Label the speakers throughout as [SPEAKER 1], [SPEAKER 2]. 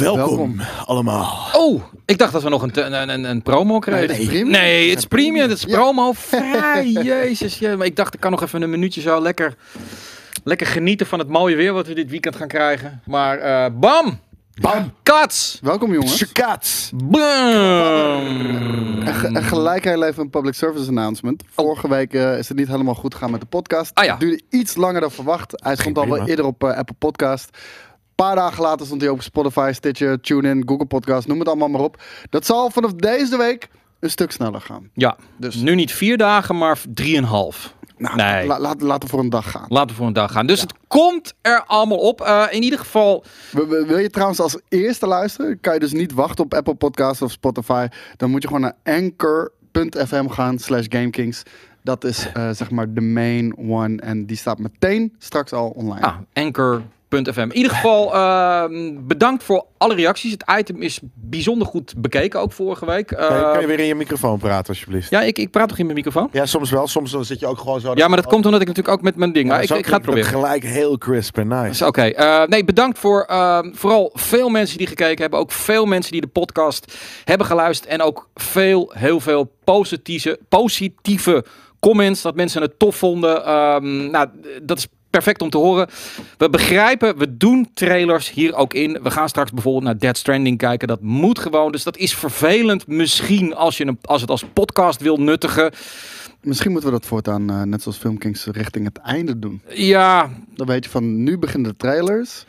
[SPEAKER 1] Welkom,
[SPEAKER 2] Welkom.
[SPEAKER 1] allemaal.
[SPEAKER 3] Oh, ik dacht dat we nog een, een, een, een promo kregen.
[SPEAKER 2] Nee, het is premium.
[SPEAKER 3] Nee, het is premium. Het is
[SPEAKER 2] Ja.
[SPEAKER 3] promo. Vrij, jezus. Ja, maar ik dacht, ik kan nog even een minuutje zo lekker, lekker genieten van het mooie weer wat we dit weekend gaan krijgen. Maar eh, bam!
[SPEAKER 1] Bam!
[SPEAKER 3] Kats!
[SPEAKER 2] Welkom jongens.
[SPEAKER 1] Skat.
[SPEAKER 3] Bam!
[SPEAKER 2] En, ge- en gelijk heel even een public service announcement. Vorige week eh, is het niet helemaal goed gegaan met de podcast.
[SPEAKER 3] Ah ja.
[SPEAKER 2] Het duurde iets langer dan verwacht. Hij stond al wel eerder op eh, Apple Podcast. Paar dagen later stond hij op Spotify, Stitcher, TuneIn, Google Podcast, noem het allemaal maar op. Dat zal vanaf deze week een stuk sneller gaan.
[SPEAKER 3] Ja,
[SPEAKER 2] Dus
[SPEAKER 3] nu niet vier dagen, maar drieënhalf.
[SPEAKER 2] nou,
[SPEAKER 3] Nee.
[SPEAKER 2] la- laten we voor een dag gaan.
[SPEAKER 3] Laten we voor een dag gaan. Dus het komt er allemaal op. Eh, in ieder geval,
[SPEAKER 2] Wil- wil wil je trouwens als eerste luisteren? Kan je dus niet wachten op Apple Podcasts of Spotify. Dan moet je gewoon naar anchor.fm gaan slash GameKings. Dat is eh, zeg maar de main one. En die staat meteen straks al online.
[SPEAKER 3] ah, anchor.fm. In ieder geval, ehm, bedankt voor alle reacties. Het item is bijzonder goed bekeken, ook vorige week.
[SPEAKER 1] Kan je, kan je weer in je microfoon praten, alsjeblieft?
[SPEAKER 3] ja, ik, ik praat toch in mijn microfoon?
[SPEAKER 1] Ja, soms wel. Soms dan zit je ook gewoon zo...
[SPEAKER 3] Ja, maar dat komt omdat ik natuurlijk ook met mijn ding.
[SPEAKER 1] Ja,
[SPEAKER 3] Maar ik, ik ga het proberen.
[SPEAKER 1] Gelijk heel crisp en nice.
[SPEAKER 3] Dus Oké, eh, nee, bedankt voor ehm, vooral veel mensen die gekeken hebben. Ook veel mensen die de podcast hebben geluisterd. En ook veel, heel veel positieve, positieve comments. Dat mensen het tof vonden. Ehm, nou, dat is perfect om te horen. We begrijpen, we doen trailers hier ook in. We gaan straks bijvoorbeeld naar Dead Stranding kijken. Dat moet gewoon. Dus dat is vervelend misschien als je hem, als het als podcast wil nuttigen.
[SPEAKER 2] Misschien moeten we dat voortaan, eh, net zoals Filmkings, richting het einde doen.
[SPEAKER 3] Ja,
[SPEAKER 2] Dan weet je van, nu beginnen de trailers.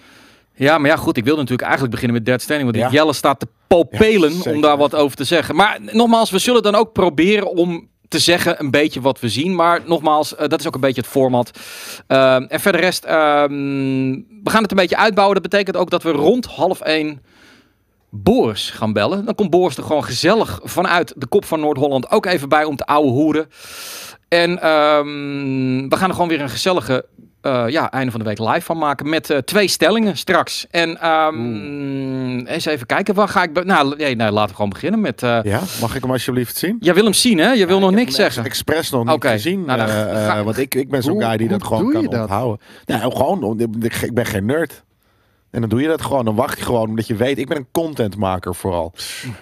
[SPEAKER 3] Ja, maar ja, goed. Ik wilde natuurlijk eigenlijk beginnen met Dead Standing. Want
[SPEAKER 1] Ja.
[SPEAKER 3] Jelle staat te popelen
[SPEAKER 1] Ja,
[SPEAKER 3] om daar wat over te zeggen. Maar nogmaals, we zullen dan ook proberen om te zeggen een beetje wat we zien. Maar nogmaals, eh, dat is ook een beetje het format. Ehm, en verder rest, ehm, we gaan het een beetje uitbouwen. Dat betekent ook dat we rond half één Boris gaan bellen. Dan komt Boris er gewoon gezellig vanuit de kop van Noord-Holland ook even bij om te ouwe hoeren. En ehm, we gaan er gewoon weer een gezellige eh, ja, einde van de week live van maken. Met eh, twee stellingen straks. En ehm, eens even kijken. Waar ga ik. Nou, nee, nee, laten we gewoon beginnen met. eh
[SPEAKER 1] Ja, mag ik hem alsjeblieft zien?
[SPEAKER 3] Jij wil hem zien, hè? Je wil nog
[SPEAKER 1] Ik heb
[SPEAKER 3] niks
[SPEAKER 1] hem
[SPEAKER 3] zeggen.
[SPEAKER 1] Expres nog niet gezien.
[SPEAKER 3] nou dan ga-
[SPEAKER 1] want ik, ik ben zo'n guy die
[SPEAKER 2] hoe
[SPEAKER 1] dat gewoon
[SPEAKER 2] doe
[SPEAKER 1] kan
[SPEAKER 2] je dat?
[SPEAKER 1] onthouden. Nou, gewoon, ik ben geen nerd. En dan doe je dat gewoon. Dan wacht je gewoon omdat je weet, ik ben een contentmaker vooral.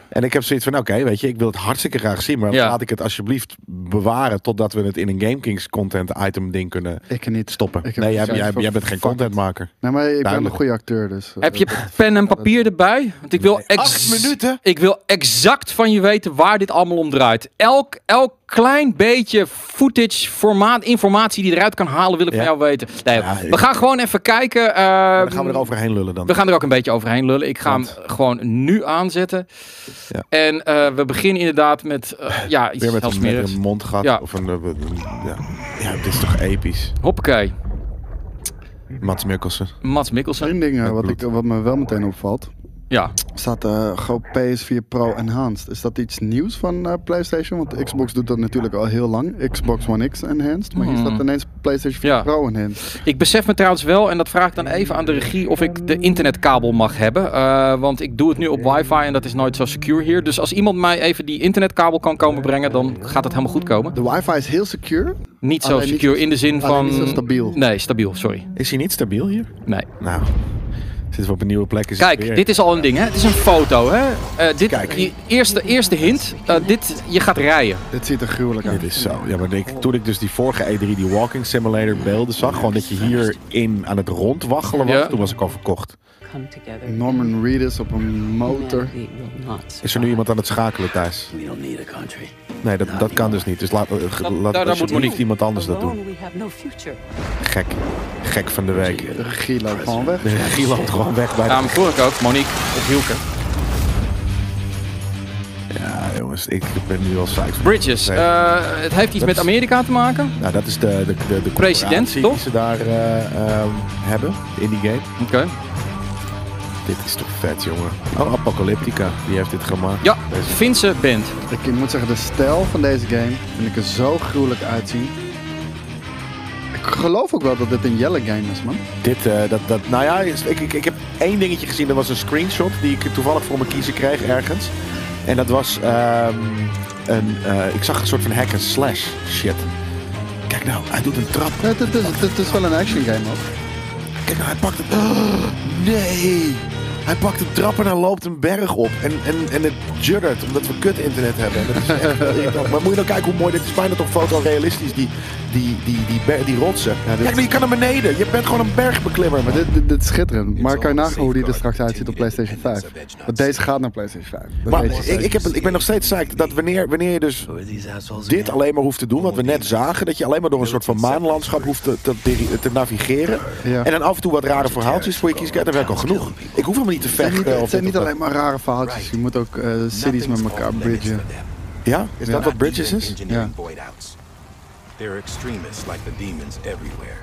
[SPEAKER 1] En ik heb zoiets van, oké, weet je, ik wil het hartstikke graag zien. Maar
[SPEAKER 3] Ja.
[SPEAKER 1] laat ik het alsjeblieft bewaren totdat we het in een GameKings content item ding kunnen
[SPEAKER 2] Ik niet.
[SPEAKER 1] stoppen.
[SPEAKER 2] Ik heb
[SPEAKER 1] Nee, jij, jij, bent geen contentmaker.
[SPEAKER 2] Nee, maar ik ben een goede acteur, dus... eh,
[SPEAKER 3] Heb je pen en papier erbij? Want ik wil, ex-
[SPEAKER 1] Acht minuten?
[SPEAKER 3] ik wil exact van je weten waar dit allemaal om draait. Elk, elk klein beetje footage, formaat, informatie die eruit kan halen, wil ik
[SPEAKER 1] Ja.
[SPEAKER 3] van jou weten. Nee,
[SPEAKER 1] Ja,
[SPEAKER 3] we gaan gewoon even kijken. ehm,
[SPEAKER 1] Dan gaan we er overheen lullen dan.
[SPEAKER 3] We gaan er ook een beetje overheen lullen. Ik ga
[SPEAKER 1] Want-
[SPEAKER 3] hem gewoon nu aanzetten.
[SPEAKER 1] Ja.
[SPEAKER 3] En eh, we beginnen inderdaad met eh, ja, iets
[SPEAKER 1] Weer met een, met een mondgat.
[SPEAKER 3] Ja.
[SPEAKER 1] Of een, eh, ja. ja, dit is toch episch.
[SPEAKER 3] Hoppakee.
[SPEAKER 1] Mats Mikkelsen.
[SPEAKER 3] Mats Mikkelsen.
[SPEAKER 2] Eén ding wat, ik, wat me wel meteen opvalt.
[SPEAKER 3] Ja.
[SPEAKER 2] staat eh gewoon PS4 Pro Enhanced. Is dat iets nieuws van eh, PlayStation? Want Xbox doet dat natuurlijk al heel lang. Xbox One X Enhanced. Maar hier
[SPEAKER 3] Hmm.
[SPEAKER 2] staat ineens PlayStation 4
[SPEAKER 3] Ja.
[SPEAKER 2] Pro Enhanced.
[SPEAKER 3] Ik besef me trouwens wel, en dat vraag ik dan even aan de regie, of ik de internetkabel mag hebben. Eh, want ik doe het nu op wifi en dat is nooit zo secure hier. Dus als iemand mij even die internetkabel kan komen brengen, dan gaat het helemaal goed komen.
[SPEAKER 2] De wifi is heel secure.
[SPEAKER 3] Niet zo
[SPEAKER 2] Alleen
[SPEAKER 3] secure
[SPEAKER 2] zo-
[SPEAKER 3] in de zin van...
[SPEAKER 2] niet zo stabiel.
[SPEAKER 3] Nee, stabiel, sorry.
[SPEAKER 1] Is hij niet stabiel hier?
[SPEAKER 3] Nee.
[SPEAKER 1] Nou, zitten we op een nieuwe plek. Is
[SPEAKER 3] Kijk,
[SPEAKER 1] weer.
[SPEAKER 3] dit is al een ding, hè? Het is een foto, hè? Eh, dit,
[SPEAKER 1] Kijk.
[SPEAKER 3] die eerste, eerste hint, eh, dit, je gaat rijden.
[SPEAKER 2] Dit ziet er gruwelijk uit.
[SPEAKER 1] Dit is zo. Ja, maar ik, toen ik dus die vorige E3, die Walking Simulator beelden zag, gewoon dat je hierin aan het rondwaggelen was,
[SPEAKER 3] Ja.
[SPEAKER 1] toen was ik al verkocht.
[SPEAKER 4] Come together.
[SPEAKER 2] Norman Reedus op een motor.
[SPEAKER 1] Is er nu iemand aan het schakelen thuis?
[SPEAKER 5] We don't need a country.
[SPEAKER 1] Nee, dat, dat kan dus niet. Dus laat, eh,
[SPEAKER 3] daar-
[SPEAKER 1] laat
[SPEAKER 3] daar moet Monique.
[SPEAKER 1] iemand anders dat doen. Gek. Gek van de week.
[SPEAKER 2] Loopt gewoon weg.
[SPEAKER 1] De regie loopt gewoon weg bij de...
[SPEAKER 3] Daarom vroeg ik ook, Monique of Hielke.
[SPEAKER 1] Ja, jongens, ik ben nu al psyched.
[SPEAKER 3] Bridges,
[SPEAKER 1] Nee.
[SPEAKER 3] eh, het heeft iets
[SPEAKER 1] Dat
[SPEAKER 3] met
[SPEAKER 1] is-
[SPEAKER 3] Amerika te maken?
[SPEAKER 1] Nou, dat is de, de, de, de
[SPEAKER 3] President, toch?
[SPEAKER 1] die ze daar eh, ehm, hebben in die game.
[SPEAKER 3] Oké.
[SPEAKER 1] Dit is toch vet, jongen. Oh, Apocalyptica, die heeft dit gemaakt.
[SPEAKER 3] Ja,
[SPEAKER 1] Deze-
[SPEAKER 3] Finse band.
[SPEAKER 2] Ik moet zeggen, de stijl van deze game vind ik er zo gruwelijk uitzien. Ik geloof ook wel dat dit een Jelle game is, man.
[SPEAKER 1] Dit, eh, dat, dat, nou ja, ik, ik, ik heb één dingetje gezien. Dat was een screenshot die ik toevallig voor me kiezen kreeg ergens. En dat was ehm, een, eh, ik zag een soort van hack and slash shit. Kijk nou, hij doet een trap.
[SPEAKER 2] Ja, het, is, het is wel een action game ook.
[SPEAKER 1] Nou, hij pakt het. Nee! Hij pakt een trap en hij loopt een berg op. En, en, en het juddert, omdat we kut internet hebben. Dat is echt maar moet je nou kijken hoe mooi dit is. Bijna toch fotorealistisch, die, die, die, die, die rotsen.
[SPEAKER 2] dit-
[SPEAKER 1] Kijk, maar je kan naar beneden. Je bent gewoon een bergbeklimmer.
[SPEAKER 2] Maar dit, dit, dit is schitterend. Maar kan je nagaan hoe die er straks uitziet op PlayStation 5? Want deze gaat naar PlayStation 5. Dat
[SPEAKER 1] Maar ik, ik, heb, ik ben nog steeds psyched dat wanneer, wanneer je dus dit alleen maar hoeft te doen, wat we net zagen, dat je alleen maar door een soort van maanlandschap hoeft te, te, te navigeren.
[SPEAKER 2] Ja.
[SPEAKER 1] En dan af en toe wat rare verhaaltjes voor je kiezen. Kijk, daar werk ik al genoeg. Ik hoef helemaal niet te
[SPEAKER 2] Het zijn niet, het zijn alleen maar rare verhaaltjes. Je moet ook eh, cities met elkaar bridgen.
[SPEAKER 1] Ja? Is dat wat Bridges is?
[SPEAKER 2] Ja.
[SPEAKER 5] They're extremists like the demons everywhere,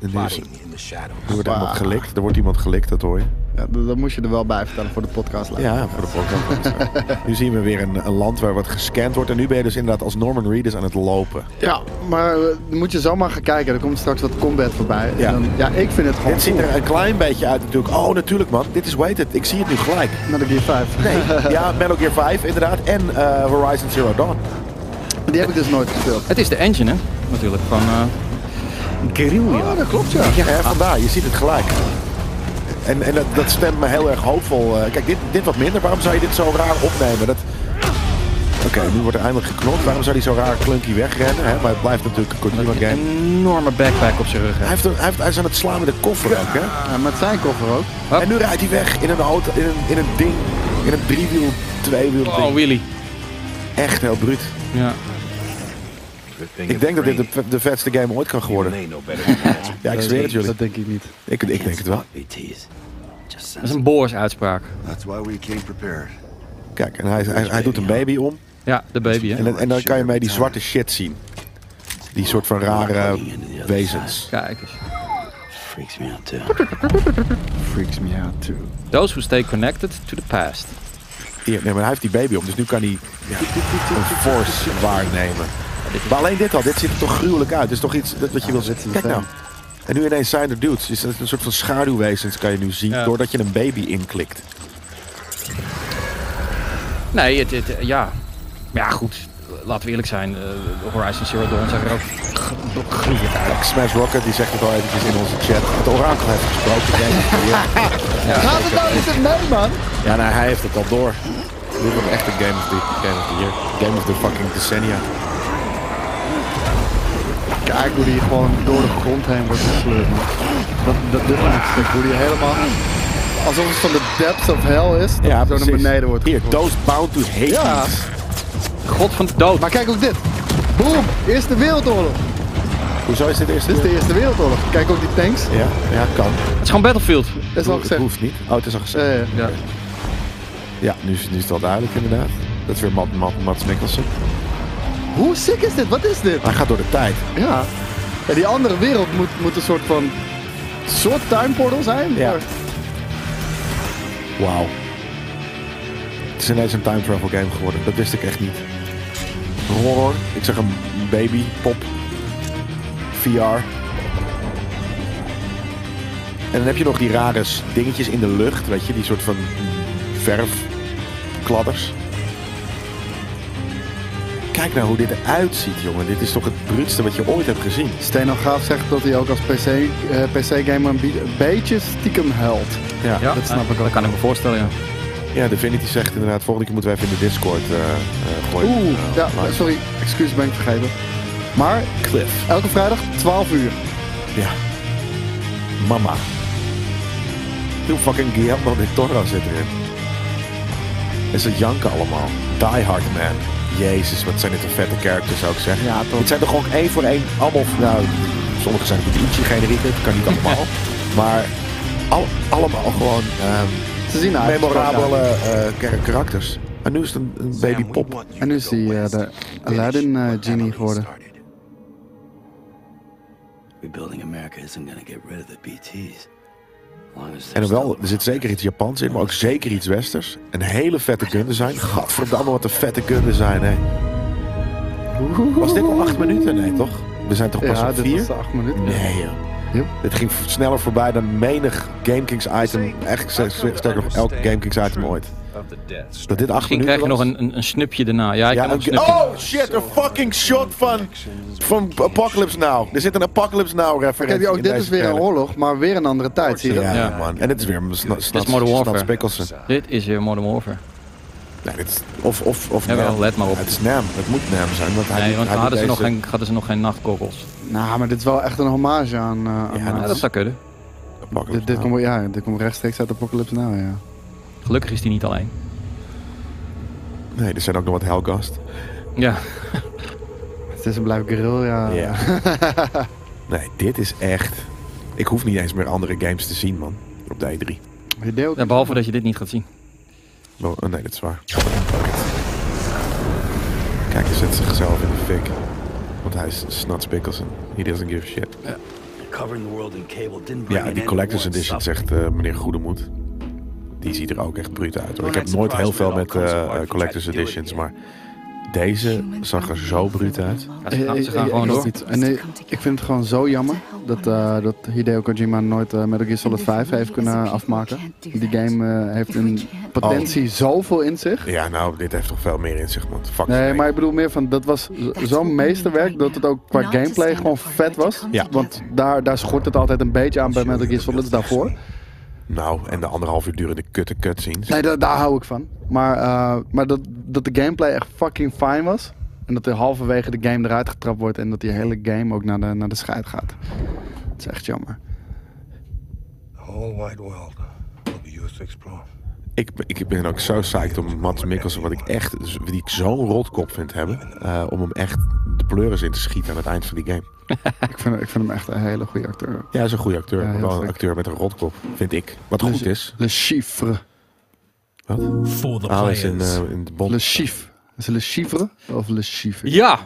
[SPEAKER 1] En is-
[SPEAKER 5] in the shadows.
[SPEAKER 1] Er wordt iemand gelikt. Er wordt iemand gelikt, dat hoor je.
[SPEAKER 2] Ja, dat, dat moest je er wel bij vertellen voor de podcast.
[SPEAKER 1] Ja, voor de podcast. nu zien we weer een, een land waar wat gescand wordt. En nu ben je dus inderdaad als Norman Reedus aan het lopen.
[SPEAKER 2] Ja, maar eh, dan moet je zomaar gaan kijken. Er komt straks wat combat voorbij.
[SPEAKER 1] Ja.
[SPEAKER 2] En dan, ja ik vind het gewoon
[SPEAKER 1] Dit ziet er een klein beetje uit natuurlijk. Oh, natuurlijk man. Dit is, weet het, ik zie het nu gelijk.
[SPEAKER 2] Metal Gear 5.
[SPEAKER 1] Nee, ja, Metal Gear 5 inderdaad. En eh, Horizon Zero Dawn.
[SPEAKER 2] Die heb ik dus nooit gespeeld.
[SPEAKER 3] Het is de engine, hè? Natuurlijk. Van eh Guerrilla.
[SPEAKER 2] Oh, dat klopt ja.
[SPEAKER 1] Ja, vandaar. Je ziet het gelijk. En, en dat, dat stemt me heel erg hoopvol. Eh, kijk, dit, dit wat minder. Waarom zou je dit zo raar opnemen? Dat... Oké, nu wordt er eindelijk geknopt. Waarom zou hij zo raar clunky wegrennen? Hè? Maar het blijft natuurlijk een Kojima
[SPEAKER 3] Een
[SPEAKER 1] game.
[SPEAKER 3] enorme backpack op zijn rug.
[SPEAKER 1] Hij, heeft een, hij, heeft, hij is aan het slaan met de koffer ook, hè?
[SPEAKER 2] Ja, met zijn koffer ook.
[SPEAKER 1] En nu rijdt hij weg in een auto, in een, in een ding. In een driewiel, tweewiel
[SPEAKER 3] Oh. Willy.
[SPEAKER 1] Echt heel bruut.
[SPEAKER 3] Ja.
[SPEAKER 1] Ik denk dat dit de, de vetste game ooit kan worden. Ja, ik zweer het jullie.
[SPEAKER 2] Dat denk ik niet.
[SPEAKER 1] Ik, ik denk het wel.
[SPEAKER 3] Dat is een Boers uitspraak.
[SPEAKER 6] That's why we came prepared.
[SPEAKER 1] Kijk, en hij, hij, hij doet een baby om.
[SPEAKER 3] Ja, de baby, hè?
[SPEAKER 1] En, dan- en dan kan je mee die zwarte shit zien. Die soort van rare wezens.
[SPEAKER 3] Kijk eens.
[SPEAKER 6] Freaks me out too.
[SPEAKER 2] Freaks me out too.
[SPEAKER 3] Those who stay connected to the past.
[SPEAKER 1] Hier, nee, maar hij heeft die baby om, dus nu kan hij ja, een force waarnemen. Maar alleen dit al, dit ziet er toch gruwelijk uit. Dit is toch iets dat, wat je wil zien. Kijk nou. En nu ineens zijn er dudes. Dat is een soort van schaduwwezens kan je nu zien,
[SPEAKER 3] Ja.
[SPEAKER 1] doordat je een baby inklikt.
[SPEAKER 3] Nee, het, het, ja. Ja, goed. Laten we eerlijk zijn. eh, Horizon Zero Dawn zag er ook gruwelijk uit.
[SPEAKER 1] Smash Rocket, die zegt het al eventjes in onze chat. Het orakel heeft gesproken. Game of the Year.
[SPEAKER 2] Gaat het nou niet mee, man?
[SPEAKER 1] Ja, nou, hij heeft het al door. Dit wordt echt een Game of the, game of the Year. Game of the fucking decennia.
[SPEAKER 2] Kijk hoe die gewoon door de grond heen wordt gesleurd. man. Dat, dat, dit vind ik sick. Hoe die helemaal... Alsof het van de depths of hell is. Dat
[SPEAKER 1] Ja,
[SPEAKER 2] het zo naar beneden wordt
[SPEAKER 1] Hier. Those Bound to Hate.
[SPEAKER 2] Ja.
[SPEAKER 3] God van de dood.
[SPEAKER 2] Maar kijk ook dit. Boom! Eerste Wereldoorlog.
[SPEAKER 1] Hoezo is dit eerst?
[SPEAKER 2] Dit is de Eerste Wereldoorlog. Kijk ook die tanks.
[SPEAKER 1] Ja, ja, kan.
[SPEAKER 3] Het is gewoon Battlefield.
[SPEAKER 2] Dat is al
[SPEAKER 1] Het
[SPEAKER 2] gezegd.
[SPEAKER 1] hoeft niet. Oh, het is al gezegd.
[SPEAKER 3] Ja.
[SPEAKER 1] Ja, nu is, nu is het wel duidelijk inderdaad. Dat is weer Matt, Mats Mikkelsen.
[SPEAKER 2] Hoe sick is dit? Wat is dit?
[SPEAKER 1] Hij gaat door de tijd.
[SPEAKER 2] Ja. ja die andere wereld moet, moet een soort van... soort time portal zijn.
[SPEAKER 1] Ja.
[SPEAKER 2] maar-
[SPEAKER 1] Wauw. Het is ineens een time travel game geworden. Dat wist ik echt niet. Horror. Ik zag een baby pop. VR. En dan heb je nog die rare dingetjes in de lucht. Weet je, die soort van verfkladders. Kijk nou hoe dit eruit ziet, jongen. Dit is toch het bruutste wat je ooit hebt gezien.
[SPEAKER 2] Stenograaf zegt dat hij ook als PC, eh, PC-gamer een, bie- een beetje stiekem huilt.
[SPEAKER 1] Ja,
[SPEAKER 3] Ja,
[SPEAKER 2] dat snap ik ook.
[SPEAKER 3] Dat kan ik me voorstellen, ja.
[SPEAKER 1] ja Divinity zegt inderdaad, volgende keer moeten we even in de Discord eh eh, gooien.
[SPEAKER 2] Oeh,
[SPEAKER 1] Eh,
[SPEAKER 2] ja,
[SPEAKER 1] live.
[SPEAKER 2] sorry. Excuus, ben ik vergeten. Maar
[SPEAKER 1] Cliff.
[SPEAKER 2] elke vrijdag 12 uur.
[SPEAKER 1] Ja. Mama. Hoe fucking Guillermo del Toro zit erin. En ze janken allemaal. Die Hard Man. Jezus, wat zijn dit een vette characters ook zeg.
[SPEAKER 2] Ja, toch.
[SPEAKER 1] Het zijn er gewoon één voor één allemaal, nou, sommige zijn natuurlijk ietsje generiek, dat kan niet allemaal. maar al, allemaal gewoon ehm,
[SPEAKER 2] Ze zien eruit.
[SPEAKER 1] memorabele eh, kar- karakters. En nu is het een, een baby pop.
[SPEAKER 2] En nu is hij eh, de Aladdin eh, genie geworden.
[SPEAKER 6] Rebuilding America isn't gonna get rid of the BTs.
[SPEAKER 1] En dan wel, er zit zeker iets Japans in, maar ook zeker iets Westers. Een hele vette gun design. Gadverdamme, wat een vette gun design, hè. Was dit al acht minuten? Nee, toch? We zijn toch pas
[SPEAKER 2] Ja,
[SPEAKER 1] op
[SPEAKER 2] dit
[SPEAKER 1] vier?
[SPEAKER 2] was de 8 minuten.
[SPEAKER 1] Nee, joh.
[SPEAKER 2] Yep.
[SPEAKER 1] Dit ging sneller voorbij dan menig GameKings item. Eigenlijk ster- sterker elk GameKings item ooit.
[SPEAKER 5] Deaths.
[SPEAKER 1] Dat dit acht
[SPEAKER 3] Misschien
[SPEAKER 1] minuten
[SPEAKER 3] krijg je nog een, een, een snupje daarna. Ja, ik
[SPEAKER 1] Ja,
[SPEAKER 3] heb nog een
[SPEAKER 1] een-
[SPEAKER 3] snupje.
[SPEAKER 1] oh shit, een fucking shot van, van Apocalypse Now. Er zit een Apocalypse Now referentie
[SPEAKER 2] ook
[SPEAKER 1] in
[SPEAKER 2] dit
[SPEAKER 1] deze
[SPEAKER 2] is weer een
[SPEAKER 1] trailer.
[SPEAKER 2] oorlog, maar weer een andere tijd, zie je dat?
[SPEAKER 1] Ja,
[SPEAKER 3] Ja.
[SPEAKER 1] man. En dit is weer
[SPEAKER 3] is Modern Warfare. Dit is weer Modern Warfare.
[SPEAKER 1] Nee, dit is, of, of, of
[SPEAKER 3] Jawel,
[SPEAKER 1] Nam.
[SPEAKER 3] let maar op.
[SPEAKER 1] Het is Nam. Het moet Nam zijn. Want hij
[SPEAKER 3] Nee, want
[SPEAKER 1] hij
[SPEAKER 3] dan hadden ze, nog
[SPEAKER 1] deze-
[SPEAKER 3] geen, hadden ze nog geen.
[SPEAKER 2] Nou, maar dit is wel echt een hommage aan... eh, aan
[SPEAKER 1] Ja,
[SPEAKER 3] dat zou kunnen.
[SPEAKER 1] Apocalypse
[SPEAKER 2] dit, dit,
[SPEAKER 1] Now.
[SPEAKER 2] komt, ja, dit komt rechtstreeks uit Apocalypse Now, ja.
[SPEAKER 3] Gelukkig is die niet alleen.
[SPEAKER 1] Nee, er zijn ook nog wat Hellgast.
[SPEAKER 3] Ja,
[SPEAKER 2] Het is een blijf grill, ja.
[SPEAKER 1] Ja. Nee, dit is echt... Ik hoef niet eens meer andere games te zien, man. Op de E3.
[SPEAKER 2] Hideo
[SPEAKER 3] Ja, behalve dat je dit niet gaat zien.
[SPEAKER 1] Oh, oh, nee, dat is waar. Kijk, hij zet zichzelf in de fik. Want hij is Snuts. He doesn't give a shit.
[SPEAKER 6] Covering the world in cable didn't bring
[SPEAKER 1] Ja, die Collector's Edition zegt eh, meneer Goedemoed. Die ziet er ook echt bruut uit. hoor. Ik heb nooit heel veel met eh, eh, Collector's Editions, maar deze zag er zo bruut uit.
[SPEAKER 3] Ja, ze gaan, ze
[SPEAKER 2] Eh,
[SPEAKER 3] gaan
[SPEAKER 2] eh,
[SPEAKER 3] gewoon
[SPEAKER 2] ik
[SPEAKER 3] door.
[SPEAKER 2] En eh, ik vind het gewoon zo jammer dat, eh, dat Hideo Kojima nooit eh, Metal Gear Solid 5 heeft kunnen afmaken. Die game eh, heeft een potentie zoveel in zich.
[SPEAKER 1] Ja, nou, dit heeft toch veel meer in zich, man. Fuck
[SPEAKER 2] Nee, maar ik bedoel meer van, dat was zo'n meesterwerk dat het ook qua gameplay gewoon vet was.
[SPEAKER 1] Ja.
[SPEAKER 2] Want daar, daar schort het altijd een beetje aan bij Metal Gear Solid daarvoor.
[SPEAKER 1] Nou, en de anderhalf uur durende kutte cutscenes.
[SPEAKER 2] Nee, da- daar hou ik van. Maar, eh, maar dat, dat de gameplay echt fucking fine was. En dat er halverwege de game eruit getrapt wordt en dat die hele game ook naar de, naar de scheid gaat. Dat is echt jammer.
[SPEAKER 5] The whole wide world will be yours to explore.
[SPEAKER 1] Ik, ben- ik ben ook zo psyched om Mats Mikkelsen, wat ik echt, die ik zo'n rotkop vind hebben, eh, om hem echt de pleuris in te schieten aan het eind van die game.
[SPEAKER 2] Ik vind, ik vind hem echt een hele goede acteur.
[SPEAKER 1] Ja, hij is een goede acteur,
[SPEAKER 2] Ja,
[SPEAKER 1] maar
[SPEAKER 2] heel
[SPEAKER 1] wel een acteur met een rotkop, vind ik. Wat goed is.
[SPEAKER 2] Le Chiffre.
[SPEAKER 1] Wat?
[SPEAKER 7] For the
[SPEAKER 1] Ah, hij is in,
[SPEAKER 7] players.
[SPEAKER 1] eh, in de bond.
[SPEAKER 2] Le Chiffre. Is het Le Chiffre of Le Chiffre?
[SPEAKER 3] Ja,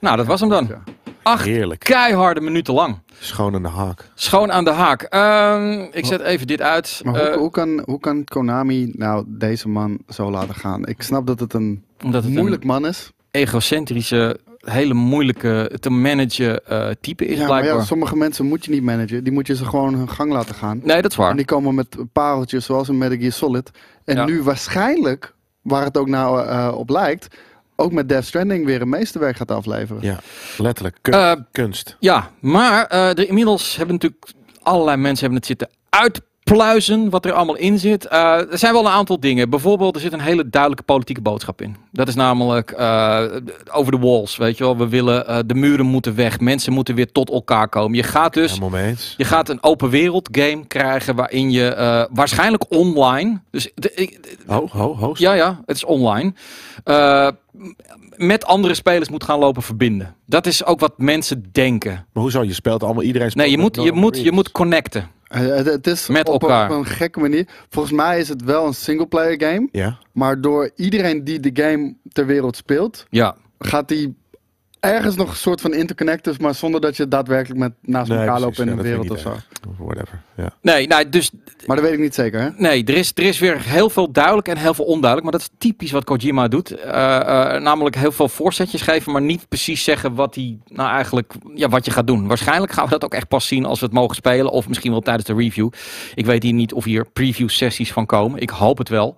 [SPEAKER 3] nou dat was hem dan.
[SPEAKER 2] Ja.
[SPEAKER 3] Acht
[SPEAKER 1] Heerlijk.
[SPEAKER 3] keiharde minuten lang.
[SPEAKER 1] Schoon aan de haak.
[SPEAKER 3] Schoon aan de haak. Ehm, ik zet even dit uit.
[SPEAKER 2] Maar hoe,
[SPEAKER 3] Eh,
[SPEAKER 2] hoe, kan, hoe kan Konami nou deze man zo laten gaan? Ik snap dat het een
[SPEAKER 3] omdat het
[SPEAKER 2] moeilijk
[SPEAKER 3] een
[SPEAKER 2] man is.
[SPEAKER 3] egocentrische, hele moeilijke te managen eh, type is
[SPEAKER 2] Ja, maar
[SPEAKER 3] blijkbaar.
[SPEAKER 2] ja, sommige mensen moet je niet managen. Die moet je ze gewoon hun gang laten gaan.
[SPEAKER 3] Nee, dat is waar.
[SPEAKER 2] En die komen met pareltjes zoals een Metal Gear Solid. En
[SPEAKER 3] Ja.
[SPEAKER 2] nu waarschijnlijk, waar het ook nou eh, op lijkt, ook met Death Stranding weer een meesterwerk gaat afleveren.
[SPEAKER 1] Ja, letterlijk. Kun-
[SPEAKER 3] Eh,
[SPEAKER 1] kunst.
[SPEAKER 3] Ja, maar er inmiddels hebben natuurlijk allerlei mensen hebben het zitten uitpluizen wat er allemaal in zit. Eh, er zijn wel een aantal dingen. Bijvoorbeeld, er zit een hele duidelijke politieke boodschap in. Dat is namelijk eh, over de walls, weet je wel. We willen, eh, de muren moeten weg. Mensen moeten weer tot elkaar komen. Je gaat dus... Je gaat een open wereld game krijgen waarin je waarschijnlijk online. Dus de, ik-
[SPEAKER 1] Ho, ho, ho.
[SPEAKER 3] ja, ja, het is online. met andere spelers moet gaan lopen verbinden. Dat is ook wat mensen denken.
[SPEAKER 1] Maar hoezo? Je speelt allemaal iedereen.
[SPEAKER 3] Nee, je
[SPEAKER 1] speelt
[SPEAKER 3] moet, je moet, je moet connecten.
[SPEAKER 2] Eh, het, het is
[SPEAKER 3] Met
[SPEAKER 2] op,
[SPEAKER 3] elkaar.
[SPEAKER 2] Een, op een gekke manier. Volgens mij is het wel een singleplayer game.
[SPEAKER 1] Ja.
[SPEAKER 2] Maar door iedereen die de game ter wereld speelt,
[SPEAKER 3] Ja,
[SPEAKER 2] gaat die ergens nog een soort van interconnected, maar zonder dat je daadwerkelijk met naast
[SPEAKER 1] Nee,
[SPEAKER 2] elkaar loopt in
[SPEAKER 1] dat
[SPEAKER 2] wereld of zo.
[SPEAKER 1] Whatever. Ja.
[SPEAKER 3] nee, nou, dus
[SPEAKER 2] Maar dat weet ik niet zeker, hè?
[SPEAKER 3] nee, er is, er is weer heel veel duidelijk en heel veel onduidelijk. Maar dat is typisch wat Kojima doet. Eh, eh, namelijk heel veel voorzetjes geven, maar niet precies zeggen wat hij nou eigenlijk, ja, wat je gaat doen. Waarschijnlijk gaan we dat ook echt pas zien als we het mogen spelen, of misschien wel tijdens de review. Ik weet hier niet of hier preview sessies van komen. Ik hoop het wel.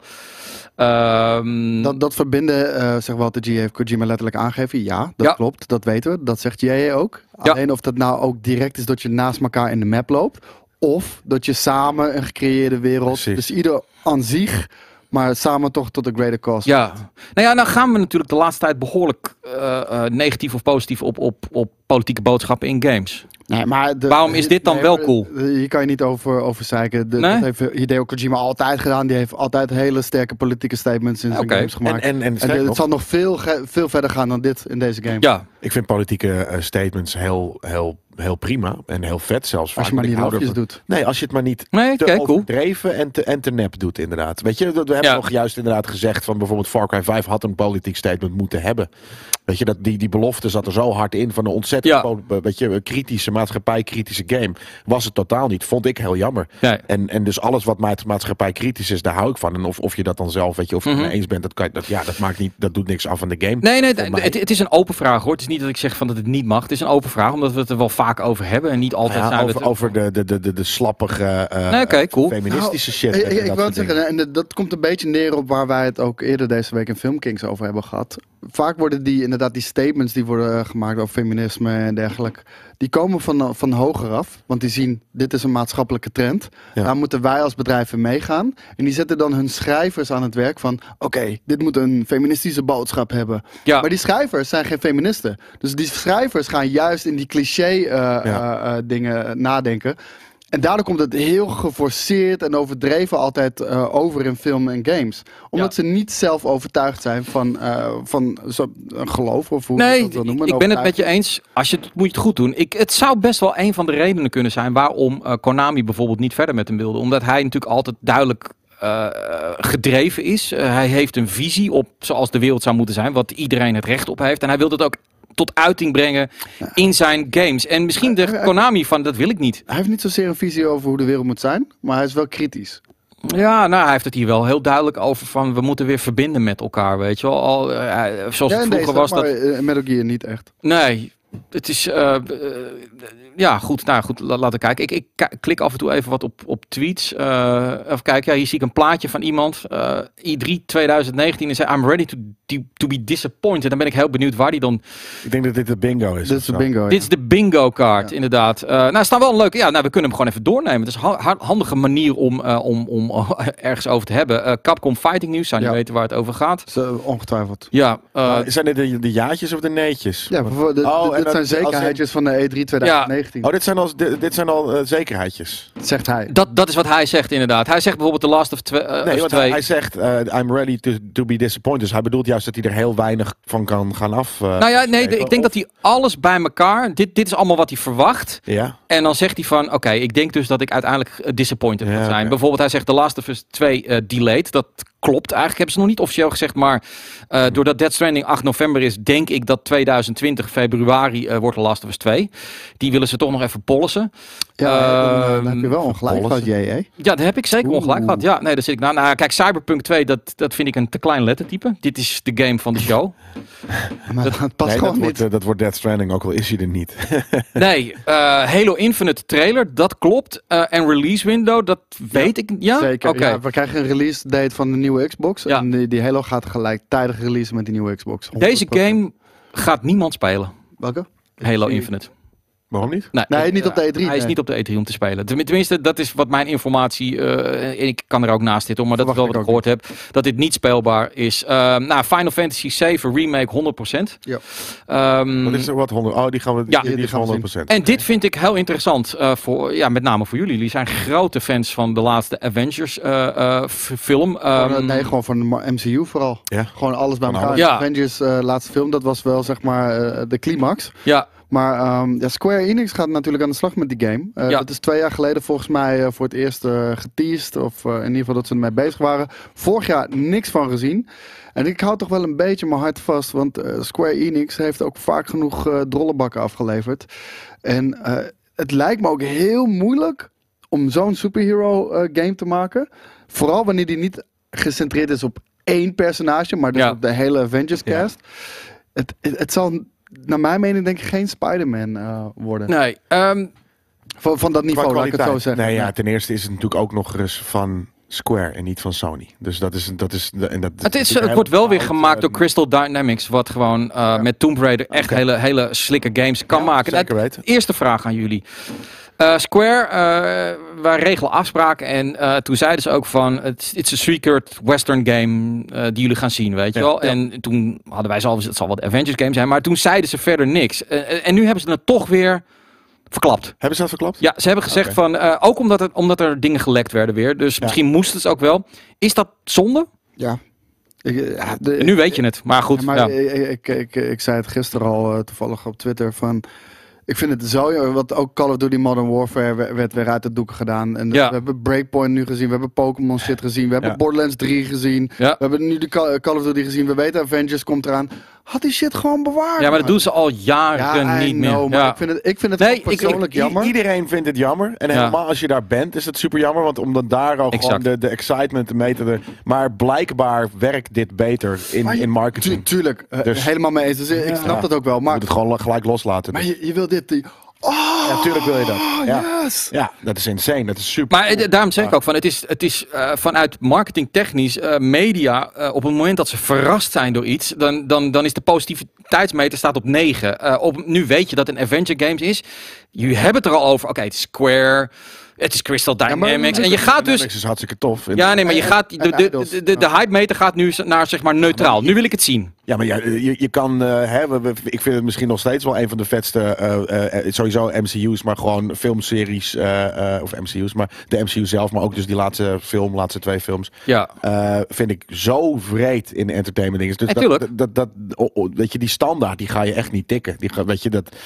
[SPEAKER 3] Ehm,
[SPEAKER 2] Dat, dat verbinden, eh zeg Walter G. heeft Kojima letterlijk aangegeven. Ja, dat
[SPEAKER 3] Ja.
[SPEAKER 2] klopt. Dat weten we. Dat zegt jij ook.
[SPEAKER 3] Ja.
[SPEAKER 2] Alleen of dat nou ook direct is dat je naast elkaar in de map loopt. Of dat je samen een gecreëerde wereld.
[SPEAKER 1] Precies.
[SPEAKER 2] Dus ieder aan zich, maar samen toch tot een greater cause.
[SPEAKER 3] Ja, nou ja, nou gaan we natuurlijk de laatste tijd behoorlijk eh, eh, negatief of positief op, op, op politieke boodschappen in games.
[SPEAKER 2] Nee, maar de-
[SPEAKER 3] Waarom is dit dan
[SPEAKER 2] nee,
[SPEAKER 3] wel cool?
[SPEAKER 2] Hier kan je niet over, over zeiken. De,
[SPEAKER 3] Nee?
[SPEAKER 2] Dat heeft Hideo Kojima altijd gedaan. Die heeft altijd hele sterke politieke statements in zijn games
[SPEAKER 1] En,
[SPEAKER 2] gemaakt.
[SPEAKER 1] en, en,
[SPEAKER 2] En
[SPEAKER 1] nog,
[SPEAKER 2] het zal nog veel, veel verder gaan dan dit in deze game.
[SPEAKER 3] Ja,
[SPEAKER 1] ik vind politieke eh, statements heel, heel, heel prima. En heel vet zelfs.
[SPEAKER 2] Als je maar niet
[SPEAKER 1] ervan.
[SPEAKER 2] doet.
[SPEAKER 1] Nee, als je het maar niet
[SPEAKER 3] nee,
[SPEAKER 1] te
[SPEAKER 3] cool.
[SPEAKER 1] overdreven en te, en te nep doet, inderdaad. Weet je, we hebben
[SPEAKER 3] Ja.
[SPEAKER 1] nog juist inderdaad gezegd van bijvoorbeeld Far Cry 5 had een politiek statement moeten hebben. Weet je, dat, die, die belofte zat er zo hard in van een ontzettend
[SPEAKER 3] Ja.
[SPEAKER 1] po- weet je, kritische, maatschappij-kritische game. Was het totaal niet. Vond ik heel jammer.
[SPEAKER 3] Nee.
[SPEAKER 1] En, en dus alles wat maat- maatschappij kritisch is, daar hou ik van. En of, of je dat dan zelf, weet je, of je het
[SPEAKER 3] Mhm.
[SPEAKER 1] mee eens bent, dat, kan, dat, ja, dat, maakt niet, dat doet niks af van de game.
[SPEAKER 3] Nee, nee, het, het is een open vraag hoor. Het is niet dat ik zeg van dat het niet mag. Het is een open vraag, omdat we het er wel vaak over hebben. En niet altijd
[SPEAKER 1] Ja,
[SPEAKER 3] zijn we
[SPEAKER 1] over,
[SPEAKER 3] het-
[SPEAKER 1] over de, de, de, de, de slappige eh,
[SPEAKER 3] Nee, cool.
[SPEAKER 1] feministische shit.
[SPEAKER 2] Nou,
[SPEAKER 1] en
[SPEAKER 2] Ik, ik, zeggen, en dat, dat komt een beetje neer op waar wij het ook eerder deze week in Filmkings over hebben gehad. Vaak worden die inderdaad die statements die worden eh, gemaakt over feminisme en dergelijke, die komen van, van hoger af. Want die zien, dit is een maatschappelijke trend.
[SPEAKER 1] Ja.
[SPEAKER 2] Daar moeten wij als bedrijven meegaan. En die zetten dan hun schrijvers aan het werk van, oké, dit moet een feministische boodschap hebben.
[SPEAKER 3] Ja.
[SPEAKER 2] Maar die schrijvers zijn geen feministen. Dus die schrijvers gaan juist in die cliché eh,
[SPEAKER 1] Ja.
[SPEAKER 2] eh, eh, dingen nadenken. En daardoor komt het heel geforceerd en overdreven altijd eh, over in film en games. Omdat
[SPEAKER 3] Ja.
[SPEAKER 2] ze niet zelf overtuigd zijn van, eh, van zo, een geloof of hoe je dat wil noemen.
[SPEAKER 3] ik ben het met je eens. Als je het moet je het goed doen. Ik, het zou best wel een van de redenen kunnen zijn waarom eh, Konami bijvoorbeeld niet verder met hem wilde. Omdat hij natuurlijk altijd duidelijk gedreven is. Hij heeft een visie op zoals de wereld zou moeten zijn, wat iedereen het recht op heeft. En hij wil het ook tot uiting brengen in zijn games. En misschien de Konami van dat wil ik niet.
[SPEAKER 2] Hij heeft niet zozeer een visie over hoe de wereld moet zijn, maar hij is wel kritisch.
[SPEAKER 3] Ja, nou, hij heeft het hier wel heel duidelijk over van we moeten weer verbinden met elkaar, weet je wel. Al, eh, zoals
[SPEAKER 2] Ja,
[SPEAKER 3] het vroeger was dat.
[SPEAKER 2] eh, Metal Gear niet echt.
[SPEAKER 3] Nee, het is. eh, eh, ja, goed. Nou goed, la- laten we kijken. Ik, ik klik af en toe even wat op, op tweets. Eh even kijken. Ja, hier zie ik een plaatje van iemand. eh, I3 2019 en zei: I'm ready to, to be disappointed. Dan ben ik heel benieuwd waar die dan.
[SPEAKER 1] Ik denk dat dit de bingo is.
[SPEAKER 2] Dit is de bingo. ja.
[SPEAKER 3] Dit is de bingo kaart,
[SPEAKER 2] Ja.
[SPEAKER 3] inderdaad. Eh nou, staan wel een leuke. Ja, nou, we kunnen hem gewoon even doornemen. Het is een ha- ha- handige manier om, eh, om, om ergens over te hebben. Eh, Capcom Fighting News. Zou niet
[SPEAKER 2] Ja.
[SPEAKER 3] weten waar het over gaat.
[SPEAKER 2] Ongetwijfeld.
[SPEAKER 3] Ja, eh,
[SPEAKER 1] zijn dit de, de jaartjes of de neetjes?
[SPEAKER 2] Ja, bijvoorbeeld, dit,
[SPEAKER 1] Oh,
[SPEAKER 2] dit- zijn zekerheidjes van de E E3 2019.
[SPEAKER 1] Oh, dit zijn al, dit, dit zijn al eh, zekerheidjes.
[SPEAKER 2] Zegt hij.
[SPEAKER 3] dat, dat is wat hij zegt, inderdaad. Hij zegt bijvoorbeeld The Last of, eh,
[SPEAKER 1] Nee,
[SPEAKER 3] Us
[SPEAKER 1] want
[SPEAKER 3] 2.
[SPEAKER 1] hij, hij zegt, eh, I'm ready to, to be disappointed. Dus hij bedoelt juist dat hij er heel weinig van kan gaan af. eh,
[SPEAKER 3] Nou ja, nee,
[SPEAKER 1] spreken.
[SPEAKER 3] ik denk dat hij alles bij elkaar. Dit, dit is allemaal wat hij verwacht.
[SPEAKER 1] Ja,
[SPEAKER 3] En dan zegt hij van: Oké, ik denk dus dat ik uiteindelijk disappointed
[SPEAKER 1] Ja,
[SPEAKER 3] ga zijn. Bijvoorbeeld, hij zegt The Last of Us 2 eh, delayed. Dat klopt eigenlijk. Hebben ze nog niet officieel gezegd. Maar eh, doordat Dead Stranding 8 november is, denk ik dat 2020 februari eh, wordt The Last of Us 2. Die willen ze toch nog even polissen.
[SPEAKER 2] Ja, dan, dan
[SPEAKER 3] Ehm,
[SPEAKER 2] heb je wel ongelijk gehad,
[SPEAKER 1] Polsen.
[SPEAKER 3] Ja, daar heb ik zeker ongelijk gehad. Ja, nee, daar zit ik na. Nou, kijk, Cyberpunk 2, dat, dat vind ik een te klein lettertype. Dit is de game van de show.
[SPEAKER 2] Maar dat, past
[SPEAKER 1] nee, dat,
[SPEAKER 2] gewoon
[SPEAKER 1] wordt,
[SPEAKER 2] niet.
[SPEAKER 1] eh, dat wordt Death Stranding, ook al is hij er niet.
[SPEAKER 3] Nee, eh, Halo Infinite trailer, dat klopt. Eh, en release window, dat weet ik. Ja,
[SPEAKER 2] Zeker. Ja, we krijgen een release date van de nieuwe Xbox.
[SPEAKER 3] Ja.
[SPEAKER 2] En die, die Halo gaat gelijktijdig releasen met die nieuwe Xbox.
[SPEAKER 3] Deze
[SPEAKER 2] 100%.
[SPEAKER 3] game gaat niemand spelen.
[SPEAKER 2] Welke?
[SPEAKER 3] Halo Infinite.
[SPEAKER 1] Waarom niet?
[SPEAKER 2] Nee, niet op de E3,
[SPEAKER 3] Hij is niet op de E3 om te spelen. Tenmin- Tenminste, dat is wat mijn informatie. eh, en ik kan er ook naast zitten, maar dat is wel wat ik gehoord heb. Dat dit niet speelbaar is. Ehm, nou, Final Fantasy 7 Remake 100%.
[SPEAKER 2] Ja.
[SPEAKER 3] Ehm,
[SPEAKER 1] Wat is er wat 100? Oh, die gaan we.
[SPEAKER 3] Ja.
[SPEAKER 1] die, gaan
[SPEAKER 2] gaan we
[SPEAKER 1] 100%.
[SPEAKER 3] En dit vind ik heel interessant, eh, voor, ja, met name voor jullie. Jullie zijn grote fans van de laatste Avengers eh, eh, film.
[SPEAKER 2] Eh,
[SPEAKER 3] Ehm,
[SPEAKER 2] nee, gewoon van de MCU vooral.
[SPEAKER 1] Ja.
[SPEAKER 2] Gewoon alles bij
[SPEAKER 1] Van
[SPEAKER 2] elkaar.
[SPEAKER 3] Ja.
[SPEAKER 2] Avengers eh, laatste film, dat was wel zeg maar eh, de climax.
[SPEAKER 3] Ja,
[SPEAKER 2] Maar ehm, ja, Square Enix gaat natuurlijk aan de slag met die game.
[SPEAKER 3] Ja.
[SPEAKER 2] Dat is twee jaar geleden volgens mij eh, voor het eerst eh geteased. Of in ieder geval dat ze ermee bezig waren. Vorig jaar niks van gezien. En ik hou toch wel een beetje mijn hart vast. Want Square Enix heeft ook vaak genoeg drollenbakken afgeleverd. En het lijkt me ook heel moeilijk om zo'n superhero game te maken. Vooral wanneer die niet gecentreerd is op één personage. Maar dus
[SPEAKER 3] Ja.
[SPEAKER 2] op de hele Avengers
[SPEAKER 1] Ja.
[SPEAKER 2] cast. Het, het, het zal naar mijn mening denk ik geen Spider-Man eh, worden.
[SPEAKER 3] nee. ehm,
[SPEAKER 2] Van, van dat niveau, laat ik het zo
[SPEAKER 1] kwaliteit.
[SPEAKER 2] zeggen.
[SPEAKER 1] Nee, ja, ten eerste is het natuurlijk ook nog eens van Square en niet van Sony. Dus dat is. Dat is en dat,
[SPEAKER 3] het, is, het wordt wel weer gemaakt door
[SPEAKER 1] eh,
[SPEAKER 3] Crystal Dynamics, wat gewoon eh, met Tomb Raider echt hele, hele slikke games kan
[SPEAKER 1] Ja,
[SPEAKER 3] maken.
[SPEAKER 1] zeker.
[SPEAKER 3] Eerste vraag aan jullie. Eh, Square, eh wij regelen afspraken en eh, toen zeiden ze ook van, het is een secret western game die jullie gaan zien, weet je
[SPEAKER 1] Ja,
[SPEAKER 3] wel.
[SPEAKER 1] ja.
[SPEAKER 3] En toen hadden wij zelfs, het zal wat Avengers game zijn, maar toen zeiden ze verder niks. En nu hebben ze het toch weer verklapt.
[SPEAKER 1] Hebben ze dat verklapt?
[SPEAKER 3] Ja, ze hebben gezegd van, ook omdat, het, omdat er dingen gelekt werden weer, dus misschien moest het ook wel. Is dat zonde?
[SPEAKER 2] Ja. Ik, ja, de-
[SPEAKER 3] nu weet je het, maar goed.
[SPEAKER 2] Ja, maar
[SPEAKER 3] ja.
[SPEAKER 2] Ik, ik, ik, ik zei het gisteren al toevallig op Twitter van... Ik vind het zo, wat ook Call of Duty Modern Warfare werd, weer uit de doeken gedaan. En
[SPEAKER 3] Ja.
[SPEAKER 2] we hebben Breakpoint nu gezien, we hebben Pokémon shit gezien, we hebben
[SPEAKER 1] Ja.
[SPEAKER 2] Borderlands 3 gezien. We hebben nu de Call of Duty gezien, we weten Avengers komt eraan. Had die shit gewoon bewaard.
[SPEAKER 3] ja, maar dat doen ze al jaren
[SPEAKER 2] ja,
[SPEAKER 3] niet meer.
[SPEAKER 2] maar
[SPEAKER 3] Ja.
[SPEAKER 2] ik vind het, ik vind het
[SPEAKER 3] Nee, ik- ik-
[SPEAKER 2] persoonlijk
[SPEAKER 1] I-
[SPEAKER 2] jammer.
[SPEAKER 1] Iedereen vindt het jammer. En
[SPEAKER 3] Ja.
[SPEAKER 1] helemaal als je daar bent, is het super jammer. Want omdat daar al
[SPEAKER 3] Exact.
[SPEAKER 1] gewoon de, de excitement mee te... Maar blijkbaar werkt dit beter in,
[SPEAKER 2] je-
[SPEAKER 1] in marketing.
[SPEAKER 2] Tu- tuurlijk, eh,
[SPEAKER 1] Dus-
[SPEAKER 2] helemaal mee eens. Dus ik
[SPEAKER 1] Ja.
[SPEAKER 2] snap dat ook wel.
[SPEAKER 1] Je
[SPEAKER 2] Maar
[SPEAKER 1] moet het gewoon gelijk loslaten.
[SPEAKER 2] Maar je, je wil dit, die,
[SPEAKER 1] Ja, natuurlijk wil je dat. Ja.
[SPEAKER 2] Oh, yes!
[SPEAKER 1] ja, dat is insane. Dat is super.
[SPEAKER 3] Maar eh, daarom zeg ik ook van, het is, het is eh, vanuit marketingtechnisch, eh media, eh, op het moment dat ze verrast zijn door iets, dan, dan, dan is de positiviteitsmeter staat op 9. Eh, op, nu weet je dat een Adventure Games is. Je hebt het er al over. Oké, het is Square, het is Crystal Dynamics. en je gaat dus...
[SPEAKER 1] Dynamics is hartstikke tof.
[SPEAKER 3] Ja, nee, maar je gaat, de, de, de, hype meter gaat nu naar zeg maar neutraal. Nu wil ik het zien.
[SPEAKER 1] Ja, maar ja, je, je kan, eh, hè, we- we- ik vind het misschien nog steeds wel een van de vetste, eh, eh, sowieso MCU's, maar gewoon filmseries, of MCU's, maar de MCU zelf, maar ook dus die laatste film, laatste twee films,
[SPEAKER 3] Ja.
[SPEAKER 1] vind ik zo vreed in entertainment dingen. Dus dat, dat, dat, oh, oh, weet je, die standaard, die ga je echt niet tikken. Die ga, weet je, dat,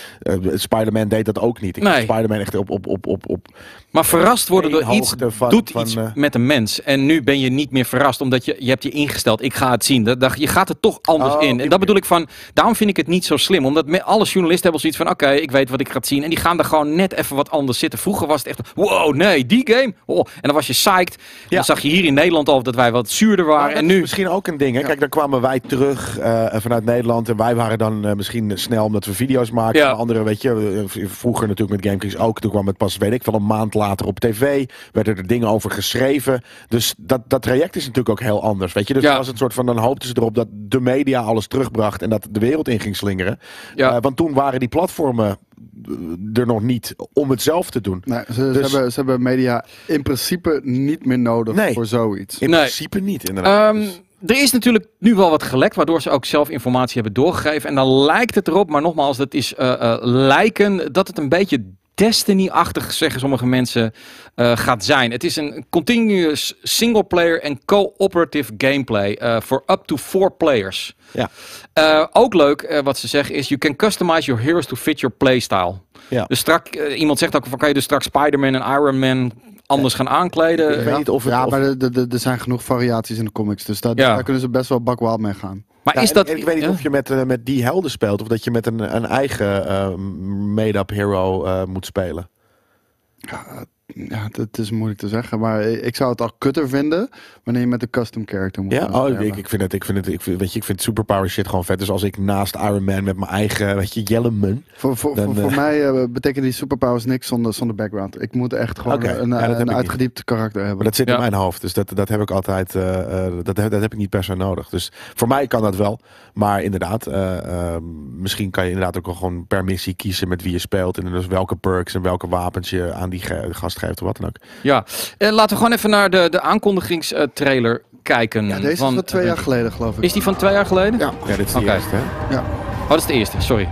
[SPEAKER 1] Spider-Man deed dat ook niet. Ik
[SPEAKER 3] Nee.
[SPEAKER 1] Spider-Man echt op, op, op, op, op
[SPEAKER 3] Maar verrast worden door iets
[SPEAKER 1] van-
[SPEAKER 3] doet
[SPEAKER 1] van,
[SPEAKER 3] iets
[SPEAKER 1] eh,
[SPEAKER 3] met een mens. En nu ben je niet meer verrast, omdat je, je hebt je ingesteld. Ik ga het zien. Dat, dat, je gaat er toch anders
[SPEAKER 1] Oh,
[SPEAKER 3] in. En dat bedoel ik van, daarom vind ik het niet zo slim. Omdat me, alle journalisten hebben zoiets van, oké, ik weet wat ik ga zien. En die gaan er gewoon net even wat anders zitten. Vroeger was het echt, wow, nee, die game. Oh. En dan was je psyched.
[SPEAKER 1] Ja.
[SPEAKER 3] Dan zag je hier in Nederland al dat wij wat zuurder waren.
[SPEAKER 1] Maar
[SPEAKER 3] en nu...
[SPEAKER 1] misschien ook een ding. Hè? Kijk, dan kwamen wij terug eh, vanuit Nederland. En wij waren dan eh, misschien snel omdat we video's maken.
[SPEAKER 3] Ja.
[SPEAKER 1] Anderen, weet je, vroeger natuurlijk met GameKings ook. Toen kwam het pas, weet ik wel, een maand later op tv. Werden er dingen over geschreven. Dus dat, dat traject is natuurlijk ook heel anders. Weet je, dus
[SPEAKER 3] Ja.
[SPEAKER 1] dat was het soort van, dan hoopten ze erop dat de media alles terugbracht. En dat de wereld in ging slingeren.
[SPEAKER 3] Ja.
[SPEAKER 1] Eh, want toen waren die platformen eh, er nog niet om het zelf te doen.
[SPEAKER 2] Nee, ze, ze
[SPEAKER 1] Dus-
[SPEAKER 2] hebben, ze hebben media in principe niet meer nodig
[SPEAKER 1] Nee.
[SPEAKER 2] voor zoiets.
[SPEAKER 1] In
[SPEAKER 3] Nee.
[SPEAKER 1] principe niet, inderdaad.
[SPEAKER 3] Ehm,
[SPEAKER 1] Dus-
[SPEAKER 3] er is natuurlijk nu wel wat gelekt, waardoor ze ook zelf informatie hebben doorgegeven. En dan lijkt het erop, maar nogmaals, dat is eh, eh, lijken, dat het een beetje Destiny-achtig, zeggen sommige mensen, eh, gaat zijn. Het is een continuous single-player en co-operative gameplay eh, voor up to four players.
[SPEAKER 1] Ja.
[SPEAKER 3] Eh, ook leuk, eh, wat ze zeggen, is you can customize your heroes to fit your playstyle.
[SPEAKER 1] Ja.
[SPEAKER 3] Dus straks, iemand zegt ook van, kan je dus straks Spider-Man en Iron Man anders gaan aankleden?
[SPEAKER 1] Ik weet niet of het-
[SPEAKER 2] ja,
[SPEAKER 1] of-
[SPEAKER 2] maar er- zijn genoeg variaties in de comics. Dus daar,
[SPEAKER 3] Ja.
[SPEAKER 2] daar kunnen ze best wel bakwild mee gaan.
[SPEAKER 3] Maar
[SPEAKER 1] Ja,
[SPEAKER 3] is
[SPEAKER 1] en-
[SPEAKER 3] dat...
[SPEAKER 1] en ik weet niet
[SPEAKER 3] ja?
[SPEAKER 1] of je met, eh, met die helden speelt of dat je met een, een eigen eh, made-up hero eh, moet spelen.
[SPEAKER 2] Ja, het is moeilijk te zeggen. Maar ik zou het al kutter vinden wanneer je met een custom character moet
[SPEAKER 1] Ja,
[SPEAKER 2] gaan
[SPEAKER 1] oh, ik, ik vind het, ik vind het, ik vind, weet je, ik vind superpower shit gewoon vet. Dus als ik naast Iron Man met mijn eigen, weet je, Yellowman.
[SPEAKER 2] Voor, voor,
[SPEAKER 1] Dan,
[SPEAKER 2] voor, voor
[SPEAKER 1] eh,
[SPEAKER 2] mij eh, betekenen die superpowers niks zonder, zonder background. Ik moet echt gewoon een,
[SPEAKER 1] ja, dat ik
[SPEAKER 2] een
[SPEAKER 1] niet.
[SPEAKER 2] uitgediept karakter
[SPEAKER 1] Maar
[SPEAKER 2] hebben.
[SPEAKER 1] dat zit
[SPEAKER 3] Ja.
[SPEAKER 1] in mijn hoofd. Dus dat, dat heb ik altijd, eh, eh, dat, heb, dat heb ik niet per se nodig. Dus voor mij kan dat wel. Maar inderdaad, eh, eh, misschien kan je inderdaad ook wel gewoon per missie kiezen met wie je speelt. En dus welke perks en welke wapens je aan die gast geeft of wat dan ook.
[SPEAKER 3] Ja, eh, laten we gewoon even naar de, de aankondigingstrailer kijken.
[SPEAKER 2] Ja, deze
[SPEAKER 3] van,
[SPEAKER 2] is van twee jaar geleden, geloof ik.
[SPEAKER 3] Is die van twee jaar geleden?
[SPEAKER 2] Ja.
[SPEAKER 1] Ja, dit is de eerste, hè?
[SPEAKER 3] Oh, dat is de eerste, sorry.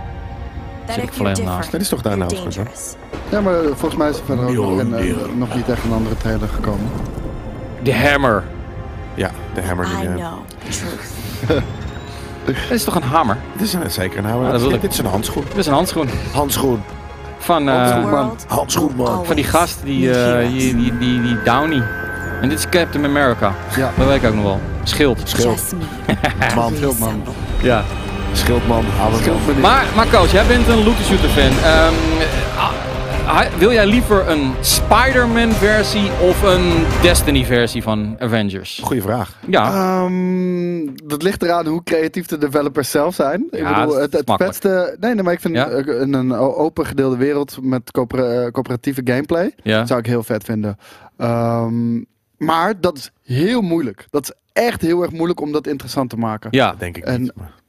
[SPEAKER 3] Zit ik volledig naast.
[SPEAKER 1] Dat is toch hè?
[SPEAKER 7] dangerous.
[SPEAKER 2] Ja, maar eh, volgens mij is er verder ook nog, een, eh, nog niet echt een andere trailer gekomen.
[SPEAKER 3] De Hammer.
[SPEAKER 1] Ja, de hammer.
[SPEAKER 7] I
[SPEAKER 1] die,
[SPEAKER 7] know truth.
[SPEAKER 3] Dat is toch een hamer?
[SPEAKER 1] Dit is een, zeker een.
[SPEAKER 3] Ja, dat
[SPEAKER 1] dit, dit is een handschoen.
[SPEAKER 3] Dat is een handschoen.
[SPEAKER 1] Handschoen.
[SPEAKER 3] Van,
[SPEAKER 7] The
[SPEAKER 3] eh,
[SPEAKER 7] world
[SPEAKER 1] Handschoen, man.
[SPEAKER 7] will
[SPEAKER 3] van die gast, die, eh, die, die, die, die Downey. En dit is Captain America.
[SPEAKER 2] Ja.
[SPEAKER 3] Dat weet ik ook nog wel. Schild.
[SPEAKER 1] Schild. Man.
[SPEAKER 7] reassemble.
[SPEAKER 3] Ja.
[SPEAKER 1] Schildman. Op.
[SPEAKER 3] Maar, maar coach, jij bent een looter shooter fan. Ehm, wil jij liever een Spider-Man versie of een Destiny versie van Avengers?
[SPEAKER 1] Goeie vraag.
[SPEAKER 3] Ja.
[SPEAKER 2] Ehm, dat ligt eraan hoe creatief de developers zelf zijn. ik
[SPEAKER 3] Ja,
[SPEAKER 2] bedoel, het, het vetste... Nee, nee, maar ik vind
[SPEAKER 3] Ja?
[SPEAKER 2] eh, een, een open gedeelde wereld met eh, coöperatieve gameplay...
[SPEAKER 3] ja.
[SPEAKER 2] zou ik heel vet vinden. Ehm, maar dat is heel moeilijk. Dat is echt heel erg moeilijk om dat interessant te maken.
[SPEAKER 3] Ja.
[SPEAKER 1] Denk ik
[SPEAKER 2] En-
[SPEAKER 1] niet. maar-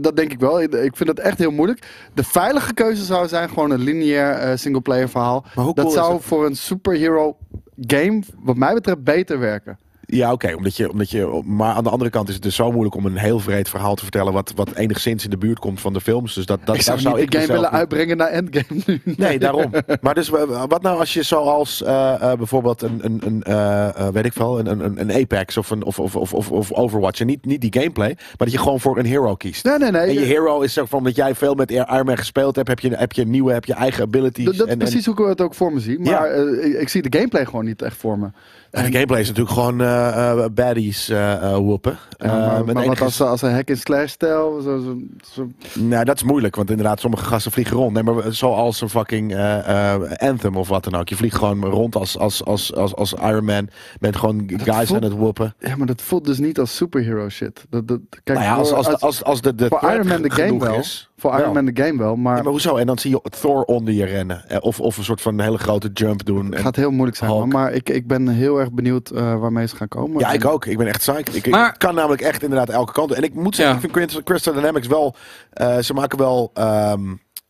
[SPEAKER 2] Dat denk ik wel. Ik vind het echt heel moeilijk. De veilige keuze zou zijn gewoon een lineair eh, singleplayer verhaal. Dat
[SPEAKER 1] cool
[SPEAKER 2] zou voor een superhero game, wat mij betreft, beter werken.
[SPEAKER 1] Ja, oké. omdat, je, omdat je. Maar aan de andere kant is het dus zo moeilijk om een heel vreed verhaal te vertellen. wat, wat enigszins in de buurt komt van de films. Dus dat, dat
[SPEAKER 2] ik zou niet de game
[SPEAKER 1] mezelf
[SPEAKER 2] willen
[SPEAKER 1] niet-
[SPEAKER 2] uitbrengen naar Endgame nu.
[SPEAKER 1] Nee, daarom. Maar dus wat nou als je zoals eh, eh, bijvoorbeeld een, een, een eh, weet ik een, een, een Apex of een of, of, of, of, Overwatch. En niet, niet die gameplay, maar dat je gewoon voor een hero kiest.
[SPEAKER 2] Nee, nee, nee.
[SPEAKER 1] En je hero is zo van omdat jij veel met Iron Man gespeeld hebt, heb je, heb je nieuwe, heb je eigen abilities.
[SPEAKER 2] Dat, dat is
[SPEAKER 1] en-
[SPEAKER 2] precies hoe ik het ook voor me zie. Maar
[SPEAKER 1] Ja.
[SPEAKER 2] ik, ik zie de gameplay gewoon niet echt voor me.
[SPEAKER 1] En de gameplay is natuurlijk gewoon, eh, eh, baddies eh eh, whoepen.
[SPEAKER 2] Ja, maar wat als, als een hack in slash stijl? Zo, zo, zo-
[SPEAKER 1] Nou, dat is moeilijk, want inderdaad, sommige gasten vliegen rond. Nee, maar zoals een fucking Anthem of wat dan ook. Je vliegt gewoon rond als, als, als, als, als Iron Man. Bent gewoon guys
[SPEAKER 2] voelt-
[SPEAKER 1] aan het whoppen.
[SPEAKER 2] ja, maar dat voelt dus niet als superhero shit. Dat, dat, kijk,
[SPEAKER 1] nou ja, als, als, de- als, als de, de
[SPEAKER 2] Iron Man de game wel.
[SPEAKER 1] is.
[SPEAKER 2] Voor Iron
[SPEAKER 1] wel.
[SPEAKER 2] Man de game wel, maar
[SPEAKER 1] Ja, maar hoezo? En dan zie je Thor onder je rennen. Eh, Of, of een soort van hele grote jump doen.
[SPEAKER 2] het
[SPEAKER 1] En-
[SPEAKER 2] gaat heel moeilijk zijn.
[SPEAKER 1] Hulk.
[SPEAKER 2] Maar ik, ik ben heel erg benieuwd eh, waarmee ze gaan komen.
[SPEAKER 1] Ja, ik ook. Ik ben echt psyched. Ik, kan namelijk echt inderdaad elke kant. op. En ik moet zeggen,
[SPEAKER 3] Ja.
[SPEAKER 1] ik vind Crystal- Crystal Dynamics wel... eh, ze maken wel... ehm,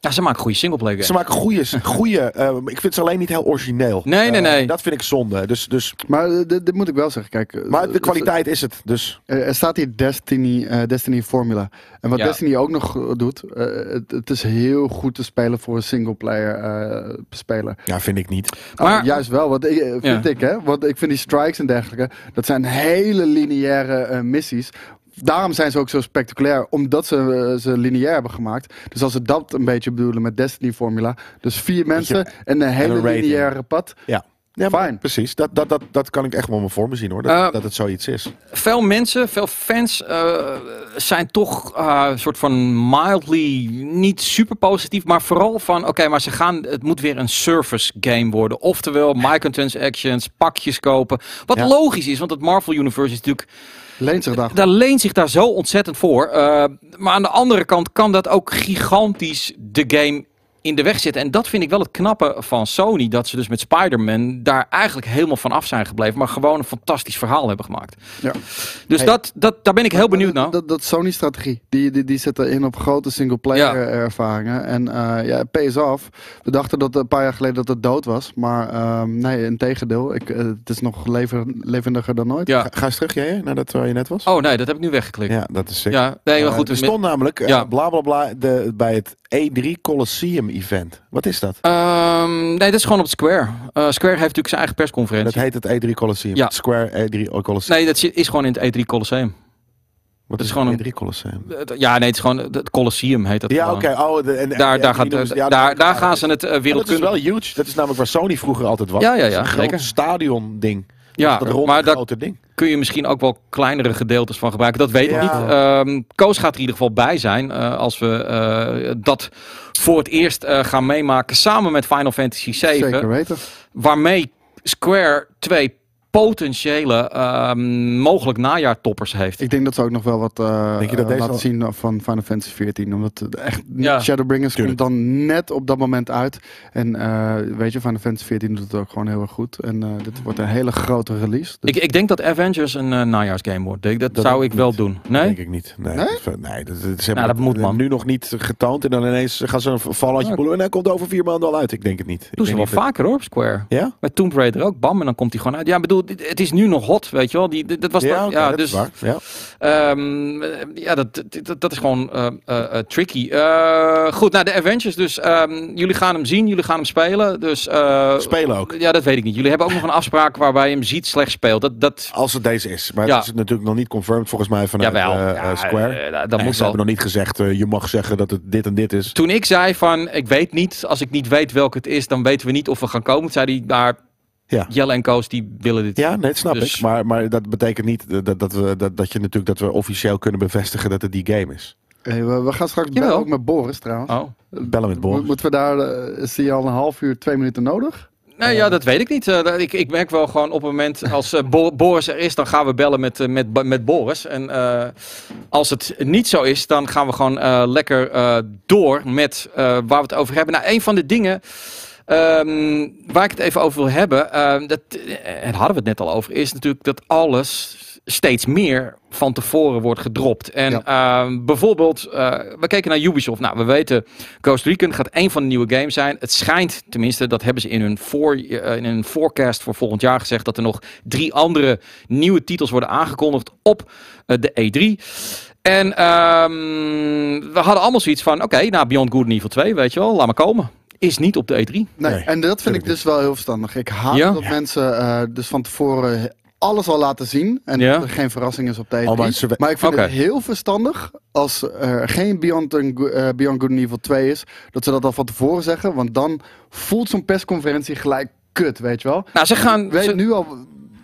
[SPEAKER 3] Ja, ze maken goede singleplayer games.
[SPEAKER 1] ze maken goede... goede eh, ik vind ze alleen niet heel origineel.
[SPEAKER 3] Nee, nee,
[SPEAKER 1] Eh,
[SPEAKER 3] nee.
[SPEAKER 1] dat vind ik zonde. Dus, dus,
[SPEAKER 2] Maar eh, dit, dit moet ik wel zeggen. Kijk,
[SPEAKER 1] maar de
[SPEAKER 2] het-
[SPEAKER 1] kwaliteit is het. Dus
[SPEAKER 2] Er, er staat hier Destiny, eh, Destiny Formula. En wat
[SPEAKER 3] Ja.
[SPEAKER 2] Destiny ook nog doet, eh, het, het is heel goed te spelen voor een singleplayer eh speler.
[SPEAKER 1] ja, vind ik niet.
[SPEAKER 2] Maar
[SPEAKER 3] Maar-
[SPEAKER 2] juist wel, want ik, vind
[SPEAKER 3] Ja.
[SPEAKER 2] ik hè, want ik vind die strikes en dergelijke, dat zijn hele lineaire eh, missies. Daarom zijn ze ook zo spectaculair, omdat ze eh, ze lineair hebben gemaakt. Dus als ze dat een beetje bedoelen met Destiny Formula, dus vier mensen en een hele
[SPEAKER 1] een
[SPEAKER 2] lineaire pad.
[SPEAKER 1] Ja. Ja,
[SPEAKER 2] Fijn.
[SPEAKER 1] precies. Dat, dat, dat, dat kan ik echt wel me voor me zien hoor. Dat,
[SPEAKER 3] Eh,
[SPEAKER 1] dat het zoiets is.
[SPEAKER 3] veel mensen, veel fans eh, zijn toch eh, een soort van mildly niet super positief, maar vooral van oké, maar ze gaan, het moet weer een service game worden. Oftewel microtransactions, pakjes kopen. Wat
[SPEAKER 1] Ja.
[SPEAKER 3] logisch is, want het Marvel Universe is natuurlijk
[SPEAKER 2] Leent zich daar.
[SPEAKER 3] leent zich daar zo ontzettend voor. Eh, maar aan de andere kant kan dat ook gigantisch de game in de weg zitten. En dat vind ik wel het knappe van Sony. Dat ze dus met Spider-Man daar eigenlijk helemaal van af zijn gebleven. Maar gewoon een fantastisch verhaal hebben gemaakt.
[SPEAKER 2] Ja.
[SPEAKER 3] Dus
[SPEAKER 1] Hey.
[SPEAKER 3] dat, dat, daar ben ik heel benieuwd naar.
[SPEAKER 2] Dat, dat Sony-strategie, die, die, die zit erin op grote single-player
[SPEAKER 3] Ja.
[SPEAKER 2] ervaringen. En eh ja, pays off. We dachten dat een paar jaar geleden dat het dood was. Maar ehm, nee, in tegendeel. Ik, eh, het is nog leven, levendiger dan ooit.
[SPEAKER 3] Ja.
[SPEAKER 1] Ga, ga eens terug, jij, nadat waar je net was?
[SPEAKER 3] Oh nee, dat heb ik nu weggeklikt. Ja,
[SPEAKER 1] Ja, dat is sick.
[SPEAKER 3] nee, maar
[SPEAKER 1] Eh,
[SPEAKER 3] goed.
[SPEAKER 1] er stond namelijk, eh,
[SPEAKER 3] Ja.
[SPEAKER 1] bla bla bla, de, bij het E3 Colosseum event. Wat is dat?
[SPEAKER 3] Ehm, nee, dat is gewoon op Square. Eh, Square heeft natuurlijk zijn eigen
[SPEAKER 1] Dat
[SPEAKER 3] persconferentie.
[SPEAKER 1] heet het E3 Colosseum.
[SPEAKER 3] Ja.
[SPEAKER 1] Square E3 Colosseum.
[SPEAKER 3] Nee, dat is- gewoon in het E3 Colosseum.
[SPEAKER 1] Wat
[SPEAKER 3] dat
[SPEAKER 1] is
[SPEAKER 3] is gewoon
[SPEAKER 1] het E3 Colosseum?
[SPEAKER 3] Het- Ja, nee, het is gewoon het Colosseum heet dat
[SPEAKER 1] Ja, oké. Oh, de- en-
[SPEAKER 3] Daar,
[SPEAKER 1] en-
[SPEAKER 3] daar, gaat,
[SPEAKER 1] ja,
[SPEAKER 3] daar,
[SPEAKER 1] dat-
[SPEAKER 3] daar gaan ze het uh,
[SPEAKER 1] Ja, dat is
[SPEAKER 3] wereldkundig...
[SPEAKER 1] wel huge. Dat is namelijk waar Sony vroeger altijd was.
[SPEAKER 3] Ja, ja,
[SPEAKER 1] Dat
[SPEAKER 3] ja,
[SPEAKER 1] een groot stadion ding.
[SPEAKER 3] Ja,
[SPEAKER 1] dat
[SPEAKER 3] maar daar
[SPEAKER 1] grote ding.
[SPEAKER 3] Kun je misschien ook wel kleinere gedeeltes van gebruiken. Dat weet ik
[SPEAKER 1] Ja.
[SPEAKER 3] niet. Ehm Koos gaat er in ieder geval bij zijn eh, als we eh, dat voor het eerst eh, gaan meemaken samen met Final Fantasy VII.
[SPEAKER 2] Zeker weten.
[SPEAKER 3] Waarmee Square twee potentiële ehm, mogelijk najaartoppers heeft.
[SPEAKER 2] Ik denk dat ze ook nog wel wat eh,
[SPEAKER 1] Denk je dat deze
[SPEAKER 2] laten
[SPEAKER 1] al-
[SPEAKER 2] zien van Final Fantasy 14. Omdat echt
[SPEAKER 3] Ja.
[SPEAKER 2] Shadowbringers
[SPEAKER 1] Tuurlijk.
[SPEAKER 2] komt dan net op dat moment uit. En eh, weet je, Final Fantasy 14 doet het ook gewoon heel erg goed. En eh, dit wordt een hele grote release. Dus
[SPEAKER 3] Ik, ik denk dat Avengers een najaarsgame wordt. Dat,
[SPEAKER 1] Dat
[SPEAKER 3] zou ik wel
[SPEAKER 1] niet.
[SPEAKER 3] doen. Nee?
[SPEAKER 1] Denk ik niet. Nee,
[SPEAKER 2] Nee?
[SPEAKER 1] dat, nee dat, dat, ze hebben
[SPEAKER 3] Nou, dat moet, man.
[SPEAKER 1] nu nog niet getoond. En dan ineens gaan ze een vallandje
[SPEAKER 3] Ja.
[SPEAKER 1] poelen. En hij komt over vier maanden al uit. Ik denk het niet. Ik
[SPEAKER 3] Doen ze wel vaker hoor, Square.
[SPEAKER 1] Ja?
[SPEAKER 3] Met Tomb Raider ook, bam, en dan komt hij gewoon uit. Ja, ik bedoel, het is nu nog hot, weet je wel. Die, dat was
[SPEAKER 1] Ja,
[SPEAKER 3] dan- ja
[SPEAKER 1] dat
[SPEAKER 3] dus
[SPEAKER 1] is waar. Ja.
[SPEAKER 3] Ehm, eh, ja, dat, dat, dat is gewoon eh, eh, eh, tricky. Goed, nou de Avengers dus. ehm, jullie gaan hem zien, jullie gaan hem spelen. Dus,
[SPEAKER 1] Spelen ook.
[SPEAKER 3] Ja, dat weet ik niet. Jullie hebben ook nog een afspraak waarbij je hem ziet slecht speelt. Dat, dat,
[SPEAKER 1] Als het deze is. Maar
[SPEAKER 3] Ja.
[SPEAKER 1] het is natuurlijk nog niet confirmed volgens mij vanuit
[SPEAKER 3] Ja,
[SPEAKER 1] Square.
[SPEAKER 3] dat moet
[SPEAKER 1] ze hebben nog niet gezegd, je mag zeggen dat het dit en dit is.
[SPEAKER 3] Toen ik zei van, ik weet niet, als ik niet weet welke het is, dan weten we niet of we gaan komen. Toen zei hij, daar,
[SPEAKER 1] Ja.
[SPEAKER 3] Jelle en Koos, die willen dit.
[SPEAKER 1] Ja, nee, dat snap
[SPEAKER 3] Dus-
[SPEAKER 1] ik. Maar, maar dat betekent niet dat, dat, we, dat, dat je natuurlijk dat we officieel kunnen bevestigen dat het die game is.
[SPEAKER 2] Hey, we, we gaan straks
[SPEAKER 3] Jawel.
[SPEAKER 2] bellen ook met Boris trouwens.
[SPEAKER 3] Oh.
[SPEAKER 1] Bellen met Boris.
[SPEAKER 2] Mo- Moeten we daar, eh, is al een half uur, twee minuten nodig?
[SPEAKER 3] Nee, ja, dat weet ik niet. Eh, ik, ik merk wel gewoon op het moment als eh, Bo- Boris er is, dan gaan we bellen met, met, met Boris. En eh, als het niet zo is, dan gaan we gewoon eh, lekker eh, door met eh, waar we het over hebben. Nou, een van de dingen ehm, waar ik het even over wil hebben, ehm, dat, eh, en hadden we het net al over, is natuurlijk dat alles steeds meer van tevoren wordt gedropt. En ehm, bijvoorbeeld, eh, we keken naar Ubisoft. Nou, we weten, Ghost Recon gaat een van de nieuwe games zijn. Het schijnt, tenminste, dat hebben ze in hun, voor, eh, in hun forecast voor volgend jaar gezegd, dat er nog drie andere nieuwe titels worden aangekondigd op de E3. En we hadden allemaal zoiets van, oké, nou, Beyond Good and Evil 2, weet je wel, laat maar komen. Is niet op de E3.
[SPEAKER 2] Nee,
[SPEAKER 1] Nee,
[SPEAKER 2] en dat vind ik dus wel heel verstandig. Ik haat
[SPEAKER 3] Ja?
[SPEAKER 2] dat mensen eh, dus van tevoren alles al laten zien. En
[SPEAKER 3] Ja?
[SPEAKER 2] dat er geen verrassing is op de E3.
[SPEAKER 1] Oh, maar ze we-
[SPEAKER 2] maar ik vind het heel verstandig als er geen Beyond, eh, Beyond Good and Evil 2 is. Dat ze dat al van tevoren zeggen. Want dan voelt zo'n persconferentie gelijk kut, weet je wel.
[SPEAKER 3] Nou, ze gaan...
[SPEAKER 2] Weet
[SPEAKER 3] ze-
[SPEAKER 2] nu al...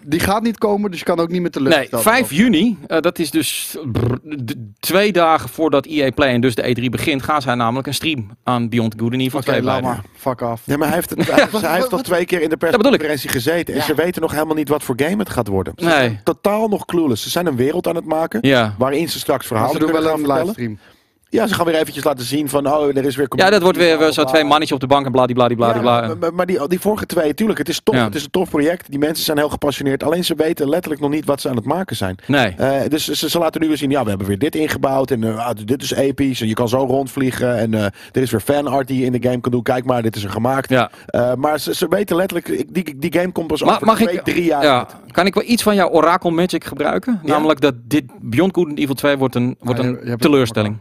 [SPEAKER 2] die gaat niet komen, dus je kan ook niet met
[SPEAKER 3] Nee,
[SPEAKER 2] teleurgesteld
[SPEAKER 3] 5 juni, eh, dat is dus brr, d- twee dagen voordat EA Play en dus de E3 begint, gaan zij namelijk een stream aan Beyond Good and Evil
[SPEAKER 2] Oké,
[SPEAKER 3] 2
[SPEAKER 2] laat
[SPEAKER 3] wijden.
[SPEAKER 2] maar. Fuck off.
[SPEAKER 1] Ja, maar hij heeft, het, hij, hij heeft toch twee keer in de persconferentie gezeten. En
[SPEAKER 2] Ja.
[SPEAKER 1] ze weten nog helemaal niet wat voor game het gaat worden. Ze
[SPEAKER 3] Nee.
[SPEAKER 1] zijn totaal nog clueless. Ze zijn een wereld aan het maken.
[SPEAKER 3] Ja.
[SPEAKER 1] Waarin ze straks verhalen
[SPEAKER 2] ze doen
[SPEAKER 1] kunnen
[SPEAKER 2] wel
[SPEAKER 1] gaan
[SPEAKER 2] een
[SPEAKER 1] vertellen.
[SPEAKER 2] livestream.
[SPEAKER 1] Ja, ze gaan weer eventjes laten zien van, oh, er is weer...
[SPEAKER 3] Ja, dat wordt weer eh, zo twee mannetjes op de bank en bladibladibladibla.
[SPEAKER 1] Ja, maar, maar- maar die, die vorige twee, tuurlijk, het is tof.
[SPEAKER 3] Ja.
[SPEAKER 1] Het is een tof project. Die mensen zijn heel gepassioneerd. Alleen ze weten letterlijk nog niet wat ze aan het maken zijn.
[SPEAKER 3] Nee.
[SPEAKER 1] Eh, dus ze, ze laten nu weer zien, ja, we hebben weer dit ingebouwd. En eh, ah, dit is episch. En je kan zo rondvliegen. En eh, er is weer fanart die je in de game kan doen. Kijk maar, dit is er gemaakt.
[SPEAKER 3] Ja.
[SPEAKER 1] Eh, maar ze, ze weten letterlijk, die, die game komt pas over
[SPEAKER 3] mag
[SPEAKER 1] twee,
[SPEAKER 3] ik,
[SPEAKER 1] drie jaar.
[SPEAKER 3] ja, kan ik wel iets van jouw Oracle Magic gebruiken?
[SPEAKER 1] Ja.
[SPEAKER 3] Namelijk dat dit Beyond Good and Evil 2 wordt een, wordt
[SPEAKER 2] je-
[SPEAKER 3] een teleurstelling.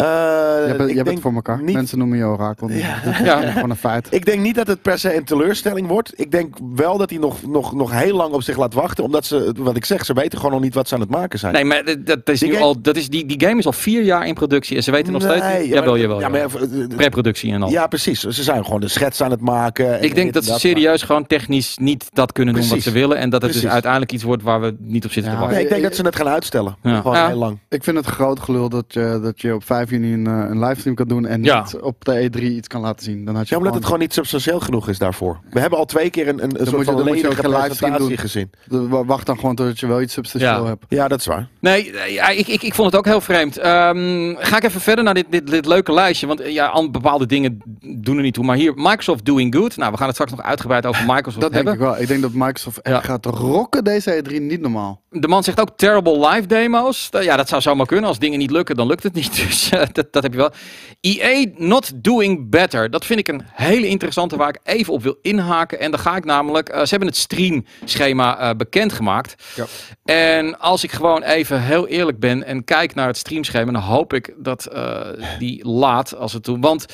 [SPEAKER 1] Eh,
[SPEAKER 2] Je hebt, het- voor elkaar.
[SPEAKER 1] niet-
[SPEAKER 2] Mensen noemen je orakel. Dat is
[SPEAKER 3] Ja.
[SPEAKER 2] gewoon een feit.
[SPEAKER 1] Ik denk niet dat het per se een teleurstelling wordt. Ik denk wel dat hij nog, nog, nog heel lang op zich laat wachten. Omdat ze, wat ik zeg, ze weten gewoon nog niet wat ze aan het maken zijn.
[SPEAKER 3] Nee, maar dat, dat is
[SPEAKER 1] Die
[SPEAKER 3] nu
[SPEAKER 1] game-
[SPEAKER 3] al, dat is, die, die game is al vier jaar in productie en ze weten nog steeds
[SPEAKER 1] Nee, ja,
[SPEAKER 3] Jawel, jawel.
[SPEAKER 1] Ja, maar, eh, eh,
[SPEAKER 3] Preproductie en al.
[SPEAKER 1] ja, precies. Ze zijn gewoon de schets aan het maken. en
[SPEAKER 3] ik denk dat ze
[SPEAKER 1] maar-
[SPEAKER 3] serieus gewoon technisch niet dat kunnen doen wat ze willen. En dat het dus uiteindelijk iets wordt waar we niet op zitten
[SPEAKER 2] Ja,
[SPEAKER 3] te wachten.
[SPEAKER 1] Nee, ik denk dat ze het gaan uitstellen.
[SPEAKER 3] Ja.
[SPEAKER 1] Gewoon
[SPEAKER 3] Ja.
[SPEAKER 1] heel lang.
[SPEAKER 2] Ik vind het groot gelul dat je, dat je op 5 juni een, eh, een livestream kan doen en
[SPEAKER 3] Ja.
[SPEAKER 2] niet op de E3 iets kan laten zien. Dan had je
[SPEAKER 1] Ja, omdat het gewoon niet substantieel genoeg is daarvoor. We hebben al twee keer een, een, een soort van
[SPEAKER 2] geen livestream
[SPEAKER 1] gezien.
[SPEAKER 2] De- Wacht dan gewoon totdat je wel iets substantieel
[SPEAKER 3] Ja.
[SPEAKER 2] hebt.
[SPEAKER 1] Ja, dat is waar.
[SPEAKER 3] Nee, eh, ja, ik, ik, ik vond het ook heel vreemd. Ehm, ga ik even verder naar dit, dit, dit leuke lijstje. Want eh, ja, al bepaalde dingen doen er niet toe. Maar hier, Microsoft Doing Good. Nou, we gaan het straks nog uitgebreid over Microsoft
[SPEAKER 2] Dat denk
[SPEAKER 3] hebben.
[SPEAKER 2] ik wel. Ik denk dat Microsoft echt gaat rocken deze E3 niet normaal.
[SPEAKER 3] De man zegt ook terrible live demo's. Ja, dat zou zomaar kunnen. Als dingen niet lukken, dan lukt het niet. Dus dat, dat heb je wel. EA not doing better. Dat vind ik een hele interessante waar ik even op wil inhaken. En dan ga ik namelijk... eh, ze hebben het streamschema eh bekendgemaakt.
[SPEAKER 2] Ja.
[SPEAKER 3] En als ik gewoon even heel eerlijk ben en kijk naar het streamschema... dan hoop ik dat eh, die laat als het toe... Want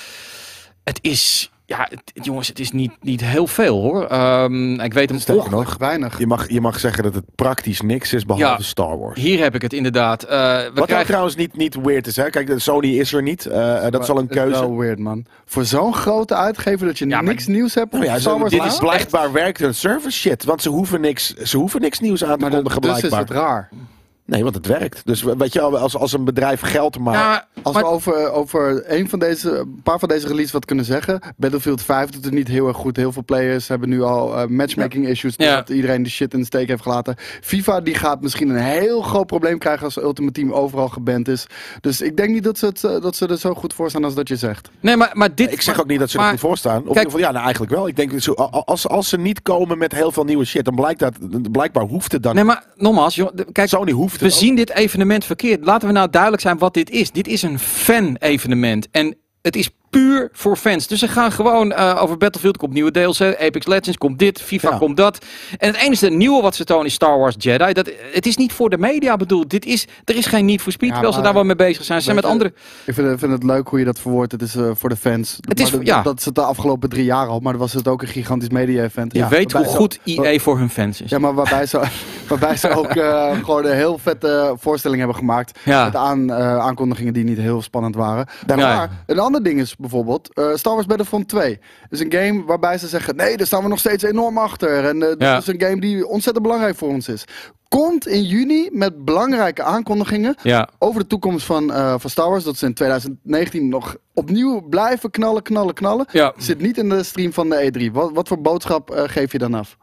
[SPEAKER 3] het is... Ja, het- jongens, het is niet, niet heel veel hoor. Ehm, ik weet hem toch.
[SPEAKER 1] nog,
[SPEAKER 2] Weinig.
[SPEAKER 1] je mag, je mag zeggen dat het praktisch niks is behalve
[SPEAKER 3] Ja.
[SPEAKER 1] Star Wars.
[SPEAKER 3] Hier heb ik het inderdaad. Eh, we
[SPEAKER 1] Wat nou
[SPEAKER 3] krijgen...
[SPEAKER 1] trouwens niet, niet weird is. Hè? Kijk, de Sony is er niet. Eh, eh, dat is al een keuze.
[SPEAKER 2] wel weird, man. Voor zo'n grote uitgever dat je
[SPEAKER 3] Ja, maar-
[SPEAKER 2] niks nieuws hebt.
[SPEAKER 1] Nou ja,
[SPEAKER 2] Star Wars
[SPEAKER 1] dit is blijkbaar werkt hun service shit. Want ze hoeven niks, ze hoeven niks nieuws aan te
[SPEAKER 2] Maar dat-
[SPEAKER 1] kondigen
[SPEAKER 2] dus is
[SPEAKER 1] blijkbaar.
[SPEAKER 2] het raar.
[SPEAKER 1] Nee, want het werkt. Dus weet je als, als een bedrijf geld maakt.
[SPEAKER 3] Ja,
[SPEAKER 2] Als
[SPEAKER 3] maar-
[SPEAKER 2] we over, over een, van deze, een paar van deze releases wat kunnen zeggen. Battlefield 5 doet het niet heel erg goed. Heel veel players hebben nu al eh, matchmaking issues.
[SPEAKER 3] Ja.
[SPEAKER 2] Doordat iedereen de shit in de steek heeft gelaten. FIFA die gaat misschien een heel groot probleem krijgen als Ultimate Team overal geband is. Dus ik denk niet dat ze, het, eh, dat ze er zo goed voor staan als dat je zegt.
[SPEAKER 3] Nee, maar, maar dit...
[SPEAKER 1] ik zeg ook niet dat ze er goed voor staan. Of in
[SPEAKER 3] kijk-
[SPEAKER 1] ieder geval, ja, nou eigenlijk wel. Ik denk, als, als ze niet komen met heel veel nieuwe shit, dan blijkt dat, blijkbaar hoeft het dan
[SPEAKER 3] Nee, maar nogmaals, joh, kijk,
[SPEAKER 1] Sony hoeft
[SPEAKER 3] we zien dit evenement verkeerd. Laten we nou duidelijk zijn wat dit is. Dit is een fan-evenement. En het is puur voor fans. Dus ze gaan gewoon eh, over Battlefield komt nieuwe DLC, Apex Legends komt dit, FIFA
[SPEAKER 1] Ja.
[SPEAKER 3] komt dat. En het enige nieuwe wat ze tonen is Star Wars Jedi. Dat, het is niet voor de media bedoeld. Dit is, er is geen Need for Speed,
[SPEAKER 2] Ja,
[SPEAKER 3] terwijl ze daar wel mee bezig zijn. Ze zijn met andere...
[SPEAKER 2] Ik vind, het- vind het leuk hoe je dat verwoordt. Het is eh, voor de fans.
[SPEAKER 3] Het is voor- ja.
[SPEAKER 2] dat is het de afgelopen drie jaar al. Maar was het ook een gigantisch media-event.
[SPEAKER 3] Je weet hoe
[SPEAKER 2] ze-
[SPEAKER 3] goed EA voor hun fans is.
[SPEAKER 2] Ja, maar waarbij ze, waarbij ze ook eh, gewoon een heel vette voorstelling hebben gemaakt.
[SPEAKER 3] Ja.
[SPEAKER 2] Met aan, aankondigingen die niet heel spannend waren. Maar een ander ding is bijvoorbeeld eh, Star Wars Battlefront 2. is een game waarbij ze zeggen, nee, daar staan we nog steeds enorm achter. En eh,
[SPEAKER 3] Ja.
[SPEAKER 2] dit is een game die ontzettend belangrijk voor ons is. Komt in juni met belangrijke aankondigingen
[SPEAKER 3] Ja.
[SPEAKER 2] over de toekomst van, eh, van Star Wars. Dat ze in 2019 nog opnieuw blijven knallen, knallen, knallen.
[SPEAKER 3] Ja.
[SPEAKER 2] Zit niet in de stream van de E3. Wat, wat voor boodschap eh, geef je dan af?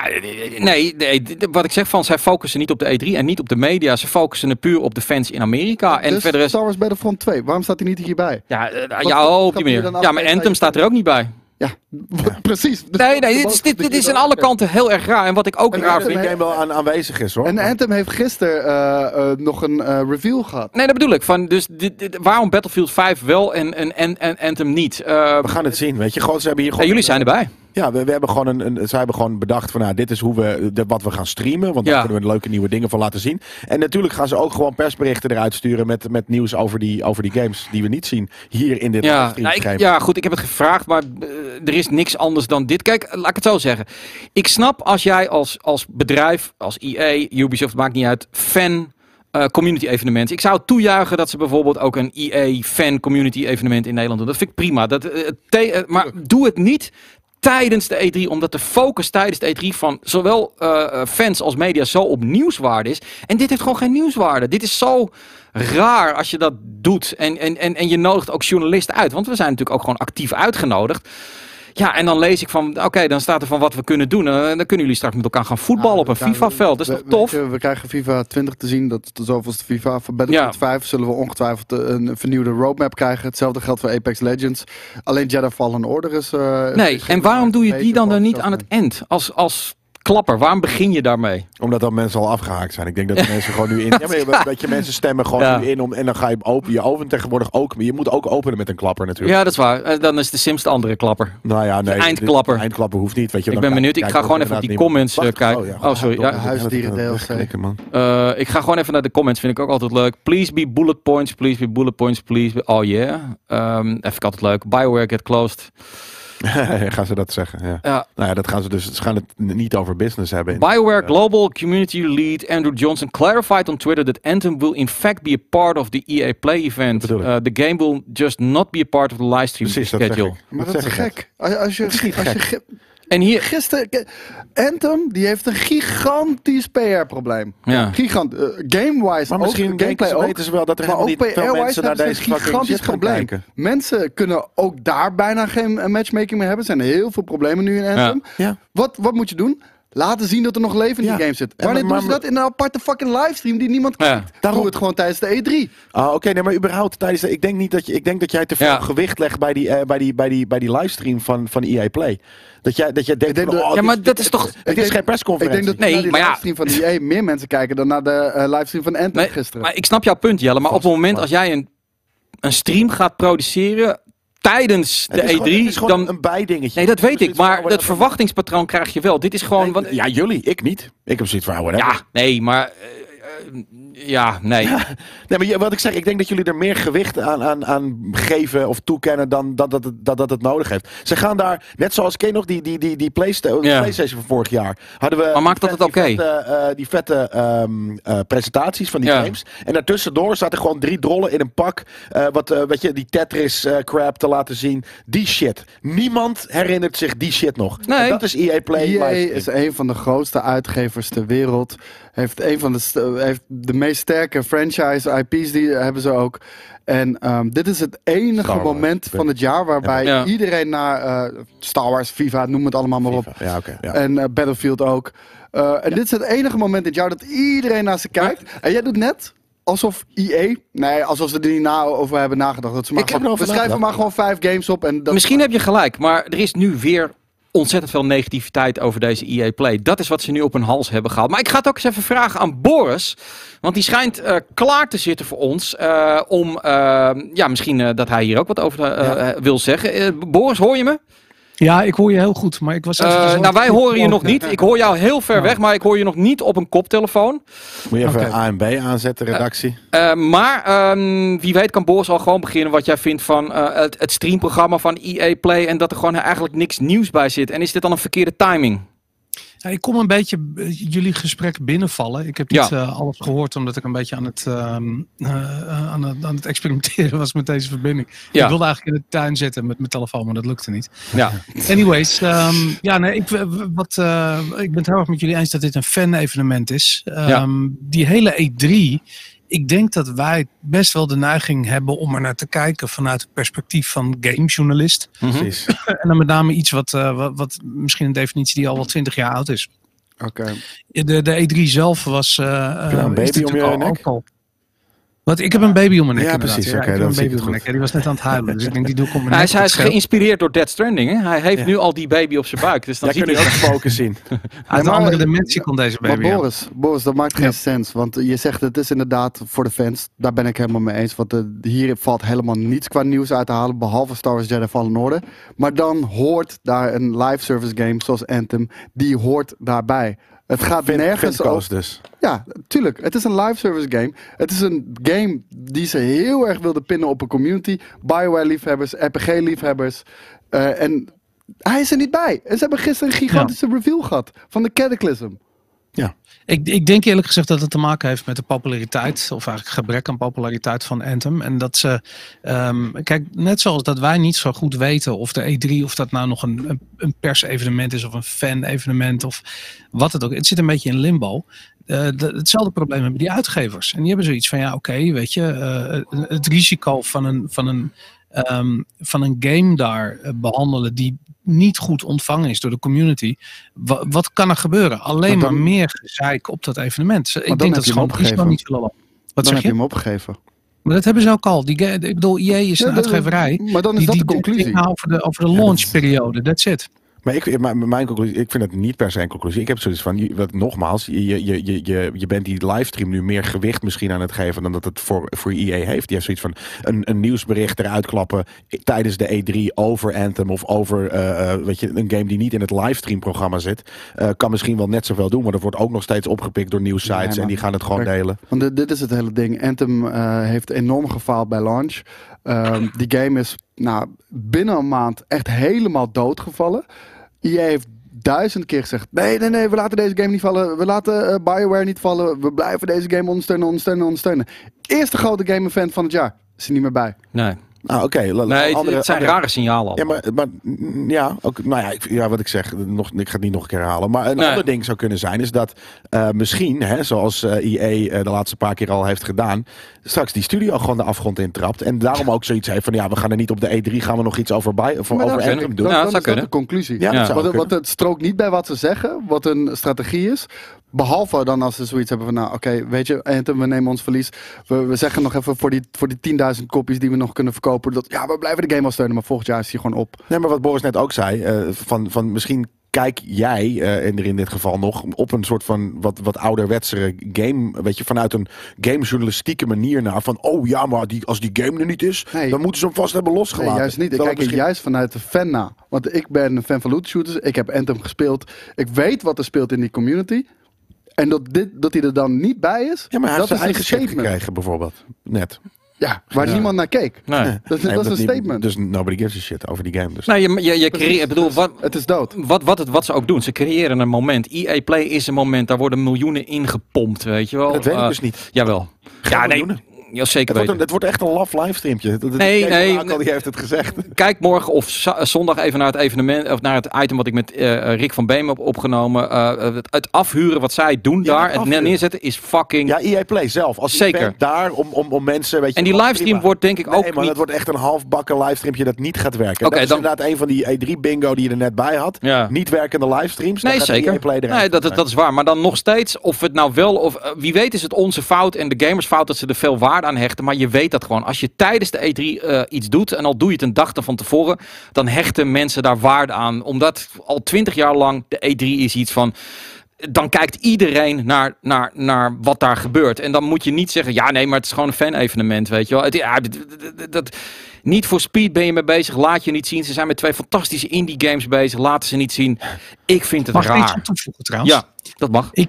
[SPEAKER 3] Nou, Nee, nee, d- wat ik zeg van, zij focussen niet op de E3 en niet op de media. Ze focussen er puur op de fans in Amerika. En
[SPEAKER 2] dus
[SPEAKER 3] verder is...
[SPEAKER 2] Star Wars Battlefront 2, waarom staat hij niet hierbij?
[SPEAKER 3] Ja, eh, ja op die manier. Ja, maar? Anthem staat er ook niet bij.
[SPEAKER 2] Ja, precies. Dus
[SPEAKER 3] Nee, nee, dit is, dit, is aan alle kanten heel erg raar. En wat ik ook
[SPEAKER 2] En
[SPEAKER 3] raar vind...
[SPEAKER 1] Ik denk wel aan, aanwezig is hoor.
[SPEAKER 2] En Anthem heeft gisteren eh, eh, nog een eh, reveal gehad.
[SPEAKER 3] Nee, dat bedoel ik. Van, dus dit, dit- waarom Battlefield 5 wel en, en, en, en Anthem niet? Eh,
[SPEAKER 1] We gaan het zien, weet je. Ze hebben hier
[SPEAKER 3] ja,
[SPEAKER 1] gewoon,
[SPEAKER 3] jullie zijn erbij.
[SPEAKER 1] Ja, we, we hebben gewoon een, een, ze hebben gewoon bedacht van, nou, dit is hoe we, de, wat we gaan streamen. Want daar
[SPEAKER 3] Ja.
[SPEAKER 1] kunnen we leuke nieuwe dingen van laten zien. En natuurlijk gaan ze ook gewoon persberichten eruit sturen met, met nieuws over die, over die games die we niet zien hier in dit
[SPEAKER 3] Ja, nou, ik, ja, goed, ik heb het gevraagd, maar eh, er is niks anders dan dit. Kijk, laat ik het zo zeggen. Ik snap als jij als, als bedrijf, als EA, Ubisoft, maakt niet uit, fan... eh, community evenementen. Ik zou toejuichen dat ze bijvoorbeeld ook een EA fan community evenement in Nederland doen. Dat vind ik prima. Dat, eh, maar doe het niet tijdens de E3. Omdat de focus tijdens de E3 van zowel eh, eh, fans als media zo op nieuwswaarde is. En dit heeft gewoon geen nieuwswaarde. Dit is zo raar als je dat doet. En, en, en, en je nodigt ook journalisten uit. Want we zijn natuurlijk ook gewoon actief uitgenodigd. Ja, en dan lees ik van, oké, dan staat er van wat we kunnen doen. Eh, dan kunnen jullie straks met elkaar gaan voetballen op een
[SPEAKER 2] Nou,
[SPEAKER 3] FIFA-veld. Dat is
[SPEAKER 2] we-
[SPEAKER 3] toch tof?
[SPEAKER 2] We, krijgen FIFA 20 te zien. Dat is de zoveelste FIFA. Voor Battlefield
[SPEAKER 3] Ja.
[SPEAKER 2] 5 zullen we ongetwijfeld eh, een vernieuwde roadmap krijgen. Hetzelfde geldt voor Apex Legends. Alleen Jedi Fallen Order is... eh,
[SPEAKER 3] Nee,
[SPEAKER 2] is
[SPEAKER 3] en waarom doe je die dan er niet aan het eind? Als, als klapper, waarom begin je daarmee?
[SPEAKER 1] Omdat dan mensen al afgehaakt zijn. Ik denk dat de mensen gewoon nu in. Ja, maar je- weet je, mensen stemmen gewoon
[SPEAKER 3] Ja.
[SPEAKER 1] nu in om. En dan ga je open. Je opent tegenwoordig ook. Maar je moet ook openen met een klapper natuurlijk.
[SPEAKER 3] Ja, dat is waar. Dan is de Sims de andere klapper.
[SPEAKER 1] Nou ja, nee.
[SPEAKER 3] eindklapper.
[SPEAKER 1] de Eindklapper hoeft niet. Weet je,
[SPEAKER 3] Ik ben benieuwd. Ik ga gewoon even op die comments eh, kijken. Oh, sorry.
[SPEAKER 1] ja,
[SPEAKER 3] Ja,
[SPEAKER 2] huisdieren
[SPEAKER 1] even
[SPEAKER 2] DLC.
[SPEAKER 1] wegklikken, man.
[SPEAKER 3] Eh, ik ga gewoon even naar de comments. Vind ik ook altijd leuk. Please be bullet points. Please be bullet points. Please be... Oh yeah. Ehm ik altijd leuk. Bioware get closed.
[SPEAKER 1] gaan ze dat zeggen? Ja.
[SPEAKER 3] Ja.
[SPEAKER 1] Nou ja, dat gaan ze dus. Ze gaan het niet over business hebben.
[SPEAKER 3] BioWare Global Community Lead Andrew Johnson clarified on Twitter that Anthem will in fact be a part of the EA Play event. Uh, the game will just not be a part of the livestream
[SPEAKER 1] Precies, dat zeg
[SPEAKER 3] schedule.
[SPEAKER 1] ik.
[SPEAKER 2] Maar dat is gek. Als, als je, als je
[SPEAKER 1] gek.
[SPEAKER 2] ge-
[SPEAKER 3] En hier,
[SPEAKER 2] Gisteren, Anthem, die heeft een gigantisch PR-probleem.
[SPEAKER 3] Ja.
[SPEAKER 2] Gigant, eh, game-wise
[SPEAKER 1] Maar
[SPEAKER 2] ook,
[SPEAKER 1] misschien
[SPEAKER 2] gameplay
[SPEAKER 1] denken ze,
[SPEAKER 2] ook.
[SPEAKER 1] weten ze wel dat er
[SPEAKER 2] Maar ook PR-wise
[SPEAKER 1] mensen naar deze
[SPEAKER 2] een gigantisch probleem. Mensen kunnen ook daar bijna geen matchmaking meer hebben. Er zijn heel veel problemen nu in Anthem.
[SPEAKER 1] Ja.
[SPEAKER 2] Wat, wat moet je doen? Laten zien dat er nog leven in
[SPEAKER 1] Ja.
[SPEAKER 2] die game zit.
[SPEAKER 1] En
[SPEAKER 2] Wanneer
[SPEAKER 1] maar-
[SPEAKER 2] doen ze
[SPEAKER 1] maar-
[SPEAKER 2] dat? In een aparte fucking livestream die niemand
[SPEAKER 3] Ja.
[SPEAKER 2] kijkt. Doe het gewoon tijdens de E E3.
[SPEAKER 1] Ah, oké, nee, maar überhaupt tijdens de, ik denk niet dat je, ik denk dat jij te veel
[SPEAKER 3] Ja.
[SPEAKER 1] gewicht legt bij die, eh, bij die, bij die, bij die livestream van, van EA Play. Dat jij, dat jij denkt,
[SPEAKER 2] denk
[SPEAKER 1] van,
[SPEAKER 2] dat-
[SPEAKER 1] oh,
[SPEAKER 3] Ja,
[SPEAKER 1] dit-
[SPEAKER 3] maar dat is toch-
[SPEAKER 1] Het
[SPEAKER 2] Ik
[SPEAKER 1] is geen
[SPEAKER 2] Ik
[SPEAKER 1] persconferentie.
[SPEAKER 2] denk dat
[SPEAKER 3] Nee,
[SPEAKER 2] naar die
[SPEAKER 3] maar ja.
[SPEAKER 2] livestream van EA meer mensen kijken dan naar de eh, livestream van Anthem
[SPEAKER 3] Nee,
[SPEAKER 2] gisteren.
[SPEAKER 3] maar ik snap jouw punt, Jelle. Maar op het moment als jij een, een stream gaat produceren tijdens de
[SPEAKER 1] het is
[SPEAKER 3] E3,
[SPEAKER 1] gewoon, het is gewoon
[SPEAKER 3] dan...
[SPEAKER 1] een bijdingetje.
[SPEAKER 3] Nee, dat weet ik. Maar dat verwachtingspatroon krijg je wel. Dit is gewoon...
[SPEAKER 1] Ja, jullie, ik niet. Ik heb zoiets van,
[SPEAKER 3] ja, nee, maar... eh, ja, nee.
[SPEAKER 1] Nee, maar wat ik zeg, ik denk dat jullie er meer gewicht aan, aan, aan geven of toekennen dan dat, dat, het- dat, dat het nodig heeft. Ze gaan daar, net zoals, ken je nog die, die, die, die. PlayStation van vorig jaar? Hadden we
[SPEAKER 3] Maar maakt
[SPEAKER 1] die
[SPEAKER 3] dat
[SPEAKER 1] vet-
[SPEAKER 3] het oké?
[SPEAKER 1] Die vette, eh, die vette ehm, eh, presentaties van die games. En daartussendoor zaten gewoon drie drollen in een pak. eh, wat, weet je, die Tetris eh, crap te laten zien. Die shit. Niemand herinnert zich die shit nog.
[SPEAKER 3] Nee.
[SPEAKER 1] En dat is EA Play.
[SPEAKER 2] EA is een van de grootste uitgevers ter wereld. Heeft een van de, st- heeft de meest sterke franchise IP's die hebben ze ook. En ehm, dit is het enige
[SPEAKER 1] Wars.
[SPEAKER 2] moment van het jaar waarbij
[SPEAKER 3] Ja.
[SPEAKER 2] iedereen naar eh, Star Wars, FIFA, noem het allemaal maar op.
[SPEAKER 1] Ja, oké. ja.
[SPEAKER 2] En eh, Battlefield ook. Eh, en dit is het enige moment dit jaar dat iedereen naar ze kijkt. En jij doet net alsof EA, nee, alsof ze er niet na over hebben nagedacht. Dat ze maar
[SPEAKER 1] Ik heb
[SPEAKER 2] gewoon, we
[SPEAKER 1] erover
[SPEAKER 2] schrijven maar gewoon vijf games op. En dat
[SPEAKER 3] Misschien heb je gelijk, maar er is nu weer ontzettend veel negativiteit over deze EA Play. Dat is wat ze nu op hun hals hebben gehaald. Maar ik ga het ook eens even vragen aan Boris. Want die schijnt eh, klaar te zitten voor ons. eh, om, eh, ja, misschien dat hij hier ook wat over wil zeggen. Boris, hoor je me?
[SPEAKER 8] Ja, ik hoor je heel goed, maar ik was
[SPEAKER 3] Eh, nou, wij horen je nog
[SPEAKER 8] kijken.
[SPEAKER 3] niet. Ik hoor jou heel ver weg, maar ik hoor je nog niet op een koptelefoon.
[SPEAKER 1] Moet je even
[SPEAKER 8] Oké.
[SPEAKER 1] A en B aanzetten, redactie.
[SPEAKER 3] Eh, maar ehm, wie weet kan Boris al gewoon beginnen wat jij vindt van eh, het, het streamprogramma van EA Play. En dat er gewoon eigenlijk niks nieuws bij zit. En is dit dan een verkeerde timing?
[SPEAKER 8] Ja, ik kom een beetje eh, jullie gesprek binnenvallen. Ik heb
[SPEAKER 3] Ja.
[SPEAKER 8] niet eh, alles gehoord, omdat ik een beetje aan het, ehm, eh, aan het, aan het experimenteren was met deze verbinding.
[SPEAKER 3] Ja.
[SPEAKER 8] Ik wilde eigenlijk in de tuin zitten met mijn telefoon, maar dat lukte niet.
[SPEAKER 3] Ja.
[SPEAKER 8] Anyways, ehm, ja, nee, ik, wat, ik ben het heel erg met jullie eens dat dit een fan-evenement is. Ehm, Die hele E3, ik denk dat wij best wel de neiging hebben om er naar te kijken vanuit het perspectief van gamejournalist.
[SPEAKER 1] Precies.
[SPEAKER 8] En dan met name iets wat, eh, wat, wat misschien een definitie die al wel twintig jaar oud is.
[SPEAKER 2] Oké.
[SPEAKER 8] De, de E3 zelf was. eh
[SPEAKER 1] je nou een
[SPEAKER 8] is
[SPEAKER 1] baby om je nek?
[SPEAKER 8] al- Wat? Ik heb een baby om mijn nek.
[SPEAKER 1] Ja,
[SPEAKER 8] inderdaad.
[SPEAKER 1] precies.
[SPEAKER 8] Ja,
[SPEAKER 1] Oké,
[SPEAKER 8] ik heb
[SPEAKER 1] dan
[SPEAKER 8] een baby om mijn
[SPEAKER 1] goed.
[SPEAKER 8] nek. Ja, die was net aan het huilen. Dus ik denk, die doe ik om mijn
[SPEAKER 3] Hij is, hij geïnspireerd door Dead Stranding. Hè? Hij heeft
[SPEAKER 1] Ja.
[SPEAKER 3] nu al die baby op zijn buik. Dus dan ziet hij
[SPEAKER 1] nu
[SPEAKER 3] ook...
[SPEAKER 1] focus zien.
[SPEAKER 8] Uit een
[SPEAKER 2] maar-
[SPEAKER 8] andere dimensie komt deze
[SPEAKER 2] Maar
[SPEAKER 8] baby aan.
[SPEAKER 2] Boris, Boris, dat maakt geen
[SPEAKER 8] Ja.
[SPEAKER 2] sens. Want je zegt het is inderdaad voor de fans. Daar ben ik helemaal mee eens. Want eh, hier valt helemaal niets qua nieuws uit te halen. Behalve Star Wars Jedi Fallen Order. Maar dan hoort daar een live service game zoals Anthem. Die hoort daarbij. Het gaat
[SPEAKER 1] Vin-
[SPEAKER 2] nergens over.
[SPEAKER 1] dus.
[SPEAKER 2] Ja, tuurlijk. Het is een live service game. Het is een game die ze heel erg wilden pinnen op een community. Bioware liefhebbers, RPG liefhebbers. en hij is er niet bij. En ze hebben gisteren een gigantische reveal gehad van de Cataclysm.
[SPEAKER 1] Ja.
[SPEAKER 8] Ik, ik denk eerlijk gezegd dat het te maken heeft met de populariteit, of eigenlijk gebrek aan populariteit van Anthem. En dat ze, ehm, kijk, net zoals dat wij niet zo goed weten of de E3, of dat nou nog een, een, pers-evenement is of een fan-evenement of wat het ook. Het zit een beetje in limbo. De- hetzelfde probleem hebben die uitgevers. En die hebben zoiets van, ja, oké, weet je, eh, het risico van een, van een, ehm, van een game daar eh, behandelen die niet goed ontvangen is door de community. Wa- wat kan er gebeuren? Alleen
[SPEAKER 2] Maar dan-
[SPEAKER 8] maar meer gezeik op dat evenement. Ik denk dat ze
[SPEAKER 2] hem
[SPEAKER 8] gewoon
[SPEAKER 2] opgegeven.
[SPEAKER 8] niet zullen lopen. Wat
[SPEAKER 2] dan
[SPEAKER 8] zeg
[SPEAKER 2] heb je hem opgegeven.
[SPEAKER 8] Maar dat hebben ze ook al. Die, ik bedoel, EA is
[SPEAKER 2] Ja,
[SPEAKER 8] een
[SPEAKER 2] dat-
[SPEAKER 8] uitgeverij.
[SPEAKER 2] Maar dan is
[SPEAKER 8] die,
[SPEAKER 2] dat de conclusie.
[SPEAKER 8] over de, over de launchperiode. That's it.
[SPEAKER 1] Maar ik, maar mijn conclusie, ik vind het niet per se een conclusie. Ik heb zoiets van, wat, nogmaals, je, je, je, je, je bent die livestream nu meer gewicht misschien aan het geven dan dat het voor, voor EA heeft. Die heeft zoiets van een, een nieuwsbericht eruit klappen tijdens de E3 over Anthem of over weet je, een game die niet in het livestream programma zit. eh, kan misschien wel net zoveel doen, maar dat wordt ook nog steeds opgepikt door nieuwsites
[SPEAKER 2] Nee,
[SPEAKER 1] en die gaan het gewoon
[SPEAKER 2] Kijk,
[SPEAKER 1] delen.
[SPEAKER 2] Want dit, dit is het hele ding. Anthem heeft enorm gefaald bij launch. Ehm, die game is nou, binnen een maand echt helemaal doodgevallen. EA heeft duizend keer gezegd: nee, nee, nee, we laten deze game niet vallen. We laten eh, Bioware niet vallen. We blijven deze game ondersteunen, ondersteunen, ondersteunen. Eerste grote game event van het jaar. Is er niet meer bij.
[SPEAKER 3] Nee,
[SPEAKER 1] Nou, oké.
[SPEAKER 3] nee het,
[SPEAKER 1] andere-
[SPEAKER 3] het zijn
[SPEAKER 1] andere-
[SPEAKER 3] rare signalen al.
[SPEAKER 1] Ja, maar, maar ja, ook, nou ja, ik, ja, wat ik zeg, nog, ik ga het niet nog een keer herhalen. Maar een
[SPEAKER 3] Nee.
[SPEAKER 1] ander ding zou kunnen zijn, is dat eh, misschien, hè, zoals eh EA eh, de laatste paar keer al heeft gedaan, straks die studio gewoon de afgrond intrapt. En daarom ook zoiets heeft van, ja, we gaan er niet op de E3, gaan we nog iets over, bij, of over
[SPEAKER 2] dat-
[SPEAKER 1] Anthem doen.
[SPEAKER 3] Dat zou
[SPEAKER 2] is dat
[SPEAKER 3] kunnen.
[SPEAKER 2] de conclusie.
[SPEAKER 1] Ja, dat zou
[SPEAKER 2] Wat, wat het strookt niet bij wat ze zeggen, wat hun strategie is. Behalve dan als ze zoiets hebben van, nou oké, weet je, Anthem, we nemen ons verlies. We, we zeggen nog even voor die, voor die 10.000 kopies die we nog kunnen verkopen. Dat, ja, we blijven de game wel steunen, maar volgend jaar is die gewoon op.
[SPEAKER 1] Nee, maar wat Boris net ook zei, eh, van, van misschien kijk jij, eh, en er in dit geval nog, op een soort van wat, wat ouderwetsere game, weet je, vanuit een gamejournalistieke manier naar van, oh ja, maar die, als die game er niet is,
[SPEAKER 2] Nee.
[SPEAKER 1] dan moeten ze hem vast hebben losgelaten.
[SPEAKER 2] Nee, juist niet. Ik kijk
[SPEAKER 1] misschien-
[SPEAKER 2] juist vanuit de fan na. Want ik ben een fan van loot shooters. Ik heb Anthem gespeeld. Ik weet wat er speelt in die community. En dat, dit, dat hij er dan niet bij is,
[SPEAKER 1] Ja, maar hij
[SPEAKER 2] dat
[SPEAKER 1] heeft zijn
[SPEAKER 2] is
[SPEAKER 1] eigen
[SPEAKER 2] een statement.
[SPEAKER 1] gekregen, bijvoorbeeld. Net.
[SPEAKER 2] Ja, waar niemand naar keek.
[SPEAKER 3] nee.
[SPEAKER 2] Dat is,
[SPEAKER 1] Nee,
[SPEAKER 2] dat is een
[SPEAKER 1] niet-
[SPEAKER 2] statement.
[SPEAKER 1] Dus nobody gives a shit over die game. Dus.
[SPEAKER 3] Nee, je, je, je creëert, ik bedoel, wat,
[SPEAKER 2] Het is dood.
[SPEAKER 3] wat, wat, het, wat ze ook doen, ze creëren een moment. EA Play is een moment, daar worden miljoenen ingepompt, weet je wel.
[SPEAKER 1] dat weet ik
[SPEAKER 3] Eh,
[SPEAKER 1] dus niet.
[SPEAKER 3] Jawel.
[SPEAKER 1] Geen
[SPEAKER 3] Ja, nee. Ja, zeker
[SPEAKER 1] Het wordt,
[SPEAKER 3] weten.
[SPEAKER 1] een, het wordt echt een love livestreamtje. Dat- dat-
[SPEAKER 3] Nee, nee,
[SPEAKER 1] die heeft het gezegd.
[SPEAKER 3] Kijk morgen of za- zondag even naar het evenement of naar het item wat ik met eh, Rick van Beem heb opgenomen. Eh, het, het afhuren wat zij doen
[SPEAKER 1] Ja,
[SPEAKER 3] daar,
[SPEAKER 1] het
[SPEAKER 3] neerzetten is fucking.
[SPEAKER 1] Ja, EA Play zelf. Als
[SPEAKER 3] Zeker.
[SPEAKER 1] daar om, om, om mensen... Weet je,
[SPEAKER 3] en die livestream
[SPEAKER 1] prima.
[SPEAKER 3] wordt denk ik
[SPEAKER 1] Nee,
[SPEAKER 3] ook
[SPEAKER 1] maar
[SPEAKER 3] niet.
[SPEAKER 1] dat wordt echt een halfbakken livestreampje dat niet gaat werken. Dat is
[SPEAKER 3] dan-
[SPEAKER 1] inderdaad een van die E3 bingo die je er net bij had.
[SPEAKER 3] Ja.
[SPEAKER 1] Niet werkende livestreams.
[SPEAKER 3] Nee, zeker. Nee, dat, dat, is waar. Maar dan nog steeds, of het nou wel, of eh, wie weet is het onze fout en de gamers fout dat ze er veel waarde aan hechten. Maar je weet dat gewoon. Als je tijdens de E3 eh, iets doet, en al doe je het een dag van tevoren, dan hechten mensen daar waarde aan. Omdat al twintig jaar lang de E3 is iets van. Dan kijkt iedereen naar, naar, naar wat daar gebeurt. En dan moet je niet zeggen, ja nee, maar het is gewoon een fan-evenement, weet je wel. Het, ja, dat, niet voor speed ben je mee bezig, laat je niet zien. Ze zijn met twee fantastische indie games bezig, laten ze niet zien. Ik vind het
[SPEAKER 8] Mag ik iets aan
[SPEAKER 3] raar.
[SPEAKER 8] toevoegen trouwens?
[SPEAKER 3] Ja, dat mag.
[SPEAKER 8] Ik,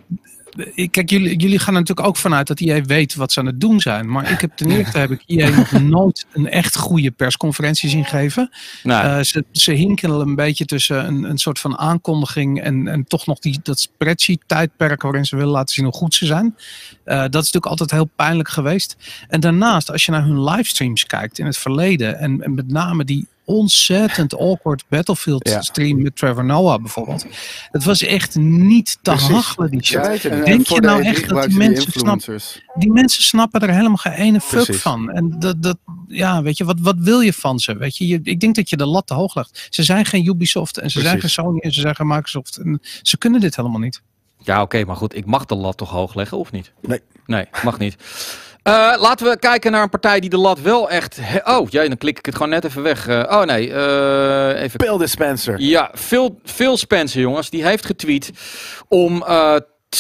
[SPEAKER 8] kijk, jullie, jullie gaan er natuurlijk ook vanuit dat EA weet wat ze aan het doen zijn. Maar ik heb ten eerste heb ik EA nog nooit een echt goede persconferentie zien geven.
[SPEAKER 3] Nou,
[SPEAKER 8] Eh, ze, ze hinkelen een beetje tussen een, een soort van aankondiging en, en toch nog die, dat spreadsheet-tijdperk waarin ze willen laten zien hoe goed ze zijn. Eh, dat is natuurlijk altijd heel pijnlijk geweest. En daarnaast, als je naar hun livestreams kijkt in het verleden en, en met name die ontzettend awkward Battlefield
[SPEAKER 1] Ja.
[SPEAKER 8] stream met Trevor Noah bijvoorbeeld. Het was echt niet te
[SPEAKER 1] Precies.
[SPEAKER 8] hachelen die shit.
[SPEAKER 1] Ja,
[SPEAKER 2] En, en
[SPEAKER 8] Denk je nou
[SPEAKER 2] E3
[SPEAKER 8] echt dat die mensen snappen-? Die mensen snappen er helemaal geen ene fuck
[SPEAKER 1] Precies.
[SPEAKER 8] van. En dat, dat, ja, weet je, wat, wat wil je van ze? Weet je, je, ik denk dat je de lat te hoog legt. Ze zijn geen Ubisoft en ze zijn geen. Sony en ze zijn geen Microsoft. En ze kunnen dit helemaal niet.
[SPEAKER 3] ja, oké, maar goed, ik mag de lat toch hoog leggen, of niet?
[SPEAKER 1] Nee.
[SPEAKER 3] Nee, mag niet. Eh, laten we kijken naar een partij die de lat wel echt... oh, jij, dan klik ik het gewoon net even weg. Eh, oh nee, eh, even
[SPEAKER 1] Bill Dispenser.
[SPEAKER 3] Ja, Phil, Phil Spencer, jongens, die heeft getweet om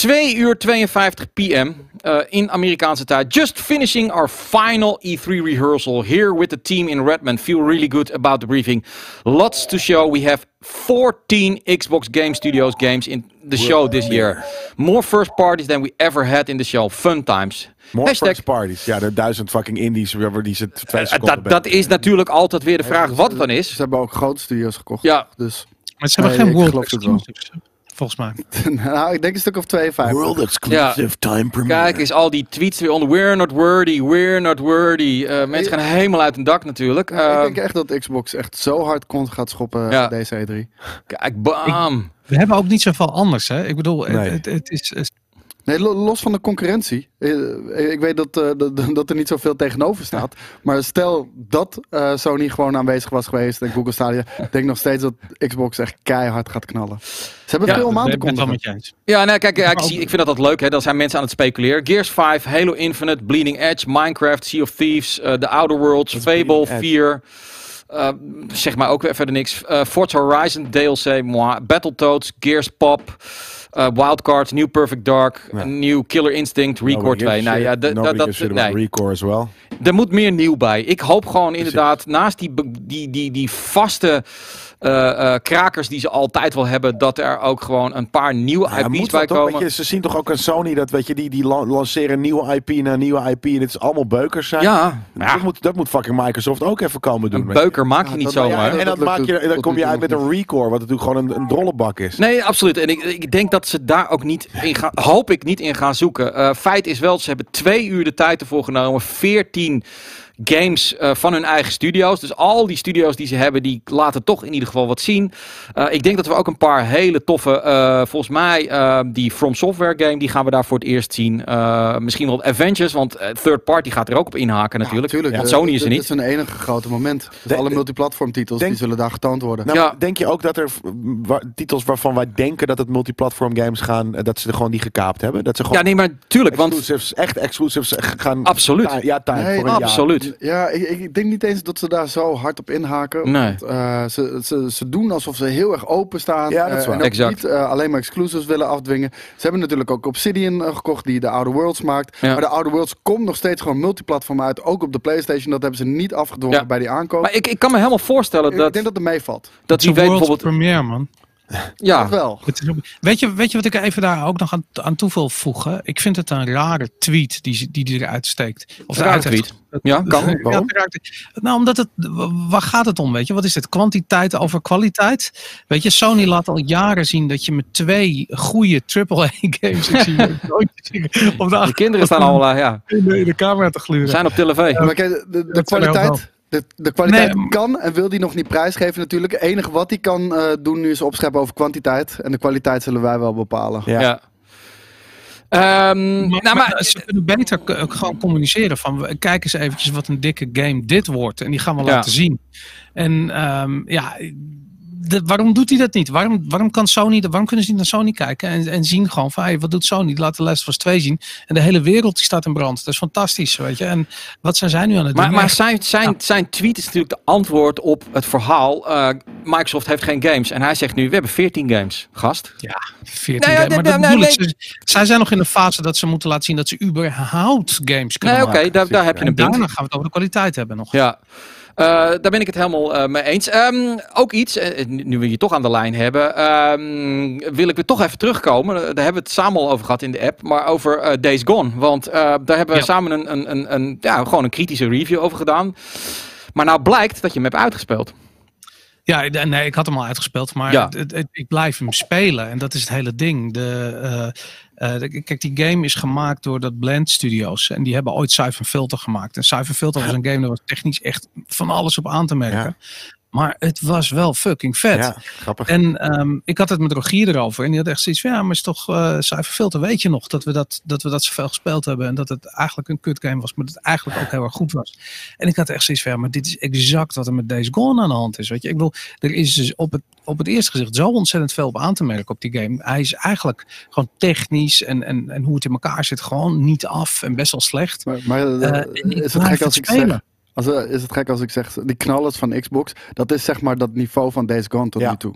[SPEAKER 3] 2 uur 52 pm eh, in Amerikaanse tijd. Just finishing our final E3 rehearsal here with the team in Redmond. Feel really good about the briefing. Lots to show. We have 14 Xbox Game Studios games in the show this year. More first parties than we ever had in the show. Fun times.
[SPEAKER 1] More
[SPEAKER 3] Hashtag-
[SPEAKER 1] first parties. Ja, de duizend fucking indies waar die ze twee
[SPEAKER 3] Eh,
[SPEAKER 1] seconden
[SPEAKER 3] dat, dat is natuurlijk altijd weer de vraag wat het dan
[SPEAKER 2] Ze
[SPEAKER 3] is.
[SPEAKER 2] hebben ook grote studio's gekocht.
[SPEAKER 3] Ja.
[SPEAKER 2] Dus
[SPEAKER 8] Maar ze hebben
[SPEAKER 2] Nee,
[SPEAKER 8] geen world exclusives. Volgens mij.
[SPEAKER 2] nou, ik denk een stuk of 52.
[SPEAKER 1] World exclusive time premiere.
[SPEAKER 3] Kijk eens, al die tweets weer onder. We're not worthy, we're not worthy. Eh, mensen gaan helemaal uit hun dak natuurlijk.
[SPEAKER 2] Ja, ik denk echt dat Xbox echt zo hard kont gaat schoppen
[SPEAKER 3] Ja.
[SPEAKER 2] deze E E3.
[SPEAKER 3] kijk, bam.
[SPEAKER 8] We hebben ook niet zoveel anders. Hè? Ik bedoel,
[SPEAKER 1] Nee.
[SPEAKER 8] het, het, het is, is-
[SPEAKER 2] Nee, lo- los van de concurrentie. Eh, Ik weet dat, eh, dat, dat er niet zoveel tegenover staat. Maar stel dat eh, Sony gewoon aanwezig was geweest en Google Stadia. Ik denk nog steeds dat Xbox echt keihard gaat knallen. Ze hebben
[SPEAKER 3] Ja,
[SPEAKER 2] veel
[SPEAKER 8] je eens.
[SPEAKER 3] Ja, nou, kijk, ja, ik, zie, ik vind dat dat leuk. Hè. Dan zijn mensen aan het speculeren. Gears 5, Halo Infinite, Bleeding Edge, Minecraft, Sea of Thieves, eh, The Outer Worlds, Fable
[SPEAKER 1] Bleeding Edge?
[SPEAKER 3] 4. eh, zeg maar ook weer verder niks. Eh Forza Horizon, DLC, moi. Battletoads, Gears Pop, eh, Wildcards, New Perfect Dark,
[SPEAKER 1] Ja.
[SPEAKER 3] New Killer Instinct, Record
[SPEAKER 1] Nobody
[SPEAKER 3] 2.
[SPEAKER 1] gives a
[SPEAKER 3] Nou ja, dat, dat, nee.
[SPEAKER 1] Recore as well.
[SPEAKER 3] Er moet meer nieuw bij. Ik hoop gewoon inderdaad, naast die, die, die, die vaste eh, eh, krakers die ze altijd wel hebben, dat er ook gewoon een paar nieuwe
[SPEAKER 1] Ja,
[SPEAKER 3] IP's bij
[SPEAKER 1] wel toch,
[SPEAKER 3] komen.
[SPEAKER 1] weet je, ze zien toch ook aan Sony dat weet je, die, die lan- lanceren nieuwe IP na nieuwe IP. En dit is allemaal beukers zijn.
[SPEAKER 3] Ja,
[SPEAKER 1] Dat, moet, dat moet fucking Microsoft ook even komen doen.
[SPEAKER 3] een beuker maak je
[SPEAKER 2] Ja,
[SPEAKER 3] niet
[SPEAKER 2] dat-
[SPEAKER 3] zomaar.
[SPEAKER 2] ja,
[SPEAKER 1] en dan,
[SPEAKER 2] dat
[SPEAKER 1] maak je, dan kom je uit met een recore, wat natuurlijk gewoon een, een drollenbak is.
[SPEAKER 3] Nee, absoluut. En ik, ik denk dat ze daar ook niet in gaan, hoop ik niet in gaan zoeken. Eh, feit is wel, ze hebben twee uur de tijd ervoor genomen. 14 games eh, van hun eigen studio's. Dus al die studio's die ze hebben, die laten toch in ieder geval wat zien. Eh, ik denk dat we ook een paar hele toffe, eh, volgens mij, die From Software game, die gaan we daar voor het eerst zien. Eh, misschien wel Avengers, want third party gaat er ook op inhaken natuurlijk.
[SPEAKER 2] Tuurlijk,
[SPEAKER 3] Want
[SPEAKER 2] eh,
[SPEAKER 3] Sony is er niet.
[SPEAKER 2] is een enige grote moment. Dus alle multiplatform titels
[SPEAKER 1] denk-
[SPEAKER 2] die zullen daar getoond worden.
[SPEAKER 1] Nou,
[SPEAKER 3] Ja.
[SPEAKER 1] Denk je ook dat er wa- titels waarvan wij denken dat het multiplatform games gaan, dat ze er gewoon die gekaapt hebben? Dat ze gewoon
[SPEAKER 3] Ja, nee, maar tuurlijk, want
[SPEAKER 1] exclusives, echt exclusives gaan.
[SPEAKER 3] Absoluut.
[SPEAKER 1] Ja, ja time
[SPEAKER 2] Nee,
[SPEAKER 1] voor een
[SPEAKER 2] Ja, ik, ik denk niet eens dat ze daar zo hard op inhaken.
[SPEAKER 3] Nee.
[SPEAKER 2] Want, eh, ze, ze, ze doen alsof ze heel erg openstaan.
[SPEAKER 1] Ja, dat is
[SPEAKER 2] eh,
[SPEAKER 1] waar.
[SPEAKER 2] en ook
[SPEAKER 3] Exact.
[SPEAKER 2] niet eh, alleen maar exclusives willen afdwingen. Ze hebben natuurlijk ook Obsidian gekocht die de Outer Worlds maakt.
[SPEAKER 3] Ja.
[SPEAKER 2] Maar de Outer Worlds komt nog steeds gewoon multiplatform uit. Ook op de PlayStation. Dat hebben ze niet afgedwongen
[SPEAKER 3] Ja.
[SPEAKER 2] bij die aankoop.
[SPEAKER 3] maar ik, ik kan me helemaal voorstellen
[SPEAKER 2] ik
[SPEAKER 3] dat,
[SPEAKER 2] denk dat het meevalt.
[SPEAKER 3] dat
[SPEAKER 8] world
[SPEAKER 3] bijvoorbeeld...
[SPEAKER 8] premiere, man.
[SPEAKER 3] Ja,
[SPEAKER 2] wel.
[SPEAKER 8] Weet, je, weet je wat ik even daar ook nog aan, aan toe wil voegen? Ik vind het een rare tweet die, die, die eruit steekt. Of
[SPEAKER 3] Rare tweet. Ja, kan.
[SPEAKER 8] Het nou, omdat het. Waar gaat het om? Weet je, wat is het? Kwantiteit over kwaliteit? Weet je, Sony laat al jaren zien dat je met twee goede zien op de,
[SPEAKER 3] de kinderen staan al eh, ja,
[SPEAKER 8] in de, in de camera te gluren.
[SPEAKER 3] zijn op televisie.
[SPEAKER 2] Maar kijk, de, de, kwaliteit, de, de kwaliteit
[SPEAKER 8] Nee,
[SPEAKER 2] kan en wil die nog niet prijsgeven natuurlijk. Het enige wat hij kan eh, doen nu is opscheppen over kwantiteit. En de kwaliteit zullen wij wel bepalen.
[SPEAKER 1] Ja.
[SPEAKER 3] Ja. Ehm,
[SPEAKER 8] Maar,
[SPEAKER 3] nou,
[SPEAKER 8] maar
[SPEAKER 3] maar,
[SPEAKER 8] ze kunnen beter ook gewoon communiceren van we- kijk eens eventjes wat een dikke game dit wordt en die gaan we
[SPEAKER 3] Ja.
[SPEAKER 8] laten zien. En ehm, ja, de- waarom doet hij dat niet? Waarom, waarom kan Sony, waarom kunnen ze niet naar Sony kijken en, en zien gewoon van hey, wat doet Sony? Laat de Last of Us 2 zien en de hele wereld die staat in brand. Dat is fantastisch, weet je. En wat zijn zij nu aan het
[SPEAKER 3] maar,
[SPEAKER 8] doen?
[SPEAKER 3] maar zijn, zijn,
[SPEAKER 8] Ja.
[SPEAKER 3] zijn tweet is natuurlijk de antwoord op het verhaal. eh, Microsoft heeft geen games. En hij zegt nu, we hebben 14 games, gast.
[SPEAKER 8] Ja, 14
[SPEAKER 3] Nee, ja,
[SPEAKER 8] games. Maar
[SPEAKER 3] nee,
[SPEAKER 8] dat ik. Ze- Zij zijn nog in de fase dat ze moeten laten zien dat ze überhaupt games kunnen
[SPEAKER 3] Nee, oké, daar, daar heb je
[SPEAKER 8] En
[SPEAKER 3] een punt.
[SPEAKER 8] daarna gaan we het over de kwaliteit hebben nog.
[SPEAKER 3] Ja. Eh, daar ben ik het helemaal eh, mee eens. Ehm, ook iets, eh, nu we je toch aan de lijn hebben, ehm, wil ik weer toch even terugkomen. Daar hebben we het samen al over gehad in de app, maar over Days Gone. Want daar hebben we
[SPEAKER 8] Ja.
[SPEAKER 3] samen een, een, een, een, ja, gewoon een kritische review over gedaan. Maar nou blijkt dat je hem hebt uitgespeeld.
[SPEAKER 8] Ja, nee, ik had hem al uitgespeeld, maar
[SPEAKER 3] Ja.
[SPEAKER 8] het- het- het- ik blijf hem spelen. En dat is het hele ding. De, eh, eh, de- kijk, die game is gemaakt door dat Blend Studios. En die hebben ooit Cypher Filter gemaakt. En Cypher Filter was een game, daar was technisch echt van alles op aan te merken. Maar het was wel fucking vet.
[SPEAKER 1] Ja, grappig.
[SPEAKER 8] En ehm, ik had het met Rogier erover. En die had echt zoiets van, ja, maar is toch uh, Filter, weet je nog dat we dat, dat we dat zoveel gespeeld hebben. En dat het eigenlijk een kut game was, maar dat het eigenlijk ook heel erg goed was. En ik had echt zoiets van, ja, maar dit is exact wat er met Days Gone aan de hand is. Weet je, ik bedoel, er is dus op het, op het eerste gezicht zo ontzettend veel op aan te merken op die game. Hij is eigenlijk gewoon technisch en, en, en hoe het in elkaar zit, gewoon niet af en best wel slecht.
[SPEAKER 2] Maar, maar eh,
[SPEAKER 8] Eh,
[SPEAKER 2] is het
[SPEAKER 8] blijf
[SPEAKER 2] gek als ik zeg... Als, eh, is het gek als ik zeg, die knallers van Xbox, dat is zeg maar dat niveau van Days Gone tot
[SPEAKER 1] Ja.
[SPEAKER 2] nu toe.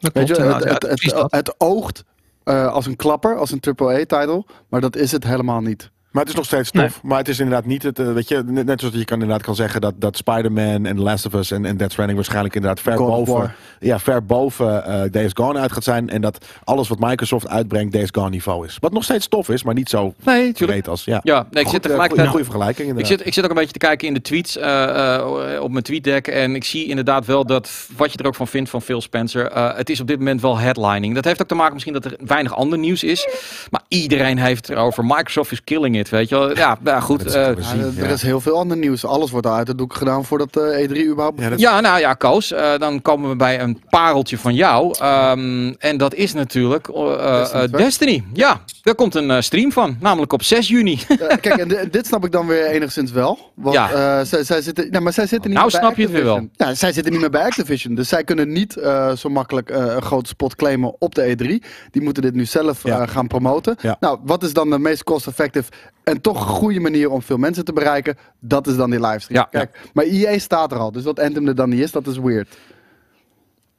[SPEAKER 8] Dat
[SPEAKER 2] Weet
[SPEAKER 8] klopt,
[SPEAKER 2] je, het,
[SPEAKER 8] inderdaad. Ja,
[SPEAKER 2] het, het,
[SPEAKER 8] precies dat.
[SPEAKER 2] het oogt eh, als een klapper, als een AAA-title, maar dat is het helemaal niet.
[SPEAKER 1] Maar het is nog steeds tof. Maar het is inderdaad niet het, eh, weet je, net, net zoals je kan inderdaad kan zeggen dat, dat Spider-Man en The Last of Us en, en Death Stranding waarschijnlijk inderdaad ver
[SPEAKER 2] God
[SPEAKER 1] boven, ja, ver boven eh, Days Gone uit gaat zijn. En dat alles wat Microsoft uitbrengt Days Gone niveau is. Wat nog steeds tof is, maar niet zo
[SPEAKER 3] Nee,
[SPEAKER 1] breed als, ja.
[SPEAKER 3] Ja, nee, ik
[SPEAKER 1] Goed,
[SPEAKER 3] zit
[SPEAKER 1] eh,
[SPEAKER 3] tegelijkertijd...
[SPEAKER 1] goede vergelijking
[SPEAKER 3] Ik zit, ik zit ook een beetje te kijken in de tweets eh, eh, op mijn tweetdeck. En ik zie inderdaad wel dat, wat je er ook van vindt van Phil Spencer. eh, het is op dit moment wel headlining. Dat heeft ook te maken misschien dat er weinig ander nieuws is. Maar iedereen heeft het erover. Microsoft is killing it, weet je wel. Ja, nou goed.
[SPEAKER 1] Dat is
[SPEAKER 3] eh,
[SPEAKER 1] zien,
[SPEAKER 2] er-
[SPEAKER 1] ja.
[SPEAKER 2] Er is heel veel ander nieuws. Alles wordt al uit de doek gedaan voordat de E3 überhaupt
[SPEAKER 1] Ja, dat-
[SPEAKER 3] ja, nou ja, Koos. eh, dan komen we bij een pareltje van jou. Ehm, en dat is natuurlijk eh, eh,
[SPEAKER 2] Destiny
[SPEAKER 3] eh,
[SPEAKER 2] 2.
[SPEAKER 3] Destiny. Ja, daar komt een eh, stream van. Namelijk op 6 juni.
[SPEAKER 2] Eh, kijk, en di- dit snap ik dan weer enigszins wel. Want
[SPEAKER 3] Ja.
[SPEAKER 2] eh, zij, zij zitten, nou, maar zij zitten niet
[SPEAKER 3] Nou
[SPEAKER 2] meer bij
[SPEAKER 3] snap je het weer
[SPEAKER 2] Activision. Ja, zij zitten niet meer bij Activision. Dus zij kunnen niet eh, zo makkelijk eh, een grote spot claimen op de E3. Die moeten dit nu zelf
[SPEAKER 1] Ja.
[SPEAKER 2] eh, gaan promoten.
[SPEAKER 1] Ja.
[SPEAKER 2] Nou, wat is dan de meest cost-effective en toch een goede manier om veel mensen te bereiken? Dat is dan die livestream.
[SPEAKER 3] Ja.
[SPEAKER 2] Kijk, maar EA staat er al. Dus dat Anthem er dan niet is, dat is weird.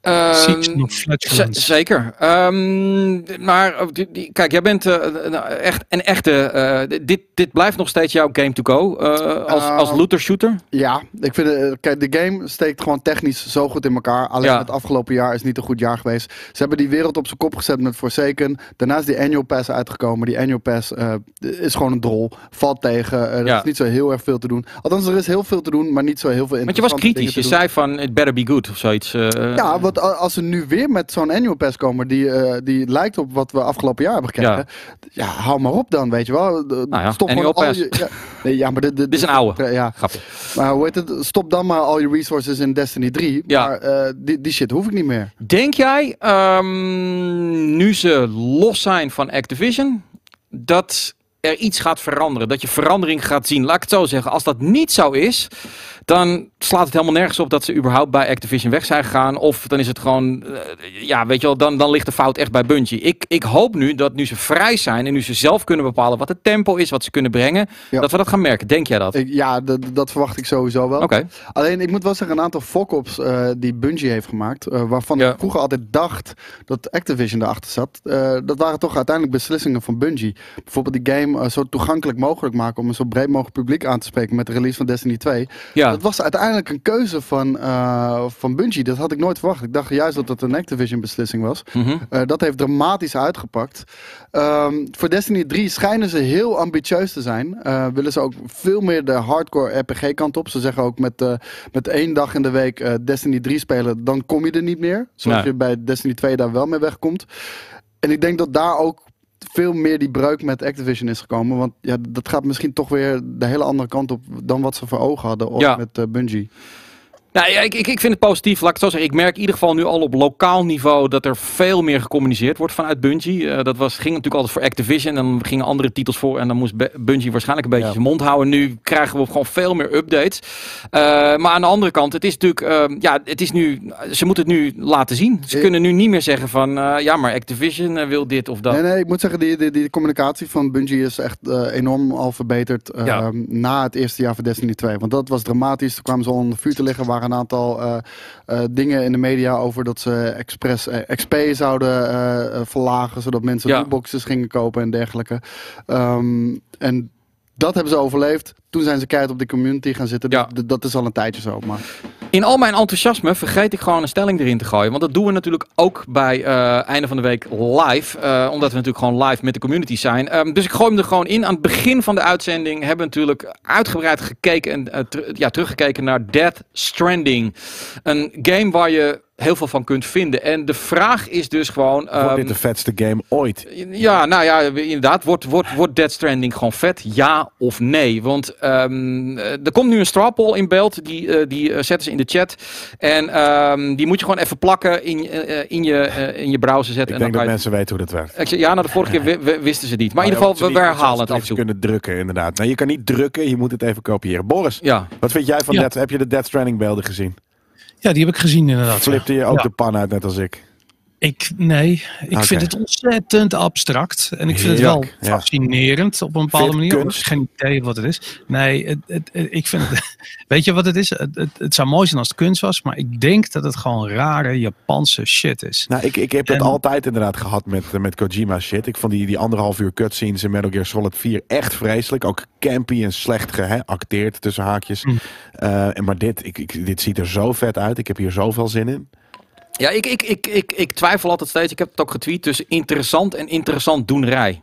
[SPEAKER 3] Ehm, zeker. Ehm, maar eh, die- die- kijk, jij bent eh, nou, echt een echte. eh, dit, dit blijft nog steeds jouw game to go eh, als, als
[SPEAKER 2] Ehm,
[SPEAKER 3] looter shooter.
[SPEAKER 2] Ja, ik vind eh, kijk, de game steekt gewoon technisch zo goed in elkaar. Alleen
[SPEAKER 3] Ja.
[SPEAKER 2] het afgelopen jaar is niet een goed jaar geweest. Ze hebben die wereld op zijn kop gezet met Forsaken. Daarna is die annual pass uitgekomen. Die annual pass eh, is gewoon een drol. Valt tegen. Eh, er
[SPEAKER 3] Ja.
[SPEAKER 2] is niet zo heel erg veel te doen. Althans, er is heel veel te doen, maar niet zo heel veel
[SPEAKER 3] Want je was kritisch. Je zei van it better be good of zoiets. eh.
[SPEAKER 2] Ja, want als ze nu weer met zo'n annual pass komen die, eh, die lijkt op wat we afgelopen jaar hebben gekregen. Ja, hou maar op dan, weet je wel. De-
[SPEAKER 3] Nou ja,
[SPEAKER 2] Stop
[SPEAKER 3] annual pass.
[SPEAKER 2] je- ja, nee, ja, maar dit, dit,
[SPEAKER 3] Dit is een oude.
[SPEAKER 2] Ja,
[SPEAKER 3] Grapje.
[SPEAKER 2] maar hoe heet het? Stop dan maar al je resources in Destiny 3.
[SPEAKER 3] Ja.
[SPEAKER 2] Maar eh, die, die shit hoef ik niet meer.
[SPEAKER 3] Denk jij, ehm, nu ze los zijn van Activision, dat er iets gaat veranderen? Dat je verandering gaat zien? Laat ik het zo zeggen. Als dat niet zo is, dan slaat het helemaal nergens op dat ze überhaupt bij Activision weg zijn gegaan. Of dan is het gewoon, eh, ja, weet je wel, dan, dan ligt de fout echt bij Bungie. Ik, ik hoop nu dat nu ze vrij zijn en nu ze zelf kunnen bepalen wat het tempo is, wat ze kunnen brengen,
[SPEAKER 2] Ja.
[SPEAKER 3] dat we dat gaan merken. Denk jij dat?
[SPEAKER 2] Ik, ja, dat, verwacht ik sowieso wel.
[SPEAKER 3] Oké.
[SPEAKER 2] Alleen, ik moet wel zeggen, een aantal fuck-ups eh, die Bungie heeft gemaakt, eh, waarvan
[SPEAKER 3] Ja.
[SPEAKER 2] ik vroeger altijd dacht dat Activision erachter zat, dat waren toch uiteindelijk beslissingen van Bungie. Bijvoorbeeld die game zo toegankelijk mogelijk maken om een zo breed mogelijk publiek aan te spreken met de release van Destiny 2.
[SPEAKER 3] Ja.
[SPEAKER 2] Dat was uiteindelijk een keuze van, eh, van Bungie. Dat had ik nooit verwacht. Ik dacht juist dat het een Activision beslissing was.
[SPEAKER 3] Mhm.
[SPEAKER 2] Eh, dat heeft dramatisch uitgepakt. Ehm, voor Destiny 3 schijnen ze heel ambitieus te zijn. Eh, willen ze ook veel meer de hardcore RPG kant op. Ze zeggen ook met, met één dag in de week Destiny 3 spelen, dan kom je er niet meer. Zoals je bij Destiny 2 daar wel mee wegkomt. En ik denk dat daar ook veel meer die breuk met Activision is gekomen. Want ja, dat gaat misschien toch weer de hele andere kant op dan wat ze voor ogen hadden
[SPEAKER 3] Ja.
[SPEAKER 2] met eh, Bungie.
[SPEAKER 3] Nou, ja, ik, ik, ik vind het positief. Laat ik het zo zeggen. Ik merk in ieder geval nu al op lokaal niveau dat er veel meer gecommuniceerd wordt vanuit Bungie. Eh, dat was, ging natuurlijk altijd voor Activision. En dan gingen andere titels voor. En dan moest Bungie waarschijnlijk een beetje
[SPEAKER 1] Ja.
[SPEAKER 3] zijn mond houden. Nu krijgen we gewoon veel meer updates. Eh, maar aan de andere kant, het is natuurlijk. eh, ja, het is nu. Ze moeten het nu laten zien. Ze kunnen nu niet meer zeggen van. eh, ja, maar Activision wil dit of dat.
[SPEAKER 2] Nee, nee, ik moet zeggen, die, die, die communicatie van Bungie is echt enorm al verbeterd eh,
[SPEAKER 3] Ja.
[SPEAKER 2] na het eerste jaar van Destiny 2. Want dat was dramatisch. Toen kwamen ze al onder vuur te liggen. Er waren een aantal eh, eh, dingen in de media over dat ze expres eh, XP zouden verlagen, zodat mensen
[SPEAKER 3] Ja.
[SPEAKER 2] lootboxes gingen kopen en dergelijke. Ehm, en dat hebben ze overleefd. Toen zijn ze keihard op de community gaan zitten.
[SPEAKER 3] Ja.
[SPEAKER 2] Dat is al een tijdje zo. Maar
[SPEAKER 3] In al mijn enthousiasme vergeet ik gewoon een stelling erin te gooien. Want dat doen we natuurlijk ook bij eh einde van de week live. eh, omdat we natuurlijk gewoon live met de community zijn. Ehm, dus ik gooi hem er gewoon in. Aan het begin van de uitzending hebben we natuurlijk uitgebreid gekeken en eh, ter- ja, teruggekeken naar Death Stranding. Een game waar je heel veel van kunt vinden. En de vraag is dus gewoon.
[SPEAKER 1] Wordt
[SPEAKER 3] ehm,
[SPEAKER 1] dit de vetste game ooit?
[SPEAKER 3] ja, nou ja, inderdaad. Wordt, wordt, wordt Dead Stranding gewoon vet? Ja of nee? Want ehm, eh, er komt nu een straw poll in beeld. Die, eh, die eh, zetten ze in de chat. En ehm, die moet je gewoon even plakken in, in, je, eh, in je browser zetten.
[SPEAKER 1] Ik denk
[SPEAKER 3] en
[SPEAKER 1] dat
[SPEAKER 3] dan
[SPEAKER 1] mensen weten hoe dat werkt.
[SPEAKER 3] Ik ja, nou de vorige keer wi- wi- wisten ze niet. Maar in ieder geval, we, we herhalen het af en toe.
[SPEAKER 1] kunnen drukken, inderdaad. Nou, je kan niet drukken, je moet het even kopiëren. Boris,
[SPEAKER 3] Ja,
[SPEAKER 1] wat vind jij van
[SPEAKER 8] Ja.
[SPEAKER 1] Dead? Heb je de Dead Stranding beelden gezien?
[SPEAKER 8] Ja, die heb ik gezien inderdaad.
[SPEAKER 1] Flipte je ook
[SPEAKER 8] Ja.
[SPEAKER 1] de pan uit, net als ik?
[SPEAKER 8] Ik, nee, ik vind het ontzettend abstract. En ik vind het wel
[SPEAKER 1] ja.
[SPEAKER 8] fascinerend op een bepaalde manier. Ik heb geen idee wat het is. Nee, het, het, het- ik vind het... Weet je wat het is? Het, zou mooi zijn als het kunst was. Maar ik denk dat het gewoon rare Japanse shit is.
[SPEAKER 1] Nou, ik, ik heb het altijd inderdaad gehad met, met Kojima shit. Ik vond die, die anderhalf uur cutscenes in Metal Gear Solid 4 echt vreselijk. Ook campy en slecht geacteerd tussen haakjes.
[SPEAKER 8] Hm.
[SPEAKER 1] Eh, en maar dit, ik, ik, dit ziet er zo vet uit. Ik heb hier zoveel zin in.
[SPEAKER 3] Ja, ik, ik, ik, ik, ik twijfel altijd steeds. Ik heb het ook getweet tussen interessant en interessant doenrij.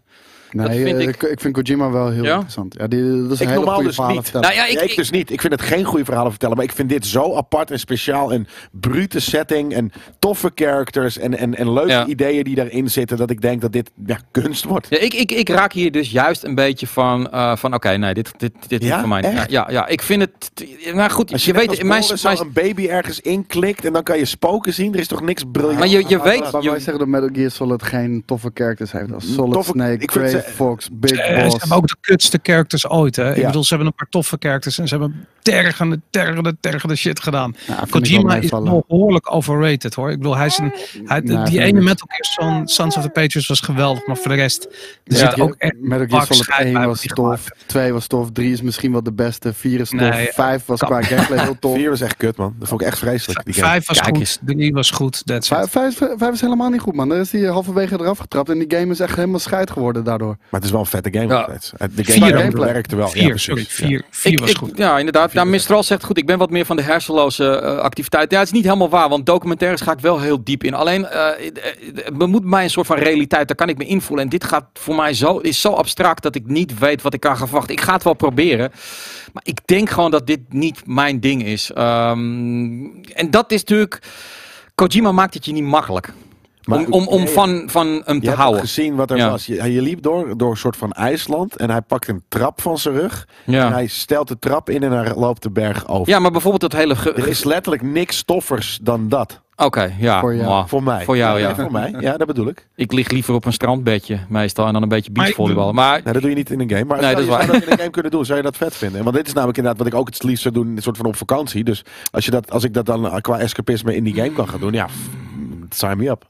[SPEAKER 2] Nee,
[SPEAKER 3] vind
[SPEAKER 2] eh,
[SPEAKER 3] ik-
[SPEAKER 2] ik... Vind Kojima wel heel
[SPEAKER 3] Ja?
[SPEAKER 2] interessant. Ja, die, dat is een
[SPEAKER 1] Ik
[SPEAKER 2] hele
[SPEAKER 1] normaal
[SPEAKER 2] goede
[SPEAKER 1] dus
[SPEAKER 2] verhalen
[SPEAKER 1] niet.
[SPEAKER 2] vertellen.
[SPEAKER 3] Nou ja, ik,
[SPEAKER 1] Ik, ik
[SPEAKER 3] ik-
[SPEAKER 1] dus niet. Ik vind het geen goede verhalen vertellen. Maar ik vind dit zo apart en speciaal. En brute setting. En toffe characters. En, en, en leuke
[SPEAKER 3] Ja.
[SPEAKER 1] ideeën die daarin zitten. Dat ik denk dat dit ja, kunst wordt.
[SPEAKER 3] Ja, ik, ik, ik raak hier dus juist een beetje van, eh, van oké, nee, dit, dit, dit is
[SPEAKER 1] Ja?
[SPEAKER 3] niet voor mij. Ja,
[SPEAKER 1] Echt?
[SPEAKER 3] ja, ja, ik vind het... Maar goed,
[SPEAKER 1] Als
[SPEAKER 3] je,
[SPEAKER 1] je,
[SPEAKER 3] weet, mijn,
[SPEAKER 1] zo
[SPEAKER 3] mijn-
[SPEAKER 1] een baby ergens inklikt. En dan kan je spoken zien. Er is toch niks briljant.
[SPEAKER 3] maar je, je weet...
[SPEAKER 2] Maar wij
[SPEAKER 3] Je,
[SPEAKER 2] zeggen dat Metal Gear Solid geen toffe characters heeft. Als Solid
[SPEAKER 1] Toffe-
[SPEAKER 2] Snake,
[SPEAKER 1] ik vind
[SPEAKER 2] Grey
[SPEAKER 1] ze-
[SPEAKER 2] Fox, Big
[SPEAKER 8] Eh, ze
[SPEAKER 2] Boss.
[SPEAKER 8] hebben ook de kutste characters ooit. Hè? Ik bedoel, ze hebben een paar toffe characters. En ze hebben tergende, tergende, tergende shit gedaan.
[SPEAKER 2] Ja,
[SPEAKER 8] Kojima is behoorlijk overrated hoor. Ik bedoel, hij is een, hij,
[SPEAKER 2] Nee, vind
[SPEAKER 8] die ene. Metal Gear Son- Sons of the Patriots was geweldig. Maar voor de rest, er
[SPEAKER 3] Ja.
[SPEAKER 8] zit ook echt
[SPEAKER 2] Metal Gear Solid
[SPEAKER 8] schijt
[SPEAKER 2] 1
[SPEAKER 8] bij
[SPEAKER 2] was tof,
[SPEAKER 8] gemaakt
[SPEAKER 2] 2 was tof, 3 is misschien wel de beste, 4 is tof,
[SPEAKER 8] Nee,
[SPEAKER 2] 5 was
[SPEAKER 8] kan-
[SPEAKER 2] qua gameplay heel tof.
[SPEAKER 1] Vier was echt kut, man. Dat vond ik echt vreselijk. Die game.
[SPEAKER 8] Vijf was
[SPEAKER 3] Kijk
[SPEAKER 8] goed,
[SPEAKER 3] eens.
[SPEAKER 8] drie was goed. That's it.
[SPEAKER 2] 5, is helemaal niet goed, man. Daar is hij halverwege eraf getrapt en die game is echt helemaal scheid geworden daardoor.
[SPEAKER 1] Maar het is wel een vette game.
[SPEAKER 3] Ja.
[SPEAKER 1] Het- De
[SPEAKER 8] Vier
[SPEAKER 1] game werkte wel.
[SPEAKER 8] Vier,
[SPEAKER 1] ja, precies.
[SPEAKER 8] sorry,
[SPEAKER 1] Ja.
[SPEAKER 8] vier, vier
[SPEAKER 3] ik,
[SPEAKER 8] was
[SPEAKER 3] ik-
[SPEAKER 8] goed.
[SPEAKER 3] Ja, inderdaad.
[SPEAKER 1] Vier
[SPEAKER 3] Nou, Mistral zegt goed, ik ben wat meer van de hersenloze eh, activiteit. Ja, het is niet helemaal waar, want documentaires ga ik wel heel diep in. Alleen, eh, eh, er moet mij een soort van realiteit, daar kan ik me invoelen. En dit gaat voor mij zo, is zo abstract dat ik niet weet wat ik kan gaan verwachten. Ik ga het wel proberen. Maar ik denk gewoon dat dit niet mijn ding is. Ehm, en dat is natuurlijk... Kojima maakt het je niet makkelijk.
[SPEAKER 1] Maar-
[SPEAKER 3] om om, van, van hem
[SPEAKER 1] Je
[SPEAKER 3] te houden.
[SPEAKER 1] gezien wat er
[SPEAKER 3] Ja.
[SPEAKER 1] was. Je, je liep door, door een soort van IJsland en hij pakt een trap van zijn rug. En hij stelt de trap in en hij loopt de berg over.
[SPEAKER 3] ja, maar bijvoorbeeld dat hele... ge-
[SPEAKER 1] Er is letterlijk niks toffers dan dat.
[SPEAKER 3] Oké, ja.
[SPEAKER 2] Voor jou.
[SPEAKER 1] Voor mij.
[SPEAKER 3] Voor jou, ja.
[SPEAKER 1] Voor mij. Ja, dat bedoel ik.
[SPEAKER 3] Ik lig liever op een strandbedje meestal en dan een beetje beachvolleyballen. Maar
[SPEAKER 1] Nee, dat doe je niet in een game. Maar
[SPEAKER 3] Nee,
[SPEAKER 1] zou
[SPEAKER 3] dat
[SPEAKER 1] je
[SPEAKER 3] is
[SPEAKER 1] zou
[SPEAKER 3] waar.
[SPEAKER 1] dat in een game kunnen doen? Zou je dat vet vinden? Want dit is namelijk inderdaad wat ik ook het liefst zou doen, een soort van op vakantie. Dus als, je dat, als ik dat dan qua escapisme in die game kan gaan doen, ja, sign me up.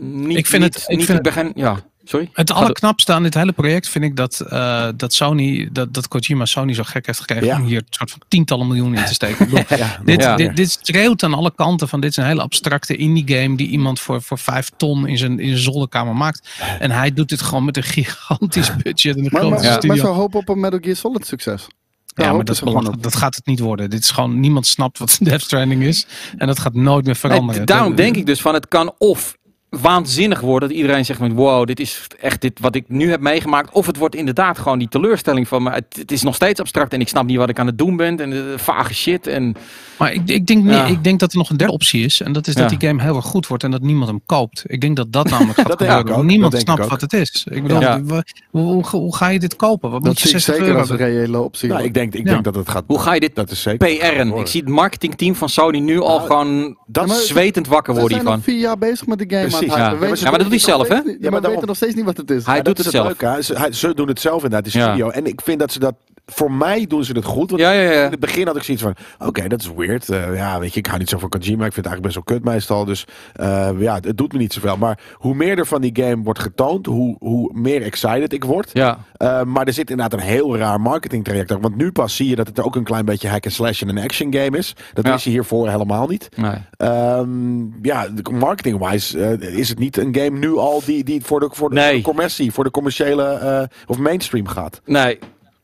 [SPEAKER 3] niet,
[SPEAKER 8] Ik vind
[SPEAKER 3] niet,
[SPEAKER 8] het- ik
[SPEAKER 3] niet,
[SPEAKER 8] vind
[SPEAKER 3] ben geen- ja, sorry.
[SPEAKER 8] Het allerknapste aan dit hele project vind ik dat, eh, dat Sony, dat, dat Kojima Sony zo gek heeft gekregen
[SPEAKER 1] Ja.
[SPEAKER 8] om hier een soort van tientallen miljoenen in te steken.
[SPEAKER 1] Ja,
[SPEAKER 8] dit,
[SPEAKER 3] Ja.
[SPEAKER 8] dit, dit schreeuwt aan alle kanten van dit is een hele abstracte indie game die iemand voor, voor vijf ton in zijn, in zijn zolderkamer maakt. En hij doet dit gewoon met een gigantisch budget en een
[SPEAKER 2] Maar,
[SPEAKER 8] grote
[SPEAKER 2] maar,
[SPEAKER 3] Ja.
[SPEAKER 2] maar
[SPEAKER 8] studio.
[SPEAKER 2] ze hopen op een Metal Gear Solid succes.
[SPEAKER 8] Ja, maar dat,
[SPEAKER 2] gewoon
[SPEAKER 8] dat gaat het niet worden. Dit is gewoon, niemand snapt wat Death Stranding is. En dat gaat nooit meer veranderen.
[SPEAKER 3] daarom denk ik dus van het kan of waanzinnig worden dat iedereen zegt van wow, dit is echt dit wat ik nu heb meegemaakt. Of het wordt inderdaad gewoon die teleurstelling van maar het, het is nog steeds abstract en ik snap niet wat ik aan het doen ben en de vage shit en
[SPEAKER 8] Maar ik, ik, denk, niet,
[SPEAKER 3] Ja.
[SPEAKER 8] ik denk dat er nog een derde optie is. En dat is dat
[SPEAKER 3] Ja.
[SPEAKER 8] die game heel erg goed wordt en dat niemand hem koopt. Ik denk dat dat namelijk gaat
[SPEAKER 1] Dat
[SPEAKER 8] gebeuren.
[SPEAKER 1] ik ook.
[SPEAKER 8] Niemand snapt
[SPEAKER 1] ik ook.
[SPEAKER 8] wat het is. Ik bedoel,
[SPEAKER 3] Ja.
[SPEAKER 8] hoe, hoe, hoe ga je dit kopen? Wat
[SPEAKER 2] Dat
[SPEAKER 8] moet je
[SPEAKER 2] zie ik
[SPEAKER 8] 60
[SPEAKER 2] zeker
[SPEAKER 8] euro
[SPEAKER 2] als een reële optie.
[SPEAKER 1] Nou, ik denk, ik
[SPEAKER 8] Ja.
[SPEAKER 1] denk dat het gaat.
[SPEAKER 3] hoe ga je dit
[SPEAKER 1] Dat is zeker.
[SPEAKER 3] PR'en? Ik zie het marketingteam van Sony nu al
[SPEAKER 1] Nou,
[SPEAKER 3] gewoon
[SPEAKER 1] dat
[SPEAKER 3] zwetend wakker
[SPEAKER 2] We
[SPEAKER 3] worden hiervan.
[SPEAKER 2] vier jaar bezig met de game.
[SPEAKER 1] Precies, ja.
[SPEAKER 3] maar dat doet hij zelf, hè?
[SPEAKER 1] Ja,
[SPEAKER 2] maar we weten nog steeds niet wat het is.
[SPEAKER 3] Hij
[SPEAKER 1] Ja,
[SPEAKER 3] doet het zelf.
[SPEAKER 1] Ze, hij- ze doen het zelf inderdaad, de
[SPEAKER 3] Ja.
[SPEAKER 1] studio. En ik vind dat ze dat... Voor mij doen ze het goed. Want
[SPEAKER 3] Ja, ja, ja.
[SPEAKER 1] in het begin had ik zoiets van... Oké, dat is weird. Eh, ja, weet je, ik hou niet zo van Kojima. Ik vind het eigenlijk best wel kut meestal. Dus eh, ja, het doet me niet zoveel. Maar hoe meer er van die game wordt getoond... Hoe, hoe meer excited ik word.
[SPEAKER 3] Ja,
[SPEAKER 1] Eh, maar er zit inderdaad een heel raar marketingtraject achter. Want nu pas zie je dat het ook een klein beetje hack and slash en een action game is. Dat je hiervoor helemaal niet.
[SPEAKER 3] nee.
[SPEAKER 1] Ehm, ja, marketing-wise is het niet een game nu al die, die voor de, voor de,
[SPEAKER 3] Nee.
[SPEAKER 1] voor de commercie, voor de commerciële of mainstream gaat.
[SPEAKER 3] Nee,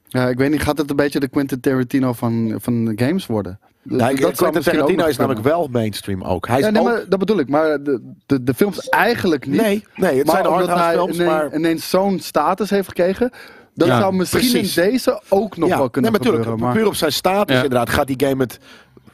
[SPEAKER 2] Ja, ik weet niet, gaat het een beetje de Quentin Tarantino van, van de games worden?
[SPEAKER 1] Nou,
[SPEAKER 2] Dat
[SPEAKER 1] Quentin Tarantino is namelijk wel mainstream ook. Hij is
[SPEAKER 2] Ja, nee,
[SPEAKER 1] ook-
[SPEAKER 2] maar dat bedoel ik. Maar de, de, de films eigenlijk niet.
[SPEAKER 1] nee, nee, het
[SPEAKER 2] maar
[SPEAKER 1] zijn
[SPEAKER 2] omdat
[SPEAKER 1] hardhouse
[SPEAKER 2] hij
[SPEAKER 1] films,
[SPEAKER 2] ineens,
[SPEAKER 1] maar...
[SPEAKER 2] ineens zo'n status heeft gekregen. Dat
[SPEAKER 3] Ja,
[SPEAKER 2] zou misschien
[SPEAKER 1] precies.
[SPEAKER 2] in deze ook nog wel kunnen
[SPEAKER 1] nee, maar
[SPEAKER 2] gebeuren.
[SPEAKER 1] natuurlijk,
[SPEAKER 2] Maar,
[SPEAKER 1] puur op zijn status
[SPEAKER 3] Ja.
[SPEAKER 1] inderdaad gaat die game het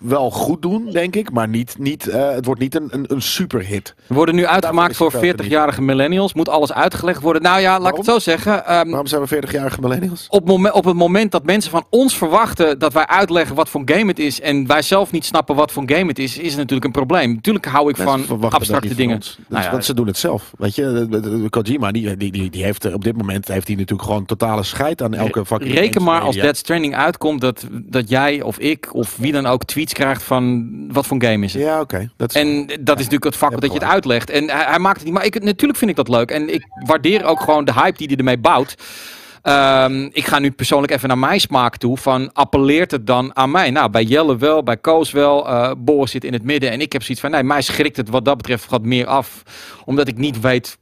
[SPEAKER 1] wel goed doen, denk ik. Maar niet, niet, eh, het wordt niet een, een, een superhit.
[SPEAKER 3] we worden nu uitgemaakt voor
[SPEAKER 1] het wel
[SPEAKER 3] 40-jarige millennials. Moet alles uitgelegd worden. Nou ja, laat ik het zo zeggen. ehm,
[SPEAKER 1] Waarom zijn we 40-jarige millennials?
[SPEAKER 3] op, momen- op het moment dat mensen van ons verwachten dat wij uitleggen wat voor game het is en wij zelf niet snappen wat voor game het is, is het natuurlijk een probleem. Natuurlijk hou ik
[SPEAKER 1] Mensen
[SPEAKER 3] van abstracte
[SPEAKER 1] van
[SPEAKER 3] dingen.
[SPEAKER 1] Dat,
[SPEAKER 3] Nou ja,
[SPEAKER 1] want ze doen het zelf. Weet je, Kojima, die, die, die, die heeft eh, op dit moment heeft hij natuurlijk gewoon totale scheid aan elke fucking
[SPEAKER 3] Reken maar als. Dead Stranding uitkomt dat, dat jij of ik of wie dan ook tweets krijgt van wat voor game is het.
[SPEAKER 1] Ja, oké. Dat is-
[SPEAKER 3] En dat is natuurlijk het vak dat je het uitlegt. En hij, hij maakt het niet. Maar ik, natuurlijk vind ik dat leuk. En ik waardeer ook gewoon de hype die hij ermee bouwt. Ehm, ik ga nu persoonlijk even naar mijn smaak toe. Van appelleert het dan aan mij? Nou, bij Jelle wel, bij Koos wel. eh Boris zit in het midden. En ik heb zoiets van, nee, mij schrikt het wat dat betreft wat meer af. Omdat ik niet weet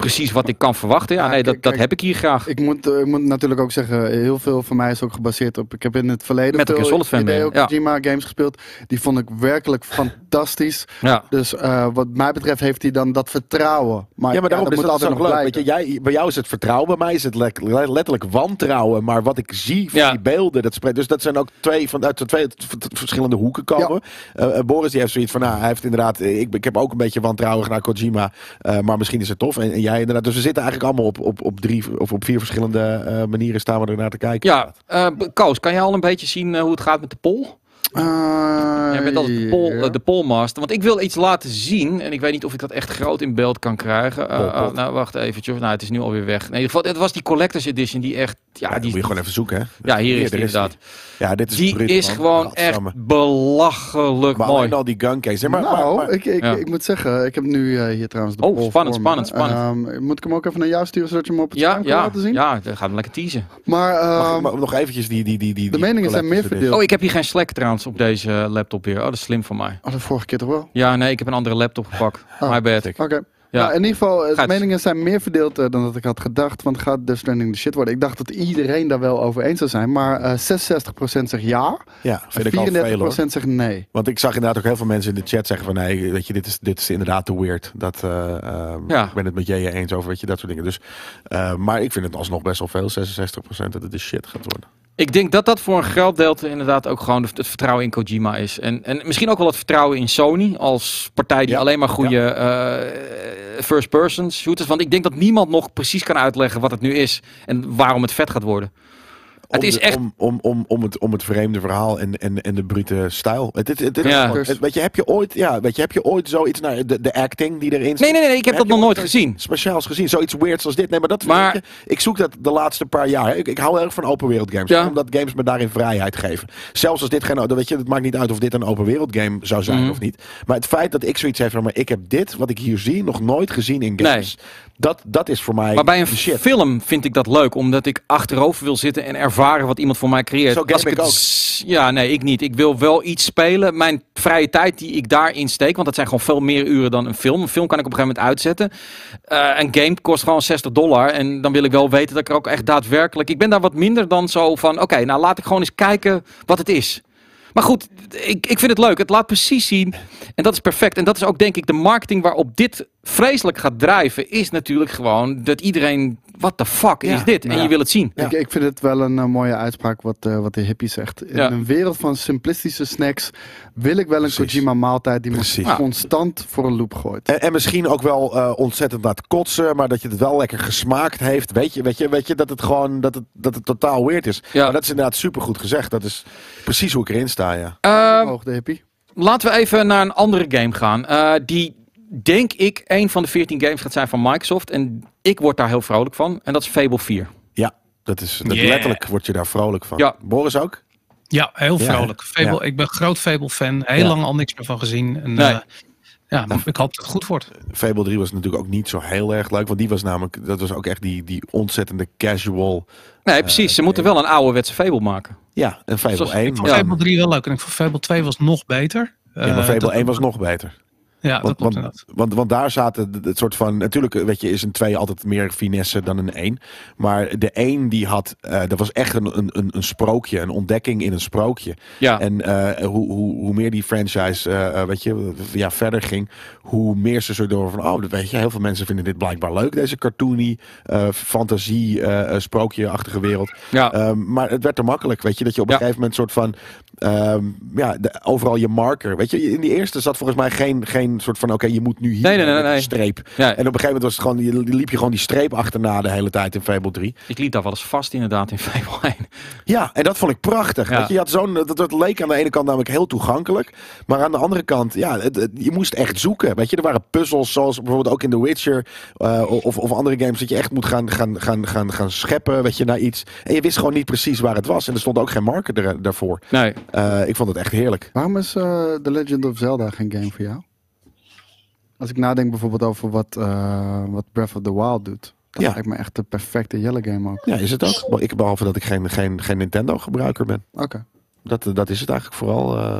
[SPEAKER 3] precies wat ik kan verwachten. Ja,
[SPEAKER 2] Ja,
[SPEAKER 3] nee, dat,
[SPEAKER 2] kijk,
[SPEAKER 3] dat heb ik hier graag.
[SPEAKER 2] Ik moet, eh, ik moet natuurlijk ook zeggen, heel veel van mij is ook gebaseerd op. Ik heb in het verleden
[SPEAKER 3] Gear
[SPEAKER 2] veel
[SPEAKER 3] Solid
[SPEAKER 2] Hideo
[SPEAKER 3] ja.
[SPEAKER 2] Kojima games gespeeld. Die vond ik werkelijk fantastisch.
[SPEAKER 3] Ja.
[SPEAKER 2] Dus eh, wat mij betreft heeft hij dan dat vertrouwen. Maar,
[SPEAKER 1] ja, maar daarom
[SPEAKER 2] dat
[SPEAKER 1] is
[SPEAKER 2] moet
[SPEAKER 1] dat,
[SPEAKER 2] altijd nog
[SPEAKER 1] leuk. Weet je, jij, bij jou is het vertrouwen, bij mij is het le- le- letterlijk wantrouwen. Maar wat ik zie van
[SPEAKER 3] Ja.
[SPEAKER 1] die beelden, dat spreekt. Dus dat zijn ook twee van uit twee verschillende hoeken komen. Eh, eh, Boris die heeft zoiets van, nou, hij heeft inderdaad, eh, ik, ik heb ook een beetje wantrouwen naar Kojima, eh, maar misschien is het tof. En, en jij inderdaad. Dus we zitten eigenlijk allemaal op, op, op drie of op vier verschillende eh, manieren staan we er naar te kijken.
[SPEAKER 3] Ja, eh, Koos, kan jij al een beetje zien eh, hoe het gaat met de poll?
[SPEAKER 2] Eh,
[SPEAKER 3] Jij bent altijd de, eh, de pollmaster. Want ik wil iets laten zien. En ik weet niet of ik dat echt groot in beeld kan krijgen. Eh,
[SPEAKER 1] Pol, pol.
[SPEAKER 3] oh, nou, wacht eventjes. Nou, het is nu alweer weg. Nee, in ieder geval, het was die Collector's Edition die echt... Ja,
[SPEAKER 1] Ja, die moet je gewoon even zoeken, hè?
[SPEAKER 3] ja hier is die inderdaad.
[SPEAKER 1] Ja, dit is
[SPEAKER 3] Die is
[SPEAKER 1] man.
[SPEAKER 3] gewoon echt
[SPEAKER 1] Gadsamme.
[SPEAKER 3] belachelijk
[SPEAKER 1] Maar
[SPEAKER 3] mooi.
[SPEAKER 1] al die gun case. Maar,
[SPEAKER 2] nou,
[SPEAKER 1] maar-
[SPEAKER 2] ik, ik,
[SPEAKER 3] Ja.
[SPEAKER 2] ik moet zeggen, ik heb nu eh, hier trouwens de
[SPEAKER 3] Oh, spannend,
[SPEAKER 2] voor me.
[SPEAKER 3] spannend, spannend.
[SPEAKER 2] Ehm, moet ik hem ook even naar jou sturen, zodat je hem op het
[SPEAKER 3] Ja,
[SPEAKER 2] scherm kan
[SPEAKER 3] ja,
[SPEAKER 2] laten zien?
[SPEAKER 3] ja, dan gaat hem lekker teasen.
[SPEAKER 2] Maar,
[SPEAKER 1] mag
[SPEAKER 2] ehm,
[SPEAKER 1] ik maar nog eventjes die... die, die, die
[SPEAKER 2] de
[SPEAKER 1] die
[SPEAKER 2] meningen zijn meer verdeeld.
[SPEAKER 3] Oh, ik heb hier geen Slack trouwens op deze laptop weer. Oh, dat is slim van mij.
[SPEAKER 2] oh, de vorige keer toch wel?
[SPEAKER 3] Ja, nee, ik heb een andere laptop gepakt.
[SPEAKER 2] Oh,
[SPEAKER 3] My bad.
[SPEAKER 2] Oké.
[SPEAKER 3] Ja.
[SPEAKER 2] Nou, in ieder geval, eh, de
[SPEAKER 3] Gaat.
[SPEAKER 2] meningen zijn meer verdeeld eh, dan dat ik had gedacht. Want gaat Death Stranding de shit worden? Ik dacht dat iedereen daar wel over eens zou zijn. Maar eh 66% zegt ja.
[SPEAKER 1] Ja, vind
[SPEAKER 2] En
[SPEAKER 1] ik al veel hoor.
[SPEAKER 2] 34% zegt nee.
[SPEAKER 1] Want ik zag inderdaad ook heel veel mensen in de chat zeggen van nee, weet je, dit is, dit is inderdaad te weird. Dat, eh, ehm,
[SPEAKER 3] Ja.
[SPEAKER 1] Ik ben het met jij eens over, weet je, dat soort dingen. Dus, eh, maar ik vind het alsnog best wel veel, 66% dat het de shit gaat worden.
[SPEAKER 3] Ik denk dat dat voor een groot deel inderdaad ook gewoon het vertrouwen in Kojima is. En, en misschien ook wel het vertrouwen in Sony als partij die
[SPEAKER 1] Ja.
[SPEAKER 3] alleen maar goede eh, first-person shooters. Want ik denk dat niemand nog precies kan uitleggen wat het nu is en waarom het vet gaat worden. Het
[SPEAKER 1] Om
[SPEAKER 3] is
[SPEAKER 1] de-
[SPEAKER 3] echt-
[SPEAKER 1] Om, om, om, om, het, om het vreemde verhaal en, en, en de brute stijl. Het, het, het, het is
[SPEAKER 3] Ja.
[SPEAKER 1] gewoon- het- weet je, heb je ooit, ja, weet je, heb je ooit zoiets naar de, de acting die erin zit?
[SPEAKER 3] Nee, nee, nee, ik heb dat nog nooit
[SPEAKER 1] ooit
[SPEAKER 3] gezien.
[SPEAKER 1] Speciaals gezien, zoiets weirds als dit. Nee, maar dat
[SPEAKER 3] Maar-
[SPEAKER 1] weet je, ik zoek dat de laatste paar jaar. Ik, ik hou erg van open wereld games.
[SPEAKER 3] Ja.
[SPEAKER 1] Omdat games me daarin vrijheid geven. Zelfs als dit geen, weet je, het maakt niet uit of dit een open wereld game zou zijn
[SPEAKER 3] Mhm.
[SPEAKER 1] of niet. Maar het feit dat ik zoiets heb van, maar ik heb dit, wat ik hier zie, nog nooit gezien in games. Dat, dat is voor mij
[SPEAKER 3] Maar bij een
[SPEAKER 1] shit.
[SPEAKER 3] film vind ik dat leuk, omdat ik achterover wil zitten en ervaren wat iemand voor mij creëert.
[SPEAKER 1] Zo
[SPEAKER 3] Als
[SPEAKER 1] ik ook.
[SPEAKER 3] Ja, nee, ik niet. Ik wil wel iets spelen. Mijn vrije tijd die ik daarin steek, want dat zijn gewoon veel meer uren dan een film. Een film kan ik op een gegeven moment uitzetten. Eh, een game kost gewoon 60 dollar en dan wil ik wel weten dat ik er ook echt daadwerkelijk... Ik ben daar wat minder dan zo van, oké, nou laat ik gewoon eens kijken wat het is. Maar goed, ik, ik vind het leuk. Het laat precies zien. En dat is perfect. En dat is ook denk ik de marketing waarop dit vreselijk gaat drijven. Is natuurlijk gewoon dat iedereen... What the fuck
[SPEAKER 1] Ja,
[SPEAKER 3] is dit? En
[SPEAKER 1] ja.
[SPEAKER 3] je wil het zien.
[SPEAKER 1] Ja.
[SPEAKER 2] Ik, ik vind het wel een eh, mooie uitspraak wat, eh, wat de hippie zegt. In
[SPEAKER 3] Ja.
[SPEAKER 2] een wereld van simplistische snacks wil ik wel een
[SPEAKER 1] Precies.
[SPEAKER 2] Kojima maaltijd die me
[SPEAKER 1] Precies.
[SPEAKER 2] Constant voor een loop gooit.
[SPEAKER 1] En, en misschien ook wel eh, ontzettend laat kotsen, maar dat je het wel lekker gesmaakt heeft. Weet je, weet je, weet je dat het gewoon dat het, dat het totaal weird is.
[SPEAKER 3] Ja.
[SPEAKER 1] Maar dat is inderdaad supergoed gezegd. Dat is precies hoe ik erin sta, ja.
[SPEAKER 3] Ehm,
[SPEAKER 2] Hoog de hippie.
[SPEAKER 3] laten we even naar een andere game gaan. Eh, die denk ik een van de 14 games gaat zijn van Microsoft. En ik word daar heel vrolijk van. En dat is Fable 4.
[SPEAKER 1] Ja, dat is dat
[SPEAKER 8] Yeah.
[SPEAKER 1] letterlijk word je daar vrolijk van.
[SPEAKER 3] Ja.
[SPEAKER 1] Boris ook?
[SPEAKER 8] Ja, heel
[SPEAKER 1] Ja,
[SPEAKER 8] vrolijk. Fable,
[SPEAKER 1] ja.
[SPEAKER 8] Ik ben groot Fable-fan. Heel
[SPEAKER 1] Ja.
[SPEAKER 8] lang al niks meer van gezien. En,
[SPEAKER 3] Nee.
[SPEAKER 8] eh, ja, ik hoop dat het goed wordt.
[SPEAKER 1] Fable 3 was natuurlijk ook niet zo heel erg leuk. Want die was namelijk, dat was ook echt die, die ontzettende casual.
[SPEAKER 3] Nee, precies. Ze moeten wel een ouderwetse Fable maken.
[SPEAKER 1] Ja, en Fable
[SPEAKER 3] Zoals-
[SPEAKER 1] 1.
[SPEAKER 8] Ik vond
[SPEAKER 1] Maar,
[SPEAKER 8] Fable 3 wel leuk. En ik vond Fable 2 was nog beter.
[SPEAKER 1] ja, maar
[SPEAKER 8] Eh,
[SPEAKER 1] Fable
[SPEAKER 8] dat-
[SPEAKER 1] 1 was nog beter.
[SPEAKER 8] Ja, dat
[SPEAKER 1] Want,
[SPEAKER 8] klopt
[SPEAKER 1] want,
[SPEAKER 8] inderdaad.
[SPEAKER 1] want, want daar zaten het soort van. Natuurlijk, weet je, is een 2 altijd meer finesse dan een 1. Maar de 1 die had. eh, dat was echt een, een, een, sprookje, een ontdekking in een sprookje.
[SPEAKER 3] Ja.
[SPEAKER 1] En eh, hoe, hoe, hoe meer die franchise, eh, eh, weet je, ja, verder ging, hoe meer ze zo door van, oh, dat weet je, heel veel mensen vinden dit blijkbaar leuk, deze cartoony, eh, fantasie, eh, eh, sprookje-achtige wereld.
[SPEAKER 3] Ja.
[SPEAKER 1] Ehm, maar het werd te makkelijk, weet je, dat je op een
[SPEAKER 3] Ja.
[SPEAKER 1] gegeven moment soort van, ehm, ja, de, overal je marker, weet je, in die eerste zat volgens mij geen, geen soort van, oké, je moet nu hier
[SPEAKER 3] Nee, nee, nee,
[SPEAKER 1] streep.
[SPEAKER 3] Ja.
[SPEAKER 1] En op een gegeven moment was het gewoon, je liep je gewoon die streep achterna de hele tijd in Fable 3.
[SPEAKER 3] Ik liep daar wel eens vast inderdaad in Fable 1.
[SPEAKER 1] Ja, en dat vond ik prachtig.
[SPEAKER 3] Ja.
[SPEAKER 1] Weet je, je had zo'n, dat, dat leek aan de ene kant namelijk heel toegankelijk. Maar aan de andere kant, ja, het, het- je moest echt zoeken. Weet je, er waren puzzels zoals bijvoorbeeld ook in The Witcher. eh, of, of andere games dat je echt moet gaan, gaan, gaan, gaan, gaan scheppen weet je, naar iets. En je wist gewoon niet precies waar het was. En er stond ook geen marker er, daarvoor.
[SPEAKER 3] Nee.
[SPEAKER 1] Eh, ik vond het echt heerlijk.
[SPEAKER 2] Waarom is eh, The Legend of Zelda geen game voor jou? Als ik nadenk bijvoorbeeld over wat, eh, wat Breath of the Wild doet. Dat
[SPEAKER 1] Ja.
[SPEAKER 2] lijkt me echt de perfecte Yellow game ook.
[SPEAKER 1] Ja, is het ook. Maar Ik, behalve dat ik geen, geen, geen Nintendo gebruiker ben.
[SPEAKER 2] Oké.
[SPEAKER 1] Dat, dat is het eigenlijk vooral. eh.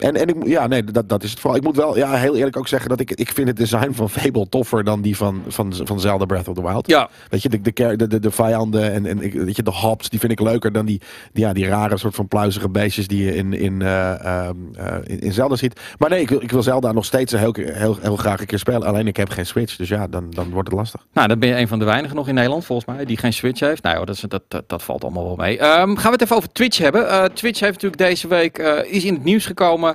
[SPEAKER 1] En, en ik, ja, nee, dat, dat is het vooral. Ik moet wel ja, heel eerlijk ook zeggen dat ik, ik vind het design van Fable toffer dan die van, van, van Zelda Breath of the Wild.
[SPEAKER 3] Ja,
[SPEAKER 1] Weet je, de, de, de, de, de vijanden en, en weet je, de hops, die vind ik leuker dan die, die, ja, die rare soort van pluizige beestjes die je in, in, eh, ehm, eh, in, in Zelda ziet. Maar nee, ik, wil- ik wil Zelda nog steeds heel, heel, heel graag een keer spelen. Alleen ik heb geen Switch, dus ja, dan, dan wordt het lastig.
[SPEAKER 3] nou, dan ben je een van de weinigen nog in Nederland, volgens mij, die geen Switch heeft. Nou, dat, is, dat, dat, dat valt allemaal wel mee. Ehm, gaan we het even over Twitch hebben. Eh, Twitch heeft natuurlijk deze week, is in het nieuws gekomen,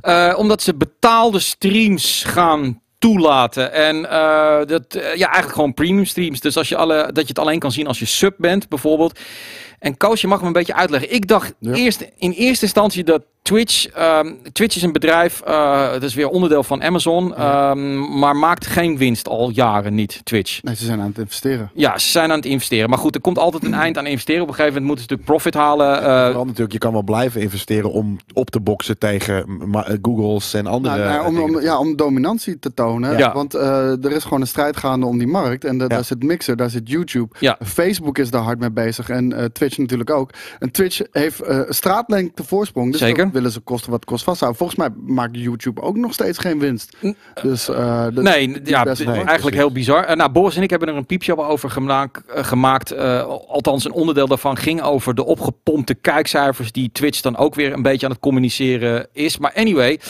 [SPEAKER 3] eh, omdat ze betaalde streams gaan toelaten. En eh, dat, eh, ja, eigenlijk gewoon premium streams. Dus als je alle, dat je het alleen kan zien als je sub bent, bijvoorbeeld. En Koos, je mag me een beetje uitleggen. Ik dacht
[SPEAKER 2] Ja.
[SPEAKER 3] eerst in eerste instantie dat Twitch, ehm, Twitch is een bedrijf, eh het is weer onderdeel van Amazon, ehm, maar maakt geen winst al jaren niet, Twitch.
[SPEAKER 2] Nee, ze zijn aan het investeren.
[SPEAKER 3] Ja, ze zijn aan het investeren. Maar goed, er komt altijd een eind aan investeren. Op een gegeven moment moeten ze natuurlijk profit halen. eh,
[SPEAKER 1] Vooral natuurlijk, je kan wel blijven investeren om op te boksen tegen eh, Googles en andere.
[SPEAKER 2] Nou, nou, om, ja, om dominantie te tonen.
[SPEAKER 3] Ja.
[SPEAKER 2] Want eh, er is gewoon een strijd gaande om die markt. En de-
[SPEAKER 1] Ja.
[SPEAKER 2] daar zit Mixer, daar zit YouTube.
[SPEAKER 3] Ja.
[SPEAKER 2] Facebook is daar hard mee bezig. En eh, Twitch natuurlijk ook. En Twitch heeft eh, een straatlengte voorsprong. Dus
[SPEAKER 3] Zeker.
[SPEAKER 2] dat willen ze kosten wat kost vasthouden. Volgens mij maakt YouTube ook nog steeds geen winst. Dus, eh,
[SPEAKER 3] Nee, ja,
[SPEAKER 2] best
[SPEAKER 3] eigenlijk heel bizar. Eh, nou, Boris en ik hebben er een piepshow over gemaakt. gemaakt eh, althans, een onderdeel daarvan ging over de opgepompte kijkcijfers die Twitch dan ook weer een beetje aan het communiceren is. Maar anyway,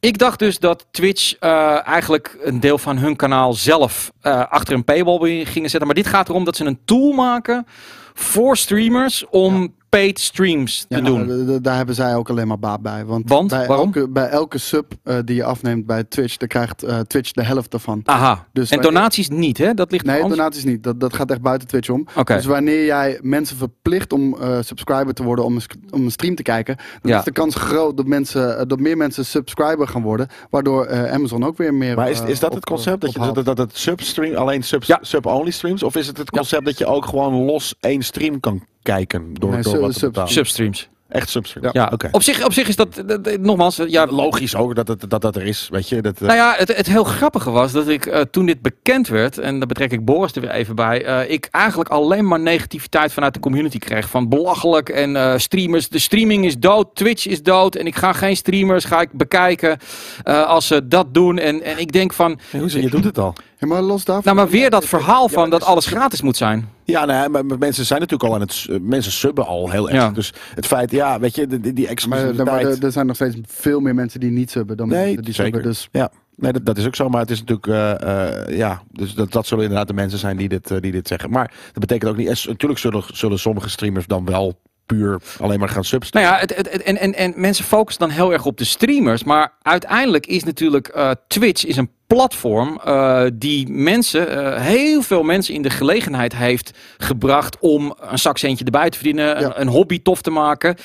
[SPEAKER 3] ik dacht dus dat Twitch eh, eigenlijk een deel van hun kanaal zelf eh, achter een paywall gingen zetten. Maar dit gaat erom dat ze een tool maken voor streamers om paid streams te
[SPEAKER 2] Ja,
[SPEAKER 3] doen.
[SPEAKER 2] nou, d- d- daar hebben zij ook alleen maar baat bij. Want,
[SPEAKER 3] Want?
[SPEAKER 2] bij,
[SPEAKER 3] Waarom?
[SPEAKER 2] Elke, bij elke sub eh, die je afneemt bij Twitch, dan krijgt eh, Twitch de helft ervan.
[SPEAKER 3] Aha.
[SPEAKER 2] Dus
[SPEAKER 3] en donaties niet, hè? Dat ligt
[SPEAKER 2] Nee, donaties niet. Dat, dat gaat echt buiten Twitch om.
[SPEAKER 3] Oké.
[SPEAKER 2] Dus wanneer jij mensen verplicht om eh, subscriber te worden om een, om een stream te kijken, dan
[SPEAKER 3] Ja.
[SPEAKER 2] is de kans groot dat, mensen, dat meer mensen subscriber gaan worden, waardoor eh, Amazon ook weer meer.
[SPEAKER 1] Maar is, is dat
[SPEAKER 2] op-
[SPEAKER 1] het concept? Dat, je, dat, dat het substream, alleen sub,
[SPEAKER 3] Ja.
[SPEAKER 1] sub-only streams? Of is het het concept dat je ook gewoon los één stream kan kijken door,
[SPEAKER 2] Nee,
[SPEAKER 1] door
[SPEAKER 2] sub-
[SPEAKER 1] wat te
[SPEAKER 2] sub-
[SPEAKER 1] betalen?
[SPEAKER 3] Substreams.
[SPEAKER 1] Echt substream?
[SPEAKER 2] Ja.
[SPEAKER 3] Ja,
[SPEAKER 1] Oké.
[SPEAKER 3] op, zich, op zich is dat, dat- dat- nogmaals, ja,
[SPEAKER 1] Logisch ook dat dat, dat er is, weet je. Dat, eh,
[SPEAKER 3] Nou ja, het, het heel grappige was dat ik eh, toen dit bekend werd, en daar betrek ik Boris er weer even bij, eh, ik eigenlijk alleen maar negativiteit vanuit de community kreeg. Van belachelijk en eh, streamers, de streaming is dood, Twitch is dood en ik ga geen streamers, ga ik bekijken eh, als ze dat doen. En, en ik denk van,
[SPEAKER 1] Hey, hoezo, je doet het al.
[SPEAKER 2] Ja, maar los daarvan.
[SPEAKER 3] nou maar weer dat verhaal
[SPEAKER 1] Ja,
[SPEAKER 3] van dat
[SPEAKER 1] dus-
[SPEAKER 3] alles gratis moet zijn.
[SPEAKER 1] Ja, nee, maar, maar mensen zijn natuurlijk al aan het... eh, Mensen subben al heel erg.
[SPEAKER 3] Ja.
[SPEAKER 1] Dus het feit, ja, weet je, die, die exclusiviteit...
[SPEAKER 2] maar er, er zijn nog steeds veel meer mensen die niet subben dan
[SPEAKER 1] Nee,
[SPEAKER 2] mensen die
[SPEAKER 1] zeker.
[SPEAKER 2] subben. Dus
[SPEAKER 1] Ja, nee, dat, dat is ook zo. Maar het is natuurlijk, eh, eh, ja, dus dat, dat zullen inderdaad de mensen zijn die dit, die dit zeggen. Maar dat betekent ook niet, natuurlijk zullen, zullen sommige streamers dan wel puur alleen maar gaan substaan.
[SPEAKER 3] Nou ja, het, het, het- en, en, en mensen focussen dan heel erg op de streamers. Maar uiteindelijk is natuurlijk eh, Twitch is een platform eh, die mensen, eh, heel veel mensen in de gelegenheid heeft gebracht om een zakcentje erbij te verdienen,
[SPEAKER 2] Ja.
[SPEAKER 3] een, een hobby tof te maken.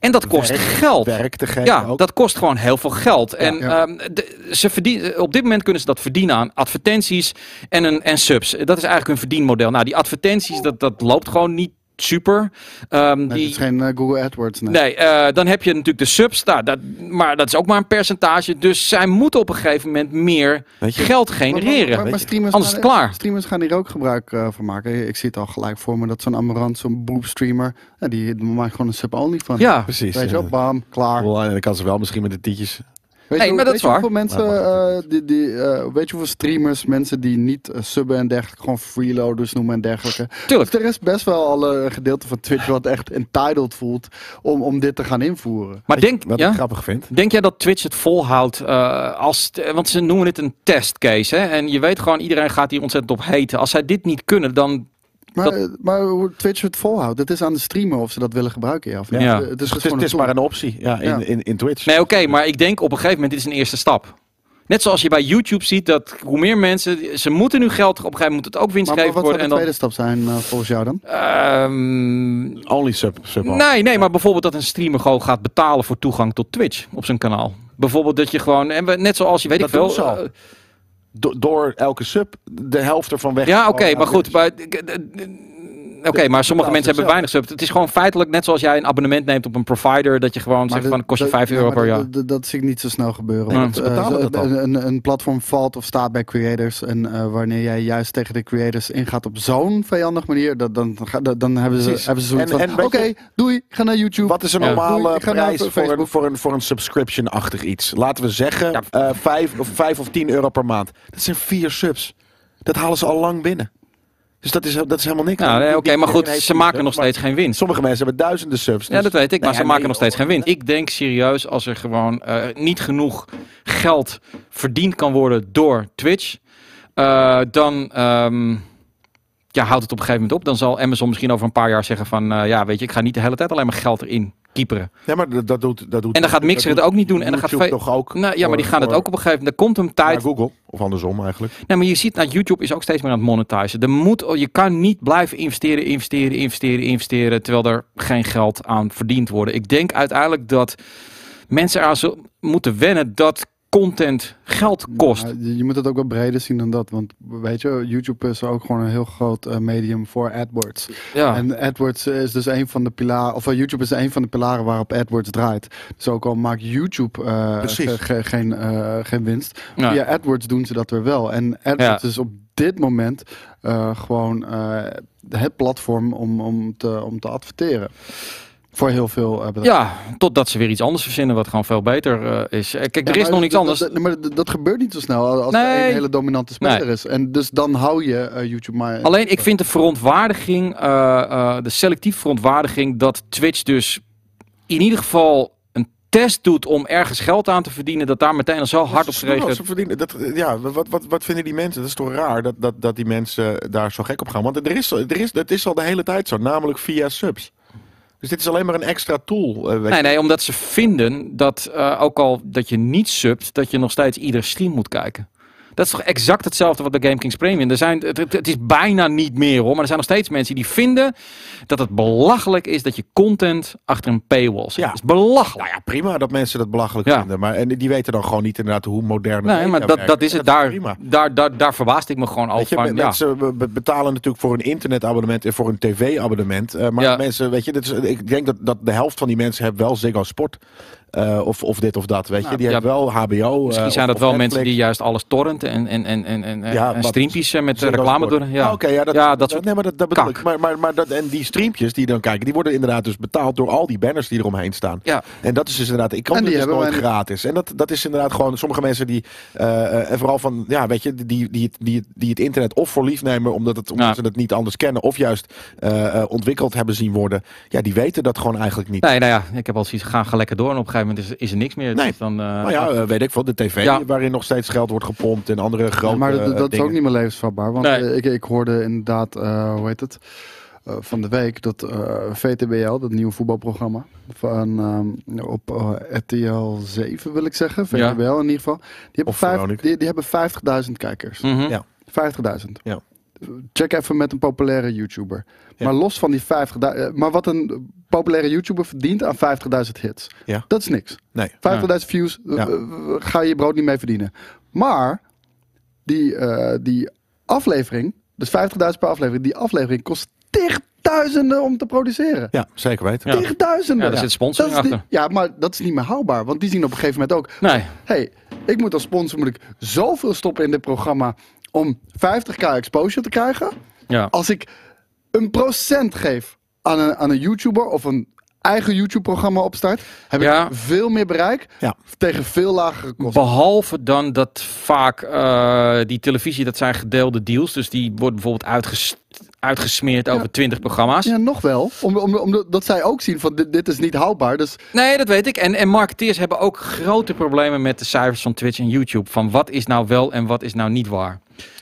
[SPEAKER 3] En dat kost
[SPEAKER 1] Werk-
[SPEAKER 3] geld.
[SPEAKER 1] Werk te geven
[SPEAKER 3] Ja,
[SPEAKER 1] ook.
[SPEAKER 3] dat kost gewoon heel veel geld. En
[SPEAKER 2] ja.
[SPEAKER 3] ehm, de- ze verdienen, op dit moment kunnen ze dat verdienen aan advertenties en, een, en subs. Dat is eigenlijk hun verdienmodel. Nou, die advertenties, dat, dat loopt gewoon niet super. Ehm,
[SPEAKER 2] nee,
[SPEAKER 3] die,
[SPEAKER 2] het is geen eh, Google AdWords. Nee.
[SPEAKER 3] Nee, eh, dan heb je natuurlijk de subs, nou, dat, maar dat is ook maar een percentage. Dus zij moeten op een gegeven moment meer geld genereren.
[SPEAKER 2] maar- streamers
[SPEAKER 3] Anders is het klaar.
[SPEAKER 2] Streamers gaan hier ook gebruik eh, van maken. Ik zie het al gelijk voor me dat zo'n Amarant, zo'n boop streamer, ja, die maakt gewoon een sub-only van.
[SPEAKER 3] ja,
[SPEAKER 1] Precies.
[SPEAKER 2] Weet je
[SPEAKER 1] ja.
[SPEAKER 2] wel, bam, klaar.
[SPEAKER 1] Wel, En dan kan ze wel misschien met de tietjes.
[SPEAKER 2] Weet
[SPEAKER 3] Nee,
[SPEAKER 2] je,
[SPEAKER 3] maar dat
[SPEAKER 2] weet
[SPEAKER 3] is waar.
[SPEAKER 2] hoeveel mensen,
[SPEAKER 1] mag
[SPEAKER 2] eh, die, die, eh, weet je hoeveel streamers, mensen die niet eh, subben en dergelijke, gewoon freeloaders noemen en dergelijke.
[SPEAKER 3] tuurlijk.
[SPEAKER 2] Dus er is best wel al een gedeelte van Twitch wat echt entitled voelt om, om dit te gaan invoeren.
[SPEAKER 3] Maar denk,
[SPEAKER 1] Wat
[SPEAKER 3] ja?
[SPEAKER 1] ik grappig vind.
[SPEAKER 3] denk jij dat Twitch het volhoudt eh, als, want ze noemen het een testcase, hè? En je weet gewoon, iedereen gaat hier ontzettend op heten. Als zij dit niet kunnen, dan
[SPEAKER 2] Maar,
[SPEAKER 3] Dat-
[SPEAKER 2] eh, maar hoe Twitch het volhoudt, het is aan de streamer of ze dat willen gebruiken. Ja, of niet.
[SPEAKER 3] Ja.
[SPEAKER 2] Het is,
[SPEAKER 1] Het is,
[SPEAKER 2] gewoon
[SPEAKER 1] het is
[SPEAKER 2] een
[SPEAKER 1] maar een optie ja, in,
[SPEAKER 2] Ja.
[SPEAKER 1] in, in Twitch.
[SPEAKER 3] Nee, oké, maar ik denk op een gegeven moment, dit is een eerste stap. Net zoals je bij YouTube ziet dat hoe meer mensen, ze moeten nu geld, op een gegeven moment moet het ook
[SPEAKER 2] Maar, maar
[SPEAKER 3] winstgevend
[SPEAKER 2] wat zou
[SPEAKER 3] worden.
[SPEAKER 2] de
[SPEAKER 3] En dan,
[SPEAKER 2] tweede stap zijn eh, volgens jou dan?
[SPEAKER 3] Ehm,
[SPEAKER 1] Only sub. sub
[SPEAKER 3] nee, nee, maar bijvoorbeeld dat een streamer gewoon gaat betalen voor toegang tot Twitch op zijn kanaal. Bijvoorbeeld dat je gewoon, en we- net zoals je weet
[SPEAKER 1] Dat
[SPEAKER 3] ik veel.
[SPEAKER 1] Do- door elke sub de helft ervan weg.
[SPEAKER 3] ja, oké,
[SPEAKER 1] Oh,
[SPEAKER 3] maar goed. Maar, Oké, maar sommige mensen hebben weinig subs. Het is gewoon feitelijk net zoals jij een abonnement neemt op een provider. Dat je gewoon zegt
[SPEAKER 2] dat-
[SPEAKER 3] van kost je
[SPEAKER 2] dat-
[SPEAKER 3] 5
[SPEAKER 2] ja,
[SPEAKER 3] euro per jaar.
[SPEAKER 2] Dat, dat zie ik niet zo snel gebeuren.
[SPEAKER 3] Nee,
[SPEAKER 2] want,
[SPEAKER 1] ze
[SPEAKER 2] eh, een, een, een platform valt of staat bij creators. En eh, wanneer jij juist tegen de creators ingaat op zo'n vijandig manier, dat, dan, dan, dan hebben ze, hebben ze zoiets
[SPEAKER 1] En-
[SPEAKER 2] van: oké,
[SPEAKER 1] je-
[SPEAKER 2] doei, ga naar YouTube.
[SPEAKER 1] Wat is een
[SPEAKER 3] Ja.
[SPEAKER 1] normale prijs voor een, voor, een, voor een subscription-achtig iets? Laten we zeggen
[SPEAKER 3] Ja.
[SPEAKER 1] eh, vijf, of vijf of tien euro per maand. Dat zijn vier subs. Dat halen ze al lang binnen. Dus dat is, dat is helemaal niks.
[SPEAKER 3] Nou, nee, Oké, maar goed, ze maken nog steeds geen winst.
[SPEAKER 1] Sommige mensen hebben duizenden subs.
[SPEAKER 3] Ja, dat weet ik, maar
[SPEAKER 1] Nee,
[SPEAKER 3] ze maken
[SPEAKER 1] nee,
[SPEAKER 3] nog steeds geen winst. Ik denk serieus, als er gewoon eh, niet genoeg geld verdiend kan worden door Twitch, eh, dan ehm, ja, houdt het op een gegeven moment op. Dan zal Amazon misschien over een paar jaar zeggen van, eh, ja, weet je, ik ga niet de hele tijd alleen maar geld erin kieperen.
[SPEAKER 1] Ja, maar dat, doet, dat doet.
[SPEAKER 3] En dan gaat Mixer het
[SPEAKER 1] doet
[SPEAKER 3] ook niet doen. En dan gaat
[SPEAKER 1] YouTube toch ook.
[SPEAKER 3] Nou, ja, maar
[SPEAKER 1] voor-
[SPEAKER 3] die gaan het ook op een gegeven moment. Er komt een tijd.
[SPEAKER 1] Google of andersom eigenlijk.
[SPEAKER 3] Nee, maar je ziet, nou, YouTube is ook steeds meer aan het monetizen. Er moet, je kan niet blijven investeren, investeren, investeren, investeren, terwijl er geen geld aan verdiend wordt. Ik denk uiteindelijk dat mensen zullen moeten wennen dat content geld kost.
[SPEAKER 2] Ja, je moet het ook wel breder zien dan dat. Want weet je, YouTube is ook gewoon een heel groot eh, medium voor AdWords.
[SPEAKER 3] Ja,
[SPEAKER 2] En AdWords is dus een van de pilaren, of eh, YouTube is een van de pilaren waarop AdWords draait. Dus ook al maakt YouTube eh,
[SPEAKER 1] Precies.
[SPEAKER 2] ge- ge- geen, geen winst,
[SPEAKER 3] Ja.
[SPEAKER 2] via AdWords doen ze dat weer wel. En AdWords is op dit moment gewoon het platform om, om, te, om te adverteren. Voor heel veel eh, bedrijven.
[SPEAKER 3] ja, totdat ze weer iets anders verzinnen wat gewoon veel beter eh, is. Eh, Kijk, er is nog niets anders.
[SPEAKER 2] Dat, maar dat, gebeurt niet zo snel als
[SPEAKER 3] Nee.
[SPEAKER 2] er een hele dominante speler
[SPEAKER 3] Nee.
[SPEAKER 2] is. En dus dan hou je eh, YouTube maar.
[SPEAKER 3] Alleen ik vind de verontwaardiging, eh, eh, de selectieve verontwaardiging, dat Twitch dus in ieder geval een test doet om ergens geld aan te verdienen, dat daar meteen al zo hard op gereageerd
[SPEAKER 1] ze verdienen, dat, ja, wat, wat, wat vinden die mensen? Dat is toch raar dat, dat, dat die mensen daar zo gek op gaan. Want er is, er is, dat is al de hele tijd zo, namelijk via subs. Dus dit is alleen maar een extra tool. eh,
[SPEAKER 3] Nee,
[SPEAKER 1] je.
[SPEAKER 3] nee, omdat ze vinden dat eh, ook al dat je niet subt, dat je nog steeds iedere stream moet kijken. Dat is toch exact hetzelfde wat bij GameKings Premium. Er zijn, het, het- het is bijna niet meer hoor, maar er zijn nog steeds mensen die vinden dat het belachelijk is dat je content achter een paywall zet.
[SPEAKER 1] Ja.
[SPEAKER 3] Dat is belachelijk.
[SPEAKER 1] Nou ja, prima dat mensen dat belachelijk
[SPEAKER 3] Ja.
[SPEAKER 1] vinden. Maar en die weten dan gewoon niet inderdaad hoe moderne
[SPEAKER 3] Nee,
[SPEAKER 1] media
[SPEAKER 3] maar dat, dat is het. Daar,
[SPEAKER 1] prima.
[SPEAKER 3] daar, daar, daar verbaasde ik me gewoon
[SPEAKER 1] je,
[SPEAKER 3] Van, ja.
[SPEAKER 1] mensen be- be- betalen natuurlijk voor een internetabonnement en voor een tv-abonnement. eh, maar mensen, weet je, dit is, ik denk dat, dat de helft van die mensen hebben wel Ziggo Sport. Eh, of, of dit of dat, weet je.
[SPEAKER 3] Nou,
[SPEAKER 1] Die
[SPEAKER 3] ja,
[SPEAKER 1] hebben wel HBO.
[SPEAKER 3] Misschien
[SPEAKER 1] eh,
[SPEAKER 3] zijn dat wel
[SPEAKER 1] Netflix.
[SPEAKER 3] mensen die juist alles torrenten en, en, en, en, en,
[SPEAKER 1] Ja,
[SPEAKER 3] en
[SPEAKER 1] wat-
[SPEAKER 3] streampjes eh, met reclame doen. Ja,
[SPEAKER 1] Ah, Oké, ja, dat,
[SPEAKER 3] ja, dat soort
[SPEAKER 1] nee, maar dat, dat bedoel ik. Maar, maar, maar dat, en die streampjes die dan kijken, die worden inderdaad dus betaald door al die banners die eromheen staan.
[SPEAKER 3] Ja.
[SPEAKER 1] En dat is dus inderdaad, ik kan
[SPEAKER 2] die
[SPEAKER 1] dus nooit gratis. En dat, dat is inderdaad gewoon sommige mensen die, en vooral van, ja, weet je, die, die, die, die, die het internet of voor lief nemen omdat, het, omdat ze het niet anders kennen, of juist ontwikkeld hebben zien worden. Ja, die weten dat gewoon eigenlijk niet.
[SPEAKER 3] Nee, nou ja, ik heb al zoiets, ga, ga lekker door en op een gegeven moment is, is er niks meer.
[SPEAKER 1] Nee.
[SPEAKER 3] Dus dan, eh,
[SPEAKER 1] Nou ja, eh, weet ik veel, de tv
[SPEAKER 3] Ja.
[SPEAKER 1] waarin nog steeds geld wordt gepompt en andere grote
[SPEAKER 2] Ja, maar dat,
[SPEAKER 1] eh,
[SPEAKER 2] dat is
[SPEAKER 1] dingen.
[SPEAKER 2] ook niet meer levensvatbaar. Want
[SPEAKER 3] Nee.
[SPEAKER 2] ik, ik hoorde inderdaad, eh, hoe heet het, eh, van de week dat eh, VTBL, dat nieuwe voetbalprogramma, van, ehm, op RTL 7 wil ik zeggen, VTBL
[SPEAKER 3] Ja.
[SPEAKER 2] in ieder geval, die hebben, vijf, die hebben 50.000 kijkers.
[SPEAKER 3] mhm.
[SPEAKER 1] Ja.
[SPEAKER 2] 50.000.
[SPEAKER 1] Ja.
[SPEAKER 2] Check even met een populaire YouTuber.
[SPEAKER 1] Ja.
[SPEAKER 2] Maar los van die 50.000, eh, maar wat een populaire YouTuber verdient aan 50.000 hits,
[SPEAKER 1] Ja.
[SPEAKER 2] dat is niks.
[SPEAKER 1] Nee.
[SPEAKER 2] 50.000 views, eh,
[SPEAKER 1] Ja.
[SPEAKER 2] eh, ga je je brood niet mee verdienen. Maar die, eh, die aflevering, dus 50.000 per aflevering, die aflevering kost tigduizenden om te produceren.
[SPEAKER 1] Ja, zeker weten.
[SPEAKER 3] Ja.
[SPEAKER 2] Tigduizenden.
[SPEAKER 3] Ja, daar zit sponsoring
[SPEAKER 2] Dat is
[SPEAKER 3] achter.
[SPEAKER 2] ja, maar dat is niet meer houdbaar. Want die zien op een gegeven moment ook...
[SPEAKER 3] Nee.
[SPEAKER 2] hey, ik moet als sponsor moet ik zoveel stoppen in dit programma... om 50k exposure te krijgen.
[SPEAKER 3] Ja.
[SPEAKER 2] Als ik een procent geef aan een, aan een YouTuber... of een eigen YouTube-programma opstart... heb
[SPEAKER 3] Ja.
[SPEAKER 2] ik veel meer bereik
[SPEAKER 1] Ja.
[SPEAKER 2] tegen veel lagere kosten.
[SPEAKER 3] Behalve dan dat vaak eh, die televisie, dat zijn gedeelde deals. Dus die worden bijvoorbeeld uitges uitgesmeerd over 20 programma's.
[SPEAKER 2] Ja, nog wel. Om, om, omdat zij ook zien van dit, dit is niet houdbaar. Dus
[SPEAKER 3] Nee, dat weet ik. En, en marketeers hebben ook grote problemen met de cijfers van Twitch en YouTube. Van wat is nou wel en wat is nou niet waar.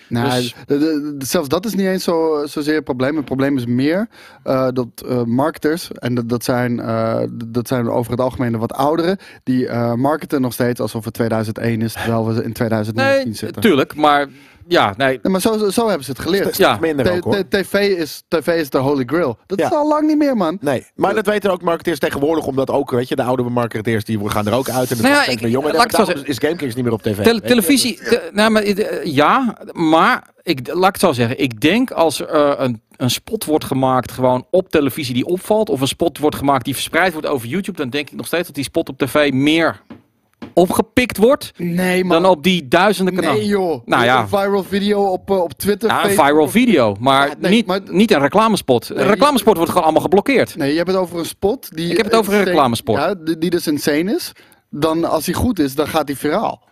[SPEAKER 2] Nou,
[SPEAKER 3] Dus-
[SPEAKER 2] de- de- de- zelfs dat is niet eens zo, zozeer het probleem. Het probleem is meer eh, dat eh, marketers, en dat, dat, zijn, eh, dat zijn over het algemeen de wat ouderen, die marketen nog steeds alsof het 2001 is, terwijl we in 2019
[SPEAKER 3] Nee,
[SPEAKER 2] zitten.
[SPEAKER 3] tuurlijk. Maar ja, nee.
[SPEAKER 2] Nee, maar zo, zo hebben ze het geleerd.
[SPEAKER 3] Ja.
[SPEAKER 1] Minder ook, hoor.
[SPEAKER 2] TV is, TV is de holy grail. Dat
[SPEAKER 1] Ja.
[SPEAKER 2] is al lang niet meer, man.
[SPEAKER 1] Nee, maar dat weten ook marketeers tegenwoordig, omdat ook, weet je, de oudere marketeers die gaan er ook uit. En de
[SPEAKER 3] Nou ja, ik-
[SPEAKER 1] jongen.
[SPEAKER 3] laat ik zo
[SPEAKER 1] is GameKings niet meer op tv.
[SPEAKER 3] Televisie, te- nou, maar, eh, ja, maar ik, laat ik het zo zeggen. Ik denk als er eh, een, een spot wordt gemaakt gewoon op televisie die opvalt, of een spot wordt gemaakt die verspreid wordt over YouTube, dan denk ik nog steeds dat die spot op tv meer opgepikt wordt
[SPEAKER 2] Nee, man.
[SPEAKER 3] dan op die duizenden kanalen.
[SPEAKER 2] Nee, joh.
[SPEAKER 3] Nou ja.
[SPEAKER 2] Een viral video op, eh, op Twitter.
[SPEAKER 3] Ja, een
[SPEAKER 2] Facebook.
[SPEAKER 3] viral video, maar,
[SPEAKER 2] Ja, nee,
[SPEAKER 3] niet,
[SPEAKER 2] maar-
[SPEAKER 3] niet een reclamespot.
[SPEAKER 2] Nee,
[SPEAKER 3] een reclamespot wordt gewoon allemaal geblokkeerd.
[SPEAKER 2] Nee, je hebt het over een spot. Die
[SPEAKER 3] Ik heb het over een reclamespot.
[SPEAKER 2] Ja, die, die dus insane is. Dan, als die goed is, dan gaat die viraal.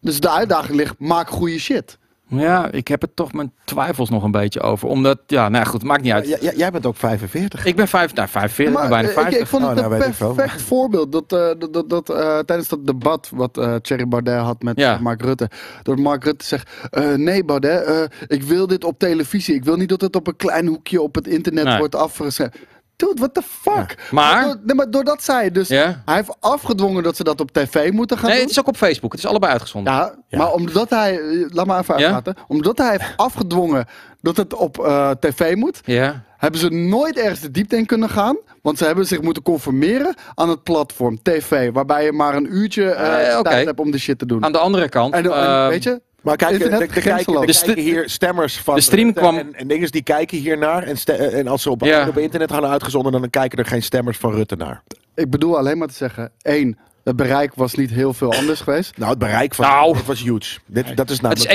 [SPEAKER 2] Dus de uitdaging ligt, maak goede shit.
[SPEAKER 3] Ja, ik heb er toch mijn twijfels nog een beetje over. Omdat, ja, nou ja, goed, maakt niet uit.
[SPEAKER 1] Ja, ja, jij bent ook 45.
[SPEAKER 3] Ik ben vijf, nou, 45,
[SPEAKER 2] Maar,
[SPEAKER 3] bijna
[SPEAKER 2] eh,
[SPEAKER 3] 50.
[SPEAKER 2] ik, ik vond het
[SPEAKER 1] Oh, nou,
[SPEAKER 2] een
[SPEAKER 1] veel.
[SPEAKER 2] perfect voorbeeld. Dat, eh, dat, dat, dat, eh, tijdens dat debat wat eh Thierry Baudet had met
[SPEAKER 3] Ja.
[SPEAKER 2] eh, Mark Rutte. Dat Mark Rutte zegt, eh, nee Baudet, eh, ik wil dit op televisie. Ik wil niet dat het op een klein hoekje op het internet
[SPEAKER 3] Nee.
[SPEAKER 2] wordt afgeschreven. Dude, what the fuck?
[SPEAKER 3] Maar-
[SPEAKER 2] Door, nee, maar doordat zij dus...
[SPEAKER 3] Ja.
[SPEAKER 2] Hij heeft afgedwongen dat ze dat op tv moeten gaan
[SPEAKER 3] Nee,
[SPEAKER 2] doen.
[SPEAKER 3] het is ook op Facebook. Het is allebei uitgezonden.
[SPEAKER 2] Ja,
[SPEAKER 1] Ja.
[SPEAKER 2] maar omdat hij... Laat maar even
[SPEAKER 3] Ja?
[SPEAKER 2] uitpraten. Omdat hij heeft afgedwongen dat het op eh, tv moet...
[SPEAKER 3] Ja.
[SPEAKER 2] hebben ze nooit ergens de diepte in kunnen gaan. Want ze hebben zich moeten conformeren aan het platform TV. Waarbij je maar een uurtje eh,
[SPEAKER 3] Eh,
[SPEAKER 2] tijd hebt om de shit te doen.
[SPEAKER 3] Aan de andere kant.
[SPEAKER 2] en, en
[SPEAKER 3] ehm,
[SPEAKER 2] weet je,
[SPEAKER 1] Maar kijk, er, er- er kijken, er.
[SPEAKER 3] De
[SPEAKER 1] kijken hier stemmers van
[SPEAKER 3] de stream
[SPEAKER 1] Rutte
[SPEAKER 3] kwam-
[SPEAKER 1] en, en dingen die kijken hiernaar. En, en als ze op,
[SPEAKER 3] Ja.
[SPEAKER 1] op internet gaan uitgezonden, dan kijken er geen stemmers van Rutte naar.
[SPEAKER 2] ik bedoel alleen maar te zeggen. één, het bereik was niet heel veel anders geweest.
[SPEAKER 1] Nou, het bereik van
[SPEAKER 3] Nou.
[SPEAKER 1] dit was huge. Dit, dat is
[SPEAKER 3] het is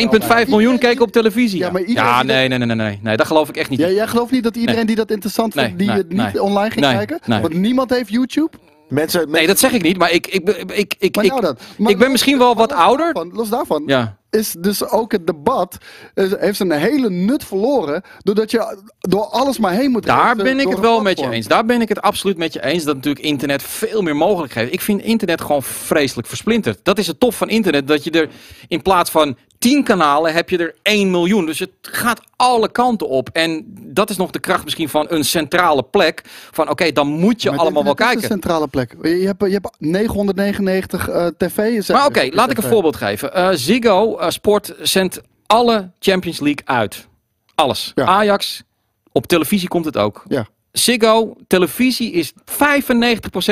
[SPEAKER 3] 1,5 miljoen keken op televisie.
[SPEAKER 2] Ja,
[SPEAKER 3] Ja,
[SPEAKER 2] maar iedereen die
[SPEAKER 3] nee, nee, nee, nee, nee. Nee, dat geloof ik echt niet.
[SPEAKER 2] Jij, jij gelooft niet dat iedereen die dat interessant
[SPEAKER 3] Nee,
[SPEAKER 2] vindt, die
[SPEAKER 3] nee,
[SPEAKER 2] het niet
[SPEAKER 3] nee.
[SPEAKER 2] online ging
[SPEAKER 3] Nee,
[SPEAKER 2] kijken?
[SPEAKER 3] nee.
[SPEAKER 2] Want niemand heeft YouTube.
[SPEAKER 1] mensen,
[SPEAKER 3] Nee, dat zeg ik niet. Maar ik, ik, ik, ik,
[SPEAKER 2] Maar
[SPEAKER 3] ik,
[SPEAKER 2] nou
[SPEAKER 3] ik ben
[SPEAKER 2] los-
[SPEAKER 3] misschien wel wat
[SPEAKER 2] los
[SPEAKER 3] ouder.
[SPEAKER 2] Daarvan, los daarvan
[SPEAKER 3] Ja.
[SPEAKER 2] Is dus ook het debat is, heeft zijn hele nut verloren doordat je door alles maar heen moet
[SPEAKER 3] Daar ben ik het
[SPEAKER 2] een
[SPEAKER 3] wel met je eens. Daar ben ik het absoluut met je eens. Dat natuurlijk internet veel meer mogelijk geeft. Ik vind internet gewoon vreselijk versplinterd. Dat is het tof van internet. Dat je er in plaats van 10 kanalen heb je er 1 miljoen. Dus het gaat alle kanten op. En dat is nog de kracht misschien van een centrale plek. Van oké, dan moet je
[SPEAKER 2] Maar
[SPEAKER 3] allemaal wel
[SPEAKER 2] dit is
[SPEAKER 3] kijken.
[SPEAKER 2] een centrale plek. Je hebt, je hebt 999 eh tv.
[SPEAKER 3] Maar oké, laat ik een voorbeeld geven. Eh, Ziggo eh, Sport zendt alle Champions League uit. Alles.
[SPEAKER 2] Ja.
[SPEAKER 3] Ajax, op televisie komt het ook.
[SPEAKER 2] Ja.
[SPEAKER 3] Ziggo, televisie is 95%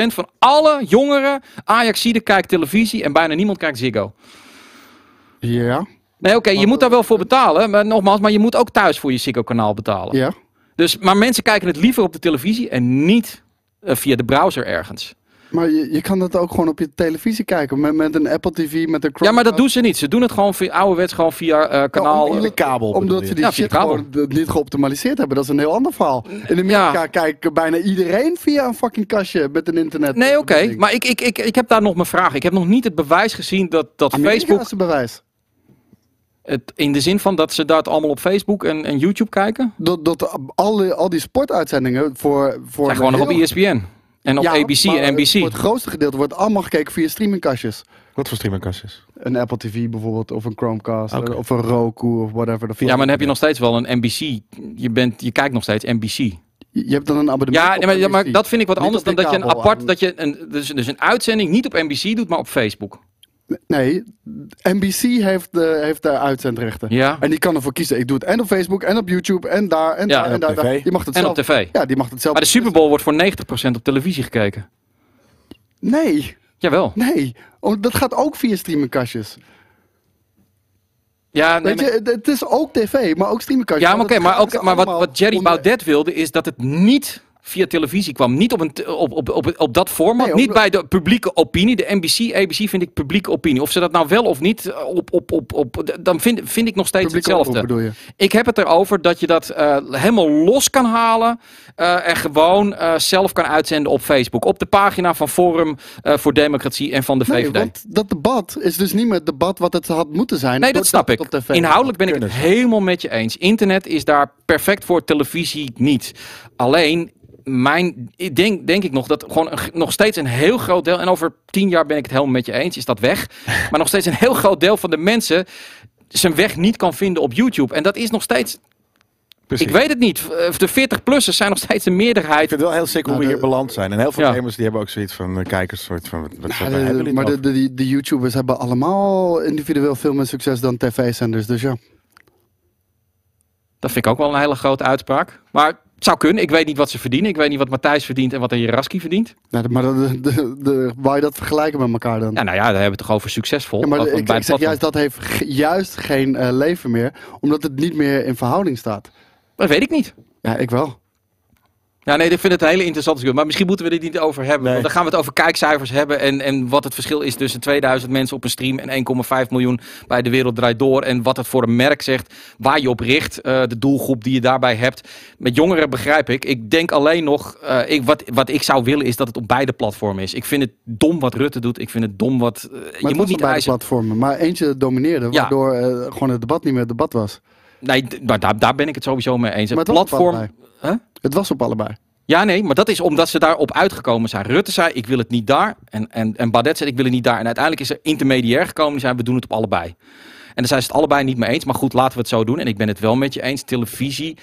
[SPEAKER 3] van alle jongeren Ajaxiden kijkt televisie en bijna niemand kijkt Ziggo.
[SPEAKER 2] Ja,
[SPEAKER 3] Nee, oké, je moet daar wel voor betalen. Maar nogmaals, maar je moet ook thuis voor je Ziggo-kanaal betalen.
[SPEAKER 2] ja.
[SPEAKER 3] Dus, maar mensen kijken het liever op de televisie en niet eh, via de browser ergens.
[SPEAKER 2] Maar je, je kan dat ook gewoon op je televisie kijken. Met, met een Apple TV, met een Chromecast.
[SPEAKER 3] Ja, maar dat doen ze niet. Ze doen het gewoon via ouderwets, gewoon via eh, kanaal.
[SPEAKER 2] om-
[SPEAKER 1] de kabel
[SPEAKER 2] Omdat ze die
[SPEAKER 3] Ja,
[SPEAKER 2] shit gewoon niet geoptimaliseerd hebben. Dat is een heel ander verhaal. In Amerika
[SPEAKER 3] Ja.
[SPEAKER 2] kijkt bijna iedereen via een fucking kastje met een internet.
[SPEAKER 3] Nee, oké. Maar ik, ik, ik, ik heb daar nog mijn vraag. Ik heb nog niet het bewijs gezien dat, dat
[SPEAKER 2] Amerika
[SPEAKER 3] Facebook.
[SPEAKER 2] is een bewijs.
[SPEAKER 3] Het, in de zin van dat ze dat allemaal op Facebook en, en YouTube kijken.
[SPEAKER 2] Dat, dat al, die, al die sportuitzendingen voor... voor
[SPEAKER 3] Zijn gewoon nog op E ESPN. En op
[SPEAKER 2] Ja,
[SPEAKER 3] ABC
[SPEAKER 2] maar
[SPEAKER 3] en
[SPEAKER 2] Voor
[SPEAKER 3] NBC.
[SPEAKER 2] het grootste gedeelte wordt allemaal gekeken via streamingkastjes.
[SPEAKER 1] Wat voor streamingkastjes?
[SPEAKER 2] Een Apple TV bijvoorbeeld, of een Chromecast, of een Roku, of whatever.
[SPEAKER 3] Ja, maar dan heb je nog steeds wel een NBC. Je, bent, je kijkt nog steeds NBC.
[SPEAKER 2] Je hebt dan een abonnement
[SPEAKER 3] Ja,
[SPEAKER 2] op
[SPEAKER 3] nee, maar, ja, maar
[SPEAKER 2] NBC.
[SPEAKER 3] dat vind ik wat
[SPEAKER 2] Niet
[SPEAKER 3] anders dan dat je een apart,
[SPEAKER 2] aan-
[SPEAKER 3] dat je een, dus, dus een uitzending niet op NBC doet, maar op Facebook.
[SPEAKER 2] Nee, NBC heeft de, heeft de uitzendrechten.
[SPEAKER 3] Ja.
[SPEAKER 2] En die kan ervoor kiezen. Ik doe het en op Facebook, en op YouTube, en daar, en
[SPEAKER 3] Ja,
[SPEAKER 2] daar,
[SPEAKER 3] en
[SPEAKER 2] daar.
[SPEAKER 1] tv.
[SPEAKER 2] daar. Die mag het
[SPEAKER 3] En
[SPEAKER 2] zelf.
[SPEAKER 3] op tv.
[SPEAKER 2] Ja, die mag het zelf.
[SPEAKER 3] Maar de Super Bowl wordt voor 90% op televisie gekeken.
[SPEAKER 2] Nee,
[SPEAKER 3] Jawel.
[SPEAKER 2] nee. Dat gaat ook via streamingkastjes.
[SPEAKER 3] Ja, nee,
[SPEAKER 2] Weet je, het- is ook tv, maar ook streamingkastjes.
[SPEAKER 3] Ja, maar oké, maar, ook,
[SPEAKER 2] ze
[SPEAKER 3] maar wat, wat Jerry
[SPEAKER 2] onder-
[SPEAKER 3] Baudet wilde is dat het niet via televisie kwam. Niet op, een, op, op, op, op dat format.
[SPEAKER 2] Nee,
[SPEAKER 3] niet bij de publieke opinie. De NBC, ABC vind ik publieke opinie. Of ze dat nou wel of niet eh, op... op, op, op dan vind, vind ik nog steeds
[SPEAKER 2] Publieke
[SPEAKER 3] hetzelfde.
[SPEAKER 2] je?
[SPEAKER 3] Ik heb het erover dat je dat eh, helemaal los kan halen. eh, en gewoon zelf kan uitzenden op Facebook. Op de pagina van Forum voor Democratie en van de
[SPEAKER 2] Nee,
[SPEAKER 3] VVD.
[SPEAKER 2] want dat debat is dus niet meer het debat wat het had moeten zijn.
[SPEAKER 3] Nee, dat snap ik. Inhoudelijk ben ik het helemaal met je eens. Internet is daar perfect voor, televisie niet. Alleen, mijn, ik denk, denk ik nog dat gewoon een, nog steeds een heel groot deel, en over tien jaar ben ik het helemaal met je eens, is dat weg. maar nog steeds een heel groot deel van de mensen zijn weg niet kan vinden op YouTube. En dat is nog steeds
[SPEAKER 1] Precies.
[SPEAKER 3] Ik weet het niet. Eh, De 40-plussers zijn nog steeds een
[SPEAKER 1] Ik
[SPEAKER 3] meerderheid.
[SPEAKER 1] vind het wel heel sick hoe
[SPEAKER 2] Nou,
[SPEAKER 1] we
[SPEAKER 2] de-
[SPEAKER 1] hier beland zijn. En heel veel
[SPEAKER 3] Ja.
[SPEAKER 1] gamers die hebben ook zoiets van eh, kijkers. Soort van, wat,
[SPEAKER 2] de-
[SPEAKER 1] jullie
[SPEAKER 2] maar de, de, de YouTubers hebben allemaal individueel veel meer succes dan tv-zenders. Dus ja.
[SPEAKER 3] Dat vind ik ook wel een hele grote uitspraak. Maar het zou kunnen. Ik weet niet wat ze verdienen. Ik weet niet wat Matthijs verdient en wat een Jaraski verdient.
[SPEAKER 2] Nou, maar de, de, de, waar je dat vergelijken met elkaar dan?
[SPEAKER 3] Ja, nou ja, daar hebben we het toch over succesvol.
[SPEAKER 2] Ja, maar ik, zeg juist dat heeft juist geen eh, leven meer, omdat het niet meer in verhouding staat.
[SPEAKER 3] Dat weet ik niet.
[SPEAKER 2] Ja, ik wel.
[SPEAKER 3] Ja, nee, ik vind het een hele interessante discussie. Maar misschien moeten we dit niet over hebben.
[SPEAKER 1] Nee.
[SPEAKER 3] Want dan gaan we het over kijkcijfers hebben. En, en wat het verschil is tussen 2000 mensen op een stream en 1,5 miljoen bij De Wereld Draait Door. En wat het voor een merk zegt. Waar je op richt. eh, de doelgroep die je daarbij hebt. Met jongeren begrijp ik. Ik denk alleen nog. eh, ik, wat, wat ik zou willen is dat het op beide platformen is. Ik vind het dom wat Rutte doet. Ik vind het dom wat. eh,
[SPEAKER 2] Maar
[SPEAKER 3] je moet niet
[SPEAKER 2] op beide
[SPEAKER 3] eisen.
[SPEAKER 2] platformen. Maar eentje domineerde,
[SPEAKER 3] Ja.
[SPEAKER 2] waardoor gewoon het debat niet meer het debat was.
[SPEAKER 3] Nee, maar daar, daar ben ik het sowieso mee eens.
[SPEAKER 2] Maar
[SPEAKER 3] Het platform. Huh?
[SPEAKER 2] Het was op allebei.
[SPEAKER 3] Ja, nee, maar dat is omdat ze daarop uitgekomen zijn. Rutte zei, ik wil het niet daar. En, en, en Badet zei, ik wil het niet daar. En uiteindelijk is er intermediair gekomen. Die zei, we doen het op allebei. En daar zijn ze het allebei niet mee eens. Maar goed, laten we het zo doen. En ik ben het wel met je eens. Televisie,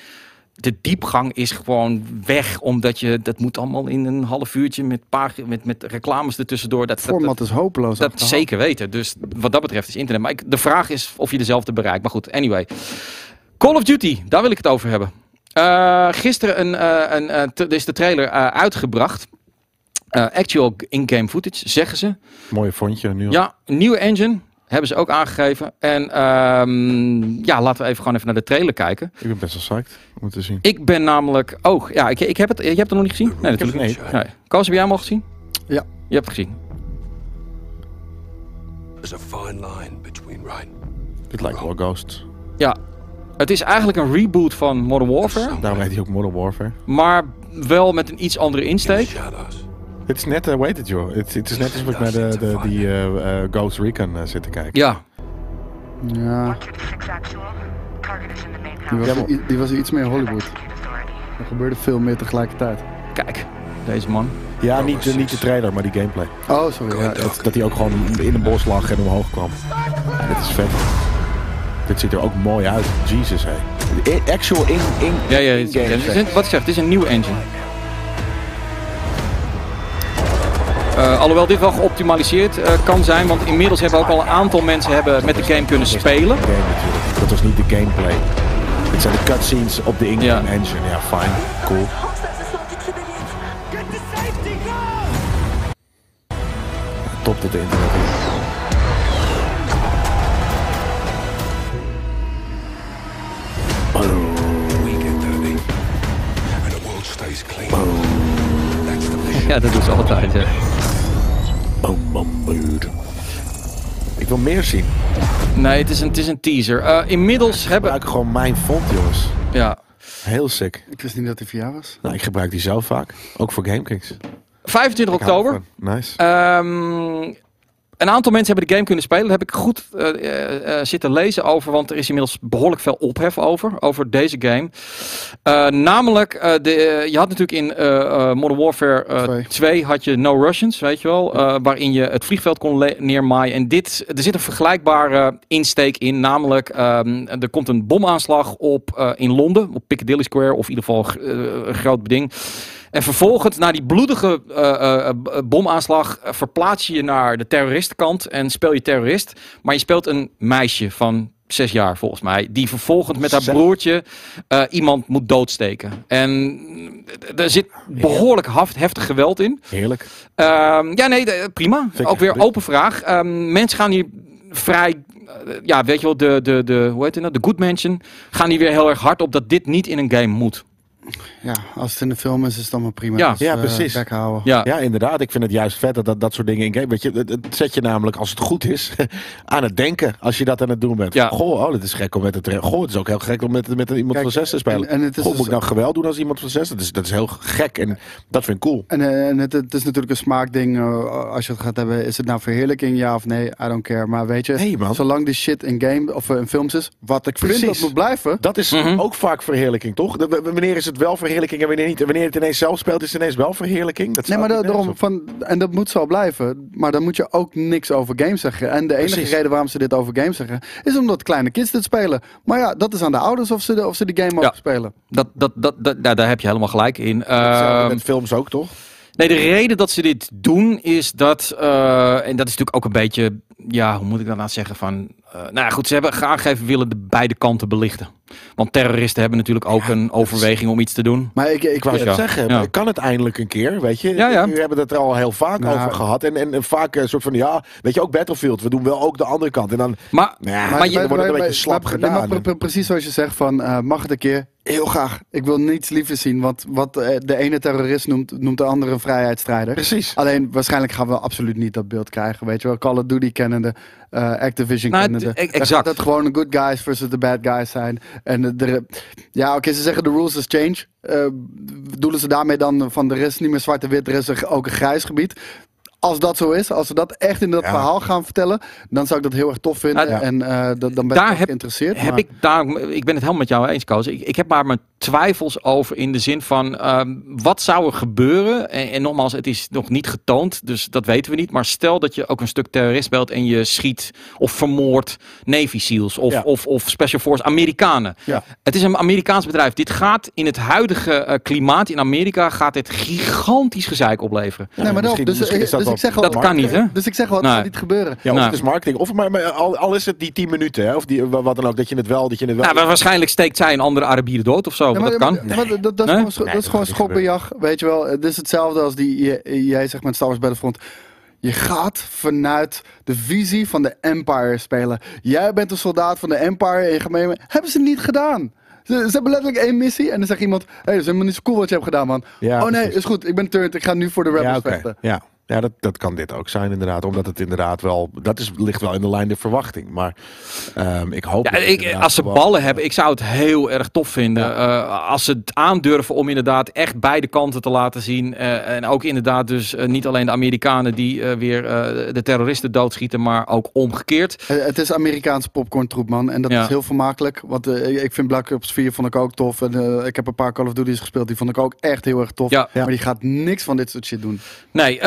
[SPEAKER 3] de diepgang is gewoon weg. Omdat je, dat moet allemaal in een half uurtje met, met, met reclames ertussendoor. Dat,
[SPEAKER 2] Het
[SPEAKER 3] dat, dat,
[SPEAKER 2] format is hopeloos.
[SPEAKER 3] dat zeker weten. Dus wat dat betreft is internet. Maar ik, de vraag is of je dezelfde bereikt. Maar goed, anyway. Call of Duty, daar wil ik het over hebben. Eh, gisteren een, eh, een, eh, is de trailer eh, uitgebracht. Eh, actual in-game footage, zeggen ze.
[SPEAKER 1] Mooie vondje nu. al.
[SPEAKER 3] Ja, een nieuwe engine hebben ze ook aangegeven. En ehm, ja, laten we even gewoon even naar de trailer kijken.
[SPEAKER 1] Ik ben best wel psyched om te zien.
[SPEAKER 3] Ik ben namelijk... Oh, ja, ik, ik heb het... Je hebt het nog niet gezien? Nee, natuurlijk niet. Nee. Koos, heb jij hem al gezien?
[SPEAKER 2] Ja.
[SPEAKER 3] Je hebt het gezien.
[SPEAKER 5] There's a fine line between right
[SPEAKER 1] Dit lijkt wel Ghost.
[SPEAKER 3] Ja. Het is eigenlijk een reboot van Modern Warfare.
[SPEAKER 1] Daarom heet hij ook Modern Warfare.
[SPEAKER 3] Maar wel met een iets andere insteek.
[SPEAKER 1] Het is net, uh, weet het joh. Het, het is net alsof ik naar de, de, die eh, eh, Ghost Recon eh, zit te kijken.
[SPEAKER 3] Ja.
[SPEAKER 2] Ja, die was, die iets meer Hollywood. Er gebeurde veel meer tegelijkertijd.
[SPEAKER 3] Kijk, deze man.
[SPEAKER 1] Ja, niet, de- niet de trailer, maar die gameplay.
[SPEAKER 2] Oh, sorry. Ja,
[SPEAKER 1] Dat, dat hij ook gewoon in een bos lag en omhoog kwam. Dit is vet. Dit ziet er ook mooi uit. Jesus, hé. I- Actual in, in,
[SPEAKER 3] Ja, ja, het,
[SPEAKER 1] in-game
[SPEAKER 3] ja, het een- wat ik zeg, het is een nieuwe engine. Eh, alhoewel dit wel geoptimaliseerd eh, kan zijn, want inmiddels hebben ook al een aantal mensen hebben met de game kunnen spelen.
[SPEAKER 1] Game. Dat was niet de gameplay. Dit zijn de cutscenes op de in-game
[SPEAKER 3] Ja.
[SPEAKER 1] engine. Ja, fijn. Cool. Top dit internet. is.
[SPEAKER 3] Ja, dat doen ze altijd. Ja.
[SPEAKER 1] Boom. Ik wil meer zien.
[SPEAKER 3] Nee, het is een, het is een teaser. Eh, inmiddels hebben...
[SPEAKER 1] Gebruik gewoon mijn font, jongens.
[SPEAKER 3] Ja,
[SPEAKER 1] Heel sick.
[SPEAKER 2] Ik wist niet dat hij voor jou was.
[SPEAKER 1] Nou, ik gebruik die zelf vaak. Ook voor GameKings.
[SPEAKER 3] 25
[SPEAKER 1] Ik hou
[SPEAKER 3] oktober.
[SPEAKER 1] Nice.
[SPEAKER 3] Ehm, een aantal mensen hebben de game kunnen spelen. Daar heb ik goed eh, eh, eh, zitten lezen over. Want er is inmiddels behoorlijk veel ophef over. Over deze game. Namelijk, de, je had natuurlijk in Modern Warfare eh,
[SPEAKER 2] Twee.
[SPEAKER 3] 2 had je No Russians, weet je wel. waarin je het vliegveld kon neermaaien. En dit, er zit een vergelijkbare insteek in. Namelijk, ehm, er komt een bomaanslag op in Londen. Op Piccadilly Square. Of in ieder geval een groot beding. En vervolgens, na die bloedige b- bomaanslag, eh, verplaats je je naar de terroristenkant en speel je terrorist. Maar je speelt een meisje van zes jaar, volgens mij, die vervolgens met haar broertje iemand moet doodsteken. En er zit behoorlijk heftig geweld in.
[SPEAKER 1] Heerlijk.
[SPEAKER 3] Ehm, ja, nee, prima. Ook weer open vraag. Ehm, mensen gaan hier vrij, ja, weet je wel, de, de, de, hoe heet het nou, de good mention, gaan hier weer heel erg hard op dat dit niet in een game moet.
[SPEAKER 2] Ja, als het in de film is, is het allemaal prima.
[SPEAKER 3] Ja.
[SPEAKER 2] Dus,
[SPEAKER 1] Ja,
[SPEAKER 2] eh,
[SPEAKER 1] precies.
[SPEAKER 2] houden.
[SPEAKER 3] Ja,
[SPEAKER 1] Ja, inderdaad. Ik vind het juist vet dat dat, dat soort dingen in game... Weet je, het, het zet je namelijk, als het goed is, aan het denken. Als je dat aan het doen bent.
[SPEAKER 3] Ja.
[SPEAKER 1] Goh, oh, dit is gek om met het... Goh, het is ook heel gek om met, met iemand
[SPEAKER 2] Kijk,
[SPEAKER 1] van zes te spelen.
[SPEAKER 2] en- en het is
[SPEAKER 1] Goh,
[SPEAKER 2] dus-
[SPEAKER 1] moet ik nou geweld doen als iemand van zes? Dat is, dat is heel gek en dat vind ik cool.
[SPEAKER 2] En, eh, en het, het is natuurlijk een smaakding. eh, als je het gaat hebben, is het nou verheerlijking, ja of nee? I don't care. Maar weet je,
[SPEAKER 1] man.
[SPEAKER 2] zolang die shit in game of in films is, wat ik vind
[SPEAKER 1] Precies.
[SPEAKER 2] dat moet blijven.
[SPEAKER 1] Dat is
[SPEAKER 3] Mhm.
[SPEAKER 1] ook vaak verheerlijking, toch? Wanneer is het het wel verheerlijking en wanneer niet. En wanneer het ineens zelf speelt, is het ineens wel verheerlijking. Dat
[SPEAKER 2] Nee, maar daarom, van, en dat moet zo blijven. Maar dan moet je ook niks over games zeggen. En de enige
[SPEAKER 1] Precies.
[SPEAKER 2] reden waarom ze dit over games zeggen, is omdat kleine kids dit spelen. Maar ja, dat is aan de ouders of ze de, of ze de game
[SPEAKER 3] Ja.
[SPEAKER 2] ook spelen.
[SPEAKER 3] Dat, dat, dat, dat, daar, daar heb je helemaal gelijk in. Ehm,
[SPEAKER 1] met films ook, toch?
[SPEAKER 3] Nee, de reden dat ze dit doen is dat, eh, en dat is natuurlijk ook een beetje, ja, hoe moet ik dat nou zeggen van, nou ja, goed, ze hebben aangegeven willen de beide kanten belichten. Want terroristen hebben natuurlijk ook een overweging om iets te doen.
[SPEAKER 2] Maar ik, ik,
[SPEAKER 1] wou het zeggen,
[SPEAKER 3] Ja.
[SPEAKER 1] kan het eindelijk een keer, weet je?
[SPEAKER 3] Ja, ja.
[SPEAKER 1] We hebben het er al heel vaak
[SPEAKER 2] Nou,
[SPEAKER 1] over gehad. En, en, en vaak een soort van, ja, weet je, ook Battlefield. We doen wel ook de andere kant. En dan,
[SPEAKER 3] Maar,
[SPEAKER 1] ja,
[SPEAKER 3] maar
[SPEAKER 1] maar
[SPEAKER 3] je-
[SPEAKER 1] wordt het een beetje slap gedaan.
[SPEAKER 2] nee, maar precies zoals je zegt van, eh, mag het een keer? Heel graag. Ik wil niets liever zien. Want wat eh, de ene terrorist noemt, noemt de andere een vrijheidsstrijder.
[SPEAKER 1] Precies.
[SPEAKER 2] Alleen waarschijnlijk gaan we absoluut niet dat beeld krijgen. Weet je wel, Call of Duty kennende, eh, Activision
[SPEAKER 3] Nou,
[SPEAKER 2] kennende.
[SPEAKER 3] exact.
[SPEAKER 2] gaat het gewoon de good guys versus de bad guys zijn. En de, de- ja, oké, ze zeggen de rules has change. Eh bedoelen ze daarmee dan van er is niet meer zwart-wit, er is er ook een grijs gebied. Als dat zo is, als ze dat echt in dat
[SPEAKER 1] Ja.
[SPEAKER 2] verhaal gaan vertellen, dan zou ik dat heel erg tof vinden.
[SPEAKER 3] Ja.
[SPEAKER 2] En eh, dat- dan ben
[SPEAKER 3] Daar
[SPEAKER 2] ik
[SPEAKER 3] heb-
[SPEAKER 2] geïnteresseerd.
[SPEAKER 3] heb
[SPEAKER 2] maar-
[SPEAKER 3] ik daar, ik ben het helemaal met jou eens, Koos. Ik, ik heb maar mijn twijfels over in de zin van ehm, wat zou er gebeuren? En, en nogmaals, het is nog niet getoond, dus dat weten we niet. Maar stel dat je ook een stuk terrorist belt en je schiet of vermoordt Navy SEALs of,
[SPEAKER 1] Ja.
[SPEAKER 3] of, of Special Force Amerikanen.
[SPEAKER 2] Ja.
[SPEAKER 3] Het is een Amerikaans bedrijf. Dit gaat in het huidige eh, klimaat in Amerika gaat dit gigantisch gezeik opleveren.
[SPEAKER 2] Nee, maar dat,
[SPEAKER 1] misschien-
[SPEAKER 2] dus,
[SPEAKER 1] misschien is
[SPEAKER 2] dus,
[SPEAKER 1] dat
[SPEAKER 2] ik
[SPEAKER 1] wel
[SPEAKER 2] zeg al,
[SPEAKER 3] Dat kan niet, hè?
[SPEAKER 2] Dus ik zeg wel, het
[SPEAKER 3] Nee.
[SPEAKER 2] gaat niet gebeuren.
[SPEAKER 1] Ja, of
[SPEAKER 3] Nou.
[SPEAKER 1] het is marketing. Of maar, maar al, al is het die 10 minuten, hè, of die, wat dan ook, dat je het wel, dat je het wel.
[SPEAKER 3] Nou, maar waarschijnlijk steekt zij een andere Arabier dood of zo.
[SPEAKER 2] Ja,
[SPEAKER 3] maar dat kan.
[SPEAKER 2] maar- maar dat, dat is
[SPEAKER 3] Nee?
[SPEAKER 2] gewoon, scho-
[SPEAKER 1] Nee,
[SPEAKER 2] dat is
[SPEAKER 1] dat
[SPEAKER 2] gewoon schokbejag. Weet je wel, het is hetzelfde als die jij zegt met Star Wars Battlefront. Je gaat vanuit de visie van de Empire spelen. Jij bent een soldaat van de Empire en je gaat mee. Hebben ze niet gedaan. Ze, ze hebben letterlijk één missie en dan zegt iemand: Hé, hey, dat is helemaal niet zo cool wat je hebt gedaan, man.
[SPEAKER 1] Ja,
[SPEAKER 2] oh nee,
[SPEAKER 1] precies.
[SPEAKER 2] is goed, ik ben turned, ik ga nu voor de Rebels
[SPEAKER 1] ja,
[SPEAKER 2] vechten.
[SPEAKER 1] ja. Ja dat, dat kan dit ook zijn, inderdaad. Omdat het inderdaad wel. Dat is, ligt wel in de lijn der verwachting. Maar ehm, ik hoop.
[SPEAKER 3] Ja, ik, als ze ballen hebben, ik zou het heel erg tof vinden. eh, als ze het aandurven om inderdaad echt beide kanten te laten zien. eh, en ook inderdaad dus eh, niet alleen de Amerikanen die eh, weer eh, de terroristen doodschieten, maar ook omgekeerd.
[SPEAKER 2] Het is Amerikaanse popcorntroep, man. En dat
[SPEAKER 3] Ja.
[SPEAKER 2] is heel vermakelijk. Want eh, ik- vind Black Ops 4 vond ik ook tof. En eh, ik heb een paar Call of Duty's gespeeld. Die vond ik ook echt heel erg tof.
[SPEAKER 3] Ja.
[SPEAKER 2] Maar die gaat niks van dit soort shit doen.
[SPEAKER 3] Nee,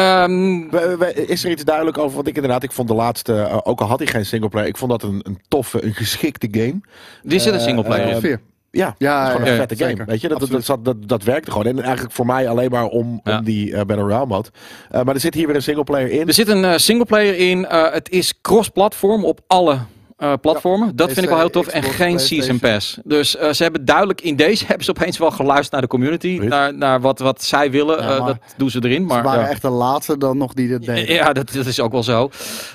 [SPEAKER 3] ehm,
[SPEAKER 1] Is er iets duidelijk over? Want ik inderdaad, ik vond de laatste, eh, ook al had hij geen singleplayer, ik vond dat een, een toffe, een geschikte game.
[SPEAKER 3] er zit een
[SPEAKER 1] eh,
[SPEAKER 3] singleplayer
[SPEAKER 1] eh,
[SPEAKER 3] in.
[SPEAKER 2] 4.
[SPEAKER 1] Ja,
[SPEAKER 2] Ja,
[SPEAKER 1] het is gewoon
[SPEAKER 2] ja,
[SPEAKER 1] een vette game. Weet je, dat, dat, dat, dat, dat werkte gewoon. En eigenlijk voor mij alleen maar om,
[SPEAKER 3] Ja.
[SPEAKER 1] om die Battle Royale mode. Eh, maar er zit hier weer een singleplayer in.
[SPEAKER 3] Er zit een singleplayer in. eh, het is cross-platform op alle eh, platformen. dat vind ik wel heel tof. En geen Season Pass. Dus eh, ze hebben duidelijk in deze hebben ze opeens wel geluisterd naar de community.
[SPEAKER 1] Weet.
[SPEAKER 3] Naar, naar wat, wat zij willen.
[SPEAKER 2] Ja,
[SPEAKER 3] Eh, dat doen ze erin.
[SPEAKER 2] Ze
[SPEAKER 3] Maar,
[SPEAKER 2] waren
[SPEAKER 3] ja.
[SPEAKER 2] echt de laatste dan nog die dit deden.
[SPEAKER 3] Ja, dat, dat is ook wel zo.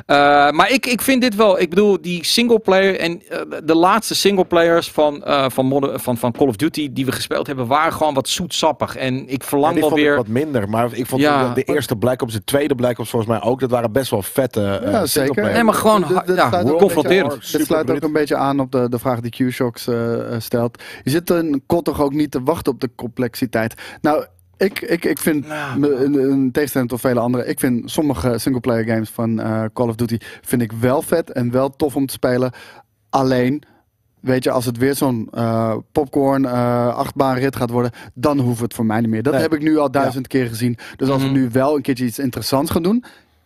[SPEAKER 3] Eh, maar ik, ik vind dit wel. Ik bedoel, die singleplayer en de laatste singleplayers van, eh, van, Modern- van, van Call of Duty die we gespeeld hebben, waren gewoon wat zoetsappig. En ik
[SPEAKER 1] Ja,
[SPEAKER 3] verlang
[SPEAKER 1] die
[SPEAKER 3] wel
[SPEAKER 1] vond ik
[SPEAKER 3] weer.
[SPEAKER 1] wat minder. Maar ik vond
[SPEAKER 3] Ja.
[SPEAKER 1] de, de eerste Black Ops, de tweede Black Ops volgens mij ook. Dat waren best wel vette eh
[SPEAKER 2] Ja, zeker.
[SPEAKER 3] Nee, maar gewoon ja, confronterend.
[SPEAKER 2] Dit sluit ook een beetje aan op de, de vraag die Q-Shocks eh, eh, stelt. Je zit een kot toch ook niet te wachten op de complexiteit. Nou, ik, ik, ik vind,
[SPEAKER 3] Nou.
[SPEAKER 2] me- een, tegenstelling tot vele anderen, ik vind sommige singleplayer games van eh, Call of Duty vind ik wel vet en wel tof om te spelen. Alleen, weet je, als het weer zo'n eh, popcorn eh achtbaanrit gaat worden, dan hoeft het voor mij niet meer. Dat
[SPEAKER 1] Nee.
[SPEAKER 2] heb ik nu al duizend keer gezien. Dus als we
[SPEAKER 3] Mhm.
[SPEAKER 2] nu wel een keertje iets interessants gaan doen,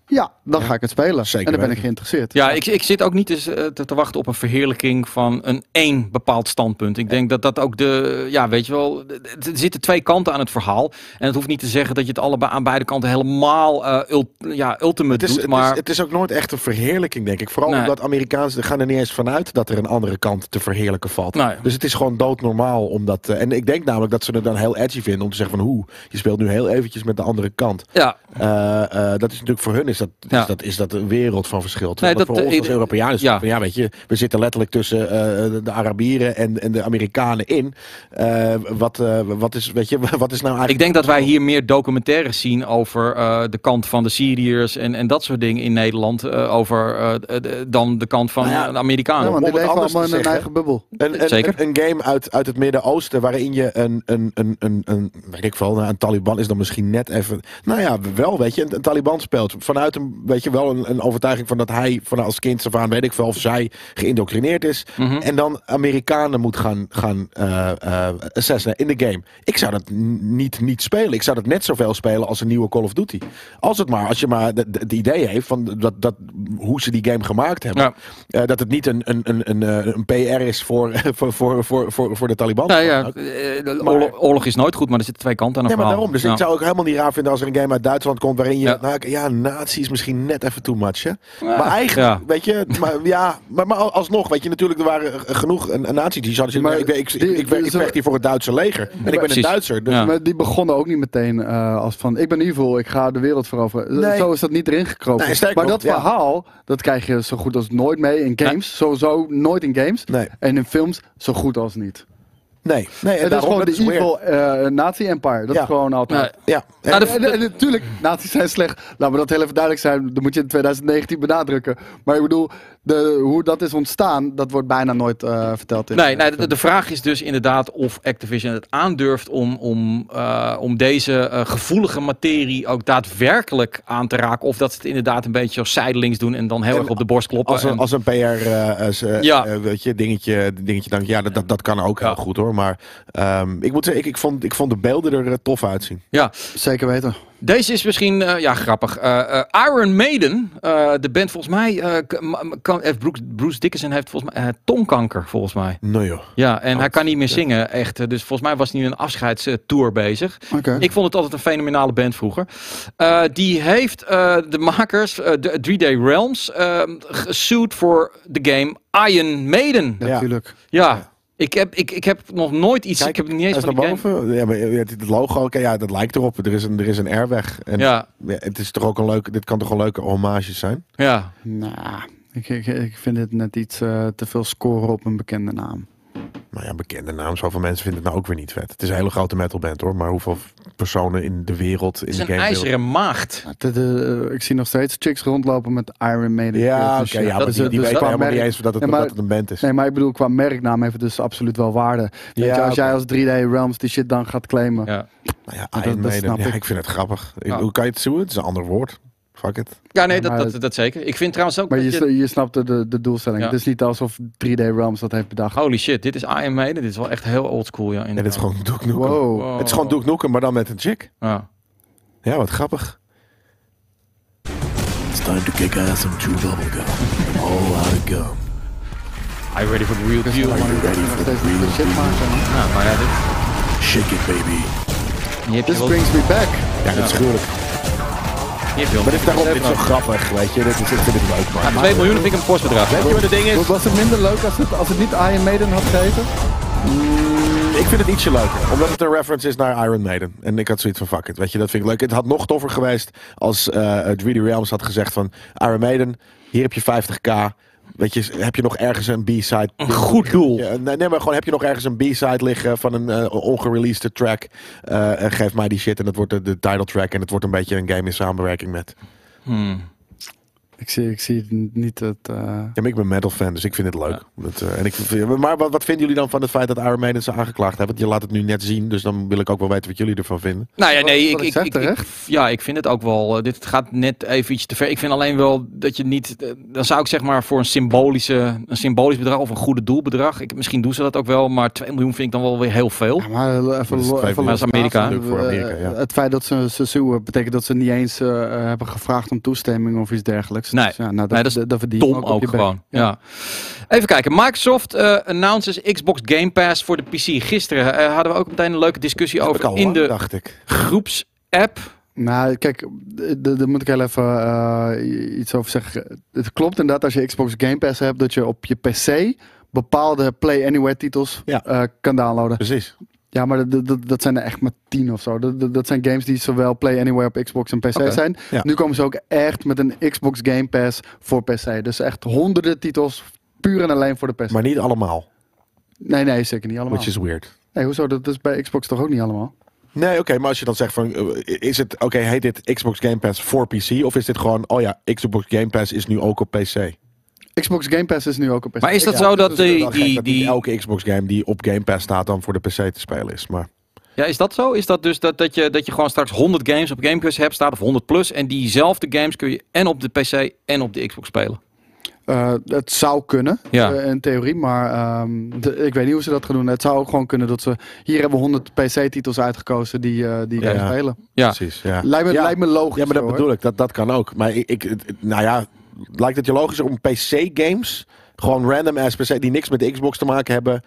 [SPEAKER 2] ja, dan ga ik het spelen.
[SPEAKER 1] Zeker
[SPEAKER 2] en dan ben ik geïnteresseerd.
[SPEAKER 3] Ja, ik, ik zit ook niet eens, eh, te, te wachten op een verheerlijking van een één bepaald standpunt. Ik denk dat dat ook de, ja, weet je wel, er zitten twee kanten aan het verhaal. En het hoeft niet te zeggen dat je het allebei aan beide kanten helemaal eh, ult- ja, ultimate
[SPEAKER 1] Het is,
[SPEAKER 3] doet.
[SPEAKER 1] het,
[SPEAKER 3] maar
[SPEAKER 1] is, het is ook nooit echt een verheerlijking, denk ik. Vooral
[SPEAKER 3] Nee.
[SPEAKER 1] omdat Amerikaans er gaan er niet eens vanuit dat er een andere kant te verheerlijken valt.
[SPEAKER 3] Nee.
[SPEAKER 1] Dus het is gewoon doodnormaal. Omdat, eh, en ik denk namelijk dat ze het dan heel edgy vinden om te zeggen van hoe, je speelt nu heel eventjes met de andere kant.
[SPEAKER 3] ja,
[SPEAKER 1] Eh, eh, dat is natuurlijk voor hun is dat,
[SPEAKER 3] Ja.
[SPEAKER 1] is dat, is dat een wereld van verschil.
[SPEAKER 3] Nee, dat,
[SPEAKER 1] voor ons
[SPEAKER 3] eh,
[SPEAKER 1] als Europeanen is
[SPEAKER 3] ja.
[SPEAKER 1] van, ja, weet je, we zitten letterlijk tussen eh, de Arabieren en, en de Amerikanen in. Eh, wat, eh, wat is, weet je, wat is nou eigenlijk...
[SPEAKER 3] ik denk dat wij hier meer documentaires zien over eh, de kant van de Syriërs en, en dat soort dingen in Nederland. eh, over, eh, dan de kant van
[SPEAKER 1] Nou ja,
[SPEAKER 3] de Amerikanen.
[SPEAKER 2] Ja, die leven allemaal in een
[SPEAKER 1] zeggen.
[SPEAKER 2] eigen bubbel.
[SPEAKER 1] Een, een,
[SPEAKER 3] Zeker.
[SPEAKER 1] een, een game uit, uit het Midden-Oosten waarin je een, een, een, een, een, weet ik veel, nou, een Taliban is dan misschien net even, nou ja, wel, weet je, een, een Taliban speelt vanuit een, weet je wel, een, een overtuiging van dat hij van als kind af aan, weet ik veel, of zij geïndoctrineerd is.
[SPEAKER 3] Mhm.
[SPEAKER 1] En dan Amerikanen moet gaan, gaan eh eh, assassinen in de game. Ik zou dat niet, niet spelen. Ik zou dat net zoveel spelen als een nieuwe Call of Duty. Als het maar, als je maar het idee heeft van dat, dat, hoe ze die game gemaakt hebben.
[SPEAKER 3] Ja.
[SPEAKER 1] Eh, dat het niet een, een, een, een, een PR is voor, voor, voor, voor, voor, voor de Taliban.
[SPEAKER 3] Nou ja,
[SPEAKER 1] Maar-
[SPEAKER 3] oorlog, is nooit goed, maar er zitten twee kanten aan
[SPEAKER 1] Nee, maar daarom. Dus
[SPEAKER 3] Ja.
[SPEAKER 1] ik zou ook helemaal niet raar vinden als er een game uit Duitsland komt waarin je...
[SPEAKER 3] Ja.
[SPEAKER 1] Ja, nou, ja nazi is misschien net even too much, hè?
[SPEAKER 3] Ja.
[SPEAKER 1] Maar eigenlijk,
[SPEAKER 3] Ja.
[SPEAKER 1] weet je... Maar, ja, maar, maar alsnog, weet je, natuurlijk, er waren genoeg een, een nazi die zouden zeggen...
[SPEAKER 2] Maar
[SPEAKER 1] ik, ik, ik,
[SPEAKER 2] die-
[SPEAKER 1] ik, ik,
[SPEAKER 2] die-
[SPEAKER 1] vecht hier voor het Duitse leger. En ik ben een. Duitser. Dus
[SPEAKER 3] Ja.
[SPEAKER 2] Maar die begonnen ook niet meteen eh, als van ik ben evil, ik ga de wereld veroveren.
[SPEAKER 1] Nee.
[SPEAKER 2] Zo is dat niet erin gekropen.
[SPEAKER 1] Nee,
[SPEAKER 2] maar dat
[SPEAKER 1] ja.
[SPEAKER 2] verhaal, dat krijg je zo goed als nooit mee in games. Sowieso nooit in games.
[SPEAKER 1] Nee,
[SPEAKER 2] En in films zo goed als niet.
[SPEAKER 1] Nee. nee en
[SPEAKER 2] het is gewoon de evil eh, nazi-empire. Dat
[SPEAKER 1] Ja.
[SPEAKER 2] is gewoon altijd.
[SPEAKER 1] Ja. En-
[SPEAKER 3] Nou,
[SPEAKER 2] en natuurlijk, nazi's zijn slecht. Laten we dat heel even duidelijk zijn. Dat moet je in 2019 benadrukken. Maar ik bedoel, de, hoe dat is ontstaan, dat wordt bijna nooit eh, verteld. In
[SPEAKER 3] Nee, nee de, de vraag is dus inderdaad of Activision het aandurft om, om, eh, om deze eh, gevoelige materie ook daadwerkelijk aan te raken. Of dat ze het inderdaad een beetje als zijdelings doen en dan heel
[SPEAKER 1] En
[SPEAKER 3] erg op de borst kloppen.
[SPEAKER 1] als een,
[SPEAKER 3] En-
[SPEAKER 1] als een PR eh, als, eh,
[SPEAKER 3] Ja.
[SPEAKER 1] weet je, dingetje, dingetje dan, ja, dat, dat, dat kan ook
[SPEAKER 3] Ja.
[SPEAKER 1] heel goed hoor. Maar ehm, ik moet zeggen, ik, ik, vond, ik vond de beelden er tof uitzien.
[SPEAKER 3] ja,
[SPEAKER 2] Zeker weten.
[SPEAKER 3] Deze is misschien eh, ja, grappig. Eh, eh, Iron Maiden, de band volgens mij, kan, heeft Bruce, Bruce Dickinson heeft volgens mij tongkanker volgens mij.
[SPEAKER 1] Nou joh.
[SPEAKER 3] Ja, en
[SPEAKER 1] Oh,
[SPEAKER 3] hij kan niet meer zingen, echt. Dus volgens mij was hij nu een afscheidstour bezig.
[SPEAKER 2] Oké.
[SPEAKER 3] Ik vond het altijd een fenomenale band vroeger. Die heeft de makers, de 3D Realms, eh, gesued voor de game Iron Maiden.
[SPEAKER 2] Ja. natuurlijk.
[SPEAKER 3] Ja, ik heb, ik, ik heb nog nooit iets. ik heb niet eens van
[SPEAKER 1] boven. Ja, maar het het logo, oké, ja, dat lijkt erop. Er is een, er is een R-weg. En
[SPEAKER 3] Ja,
[SPEAKER 1] het is toch ook een leuke, dit kan toch een leuke hommage zijn?
[SPEAKER 3] ja.
[SPEAKER 2] Nou, ik, ik, ik vind het net iets eh, te veel scoren op een bekende naam.
[SPEAKER 1] Nou ja, bekende naam. Zoveel mensen vinden het nou ook weer niet vet. Het is een hele grote metalband hoor. Maar hoeveel personen in de wereld, in
[SPEAKER 3] Het is
[SPEAKER 1] de
[SPEAKER 3] een
[SPEAKER 1] game
[SPEAKER 3] ijzeren maagd.
[SPEAKER 2] De, de- ik zie nog steeds chicks rondlopen met Iron Maiden.
[SPEAKER 1] Ja, oké.
[SPEAKER 2] shirts
[SPEAKER 1] ja, maar
[SPEAKER 2] Dus,
[SPEAKER 1] die,
[SPEAKER 2] eh,
[SPEAKER 1] die
[SPEAKER 2] dus
[SPEAKER 1] weten helemaal niet eens dat het,
[SPEAKER 2] Nee, maar-
[SPEAKER 1] dat het een band is.
[SPEAKER 2] Nee, maar ik bedoel, qua merknaam heeft het dus absoluut wel waarde. Weet
[SPEAKER 1] Ja,
[SPEAKER 2] je, als jij als 3D Realms die shit dan gaat claimen.
[SPEAKER 3] Ja.
[SPEAKER 1] Nou ja,
[SPEAKER 2] dat-
[SPEAKER 1] Iron
[SPEAKER 2] dat
[SPEAKER 1] Maiden. Ja,
[SPEAKER 2] ik.
[SPEAKER 1] ik vind het grappig.
[SPEAKER 3] Ja.
[SPEAKER 1] Hoe kan je het zoeken? Het is een ander woord. Fuck it.
[SPEAKER 3] Ja, nee,
[SPEAKER 2] Ja,
[SPEAKER 3] dat, dat, dat zeker. Ik vind trouwens ook
[SPEAKER 2] Maar
[SPEAKER 3] dat
[SPEAKER 2] je,
[SPEAKER 3] je-
[SPEAKER 2] je snapt de, de, doelstelling.
[SPEAKER 3] Ja.
[SPEAKER 2] Het is niet alsof 3D Realms dat heeft bedacht.
[SPEAKER 3] Holy shit, dit is Iron Maiden. Dit is wel echt heel oldschool, ja.
[SPEAKER 1] En dit is gewoon Duke Nukem.
[SPEAKER 2] Wow.
[SPEAKER 3] Wow.
[SPEAKER 1] Het is gewoon Duke Nukem, maar dan met een chick.
[SPEAKER 3] Ja.
[SPEAKER 1] Ja, wat grappig.
[SPEAKER 6] It's time to kick ass and chew bubblegum. All out of gum.
[SPEAKER 3] Are you ready for the real deal?
[SPEAKER 2] dan
[SPEAKER 6] you ready for the real deal?
[SPEAKER 3] Nou, maar ja, dit,
[SPEAKER 6] Shake it, baby.
[SPEAKER 2] This brings me back.
[SPEAKER 1] Ja, dat is gruwelijk.
[SPEAKER 3] Wel
[SPEAKER 1] Maar dit is daarom dit zo grappig, weet je. Dit is, ik vind leuk, man.
[SPEAKER 3] Ja, 2 miljoen vind ik een fors bedrag.
[SPEAKER 1] Weet je wat het ding is?
[SPEAKER 2] Was het minder leuk als het, als het niet Iron Maiden had geheten?
[SPEAKER 1] Ik vind het ietsje leuker, omdat het een reference is naar Iron Maiden. En ik had zoiets van fuck it, weet je, dat vind ik leuk. Het had nog toffer geweest als eh 3D Realms had gezegd van Iron Maiden, hier heb je 50k. Weet je, heb je nog ergens een B-side?
[SPEAKER 3] Een goed doel.
[SPEAKER 1] Ja, nee, maar gewoon heb je nog ergens een B-side liggen van een eh, ongereleased track. eh, en geef mij die shit en dat wordt de, de title track. En het wordt een beetje een game in samenwerking met.
[SPEAKER 3] Hmm.
[SPEAKER 2] Ik zie, ik zie het niet het... eh,
[SPEAKER 1] Ja, maar ik ben metal fan, dus ik vind het leuk. Dat, eh, en ik, vind- maar wat, wat vinden jullie dan van het feit dat Iron Maiden ze aangeklaagd hebben? Want je laat het nu net zien, dus dan wil ik ook wel weten wat jullie ervan vinden.
[SPEAKER 3] Nou ja, nee, ik,
[SPEAKER 2] Wat ik
[SPEAKER 3] ik, ja, ik vind het ook wel. eh, dit gaat net even iets te ver. Ik vind alleen wel dat je niet. dan zou ik zeg maar voor een symbolische, een symbolisch bedrag of een goede doelbedrag. Ik, misschien doen ze dat ook wel, maar 2 miljoen vind ik dan wel weer heel veel.
[SPEAKER 2] Ja, maar even,
[SPEAKER 1] Dat
[SPEAKER 3] Dat Amerika.
[SPEAKER 1] Voor Amerika, ja.
[SPEAKER 2] Het feit dat ze, ze suwen betekent dat ze niet eens eh, hebben gevraagd om toestemming of iets dergelijks.
[SPEAKER 3] Nee.
[SPEAKER 2] Dus ja, nou, dat,
[SPEAKER 3] Nee, dat is
[SPEAKER 2] dat, dat verdien je
[SPEAKER 3] Dom
[SPEAKER 2] op
[SPEAKER 3] ook, gewoon. Ja. Even kijken. Microsoft eh announces Xbox Game Pass voor de PC. Gisteren eh, hadden we ook meteen een leuke discussie over
[SPEAKER 1] al
[SPEAKER 3] in
[SPEAKER 1] lang,
[SPEAKER 3] de
[SPEAKER 1] dacht ik.
[SPEAKER 2] Nou,
[SPEAKER 3] groepsapp.
[SPEAKER 2] Nou, kijk, daar moet ik heel even eh, iets over zeggen. Het klopt inderdaad als je Xbox Game Pass hebt, dat je op je PC bepaalde Play Anywhere titels
[SPEAKER 1] Ja.
[SPEAKER 2] eh, kan downloaden.
[SPEAKER 1] Precies.
[SPEAKER 2] Ja, maar dat, dat, dat zijn er echt maar tien of zo. Dat, dat, dat zijn games die zowel Play Anywhere op Xbox en PC zijn.
[SPEAKER 1] Ja.
[SPEAKER 2] Nu komen ze ook echt met een Xbox Game Pass voor PC. Dus echt honderden titels puur en alleen voor de PC.
[SPEAKER 1] Maar niet allemaal,
[SPEAKER 2] Nee, nee, zeker niet allemaal.
[SPEAKER 1] which is weird.
[SPEAKER 2] Nee, hoezo? Dat is bij Xbox toch ook niet allemaal?
[SPEAKER 1] Nee, oké, maar als je dan zegt van, eh, is het, oké, heet dit Xbox Game Pass voor PC? Of is dit gewoon, oh ja, Xbox Game Pass is nu ook op PC?
[SPEAKER 2] Xbox Game Pass is nu ook op PC.
[SPEAKER 3] Maar is dat
[SPEAKER 2] Ja,
[SPEAKER 3] zo dat die, die,
[SPEAKER 1] dat
[SPEAKER 3] die,
[SPEAKER 1] elke Xbox game die op Game Pass staat dan voor de PC te spelen is. Maar
[SPEAKER 3] Ja, is dat zo? Is dat dus dat, dat, je, dat je gewoon straks 100 games op Game Pass hebt staat of 100 plus en diezelfde games kun je en op de PC en op de Xbox spelen?
[SPEAKER 2] Eh, het zou kunnen,
[SPEAKER 3] Ja.
[SPEAKER 2] eh, in theorie, maar ehm, de- ik weet niet hoe ze dat gaan doen. Het zou ook gewoon kunnen dat ze... Hier hebben we 100 PC-titels uitgekozen die, eh die
[SPEAKER 1] Ja.
[SPEAKER 2] gaan spelen.
[SPEAKER 3] Ja.
[SPEAKER 1] Precies, ja.
[SPEAKER 2] Lijkt me,
[SPEAKER 1] Ja.
[SPEAKER 2] lijkt me logisch.
[SPEAKER 1] Ja, maar dat
[SPEAKER 2] hoor.
[SPEAKER 1] bedoel ik. Dat, dat kan ook. Maar ik, ik, nou ja, lijkt het je logischer om PC-games, gewoon random ass PC, die niks met de Xbox te maken hebben,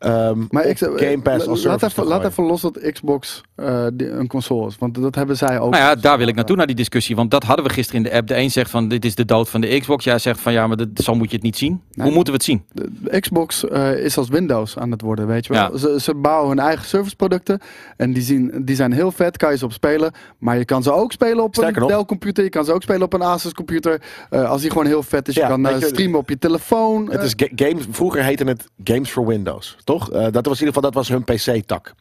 [SPEAKER 1] ehm,
[SPEAKER 2] Maar ik,
[SPEAKER 1] Game Pass als
[SPEAKER 2] laat even, laat even los dat Xbox eh, die- een console is. Want dat hebben zij ook.
[SPEAKER 3] Nou ja, daar wil ik naartoe, naar die discussie. Want dat hadden we gisteren in de app. De een zegt van, dit is de dood van de Xbox. Jij zegt van, ja, maar dat, zo moet je het niet zien.
[SPEAKER 2] Nee.
[SPEAKER 3] Hoe moeten we het zien?
[SPEAKER 2] De, de Xbox eh, is als Windows aan het worden, weet je wel.
[SPEAKER 3] Ja.
[SPEAKER 2] Ze, ze bouwen hun eigen serviceproducten. En die, zien, die zijn heel vet, kan je ze op spelen. Maar je kan ze ook spelen op
[SPEAKER 1] Sterker
[SPEAKER 2] een
[SPEAKER 1] nog-
[SPEAKER 2] Dell computer. Je kan ze ook spelen op een Asus computer. Eh, als die gewoon heel vet is. Je kan
[SPEAKER 1] je,
[SPEAKER 2] streamen op je telefoon.
[SPEAKER 1] Het is ga- games, vroeger heette het Games for Windows, toch? Eh, dat was in ieder geval dat was hun PC-tak.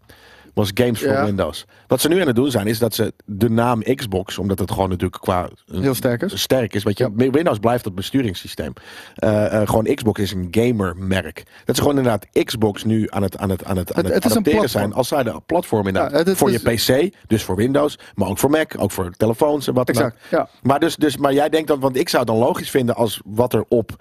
[SPEAKER 1] Was Games
[SPEAKER 2] Ja.
[SPEAKER 1] Windows. Wat ze nu aan het doen zijn, is dat ze de naam Xbox, omdat het gewoon natuurlijk qua eh,
[SPEAKER 2] Heel sterk is.
[SPEAKER 1] sterk is. Weet je, Windows blijft het besturingssysteem. Eh, gewoon Xbox is een gamermerk. Dat ze gewoon inderdaad Xbox nu aan het, aan het, aan het, aan
[SPEAKER 2] Het-
[SPEAKER 1] het, adapteren zijn als zij de platform inderdaad.
[SPEAKER 2] Ja, het- het
[SPEAKER 1] voor
[SPEAKER 2] is-
[SPEAKER 1] je PC, dus voor Windows, maar ook voor Mac, ook voor telefoons en wat dan
[SPEAKER 2] exact.
[SPEAKER 1] Maar, dus, dus, maar jij denkt dan, want ik zou het dan logisch vinden als wat er op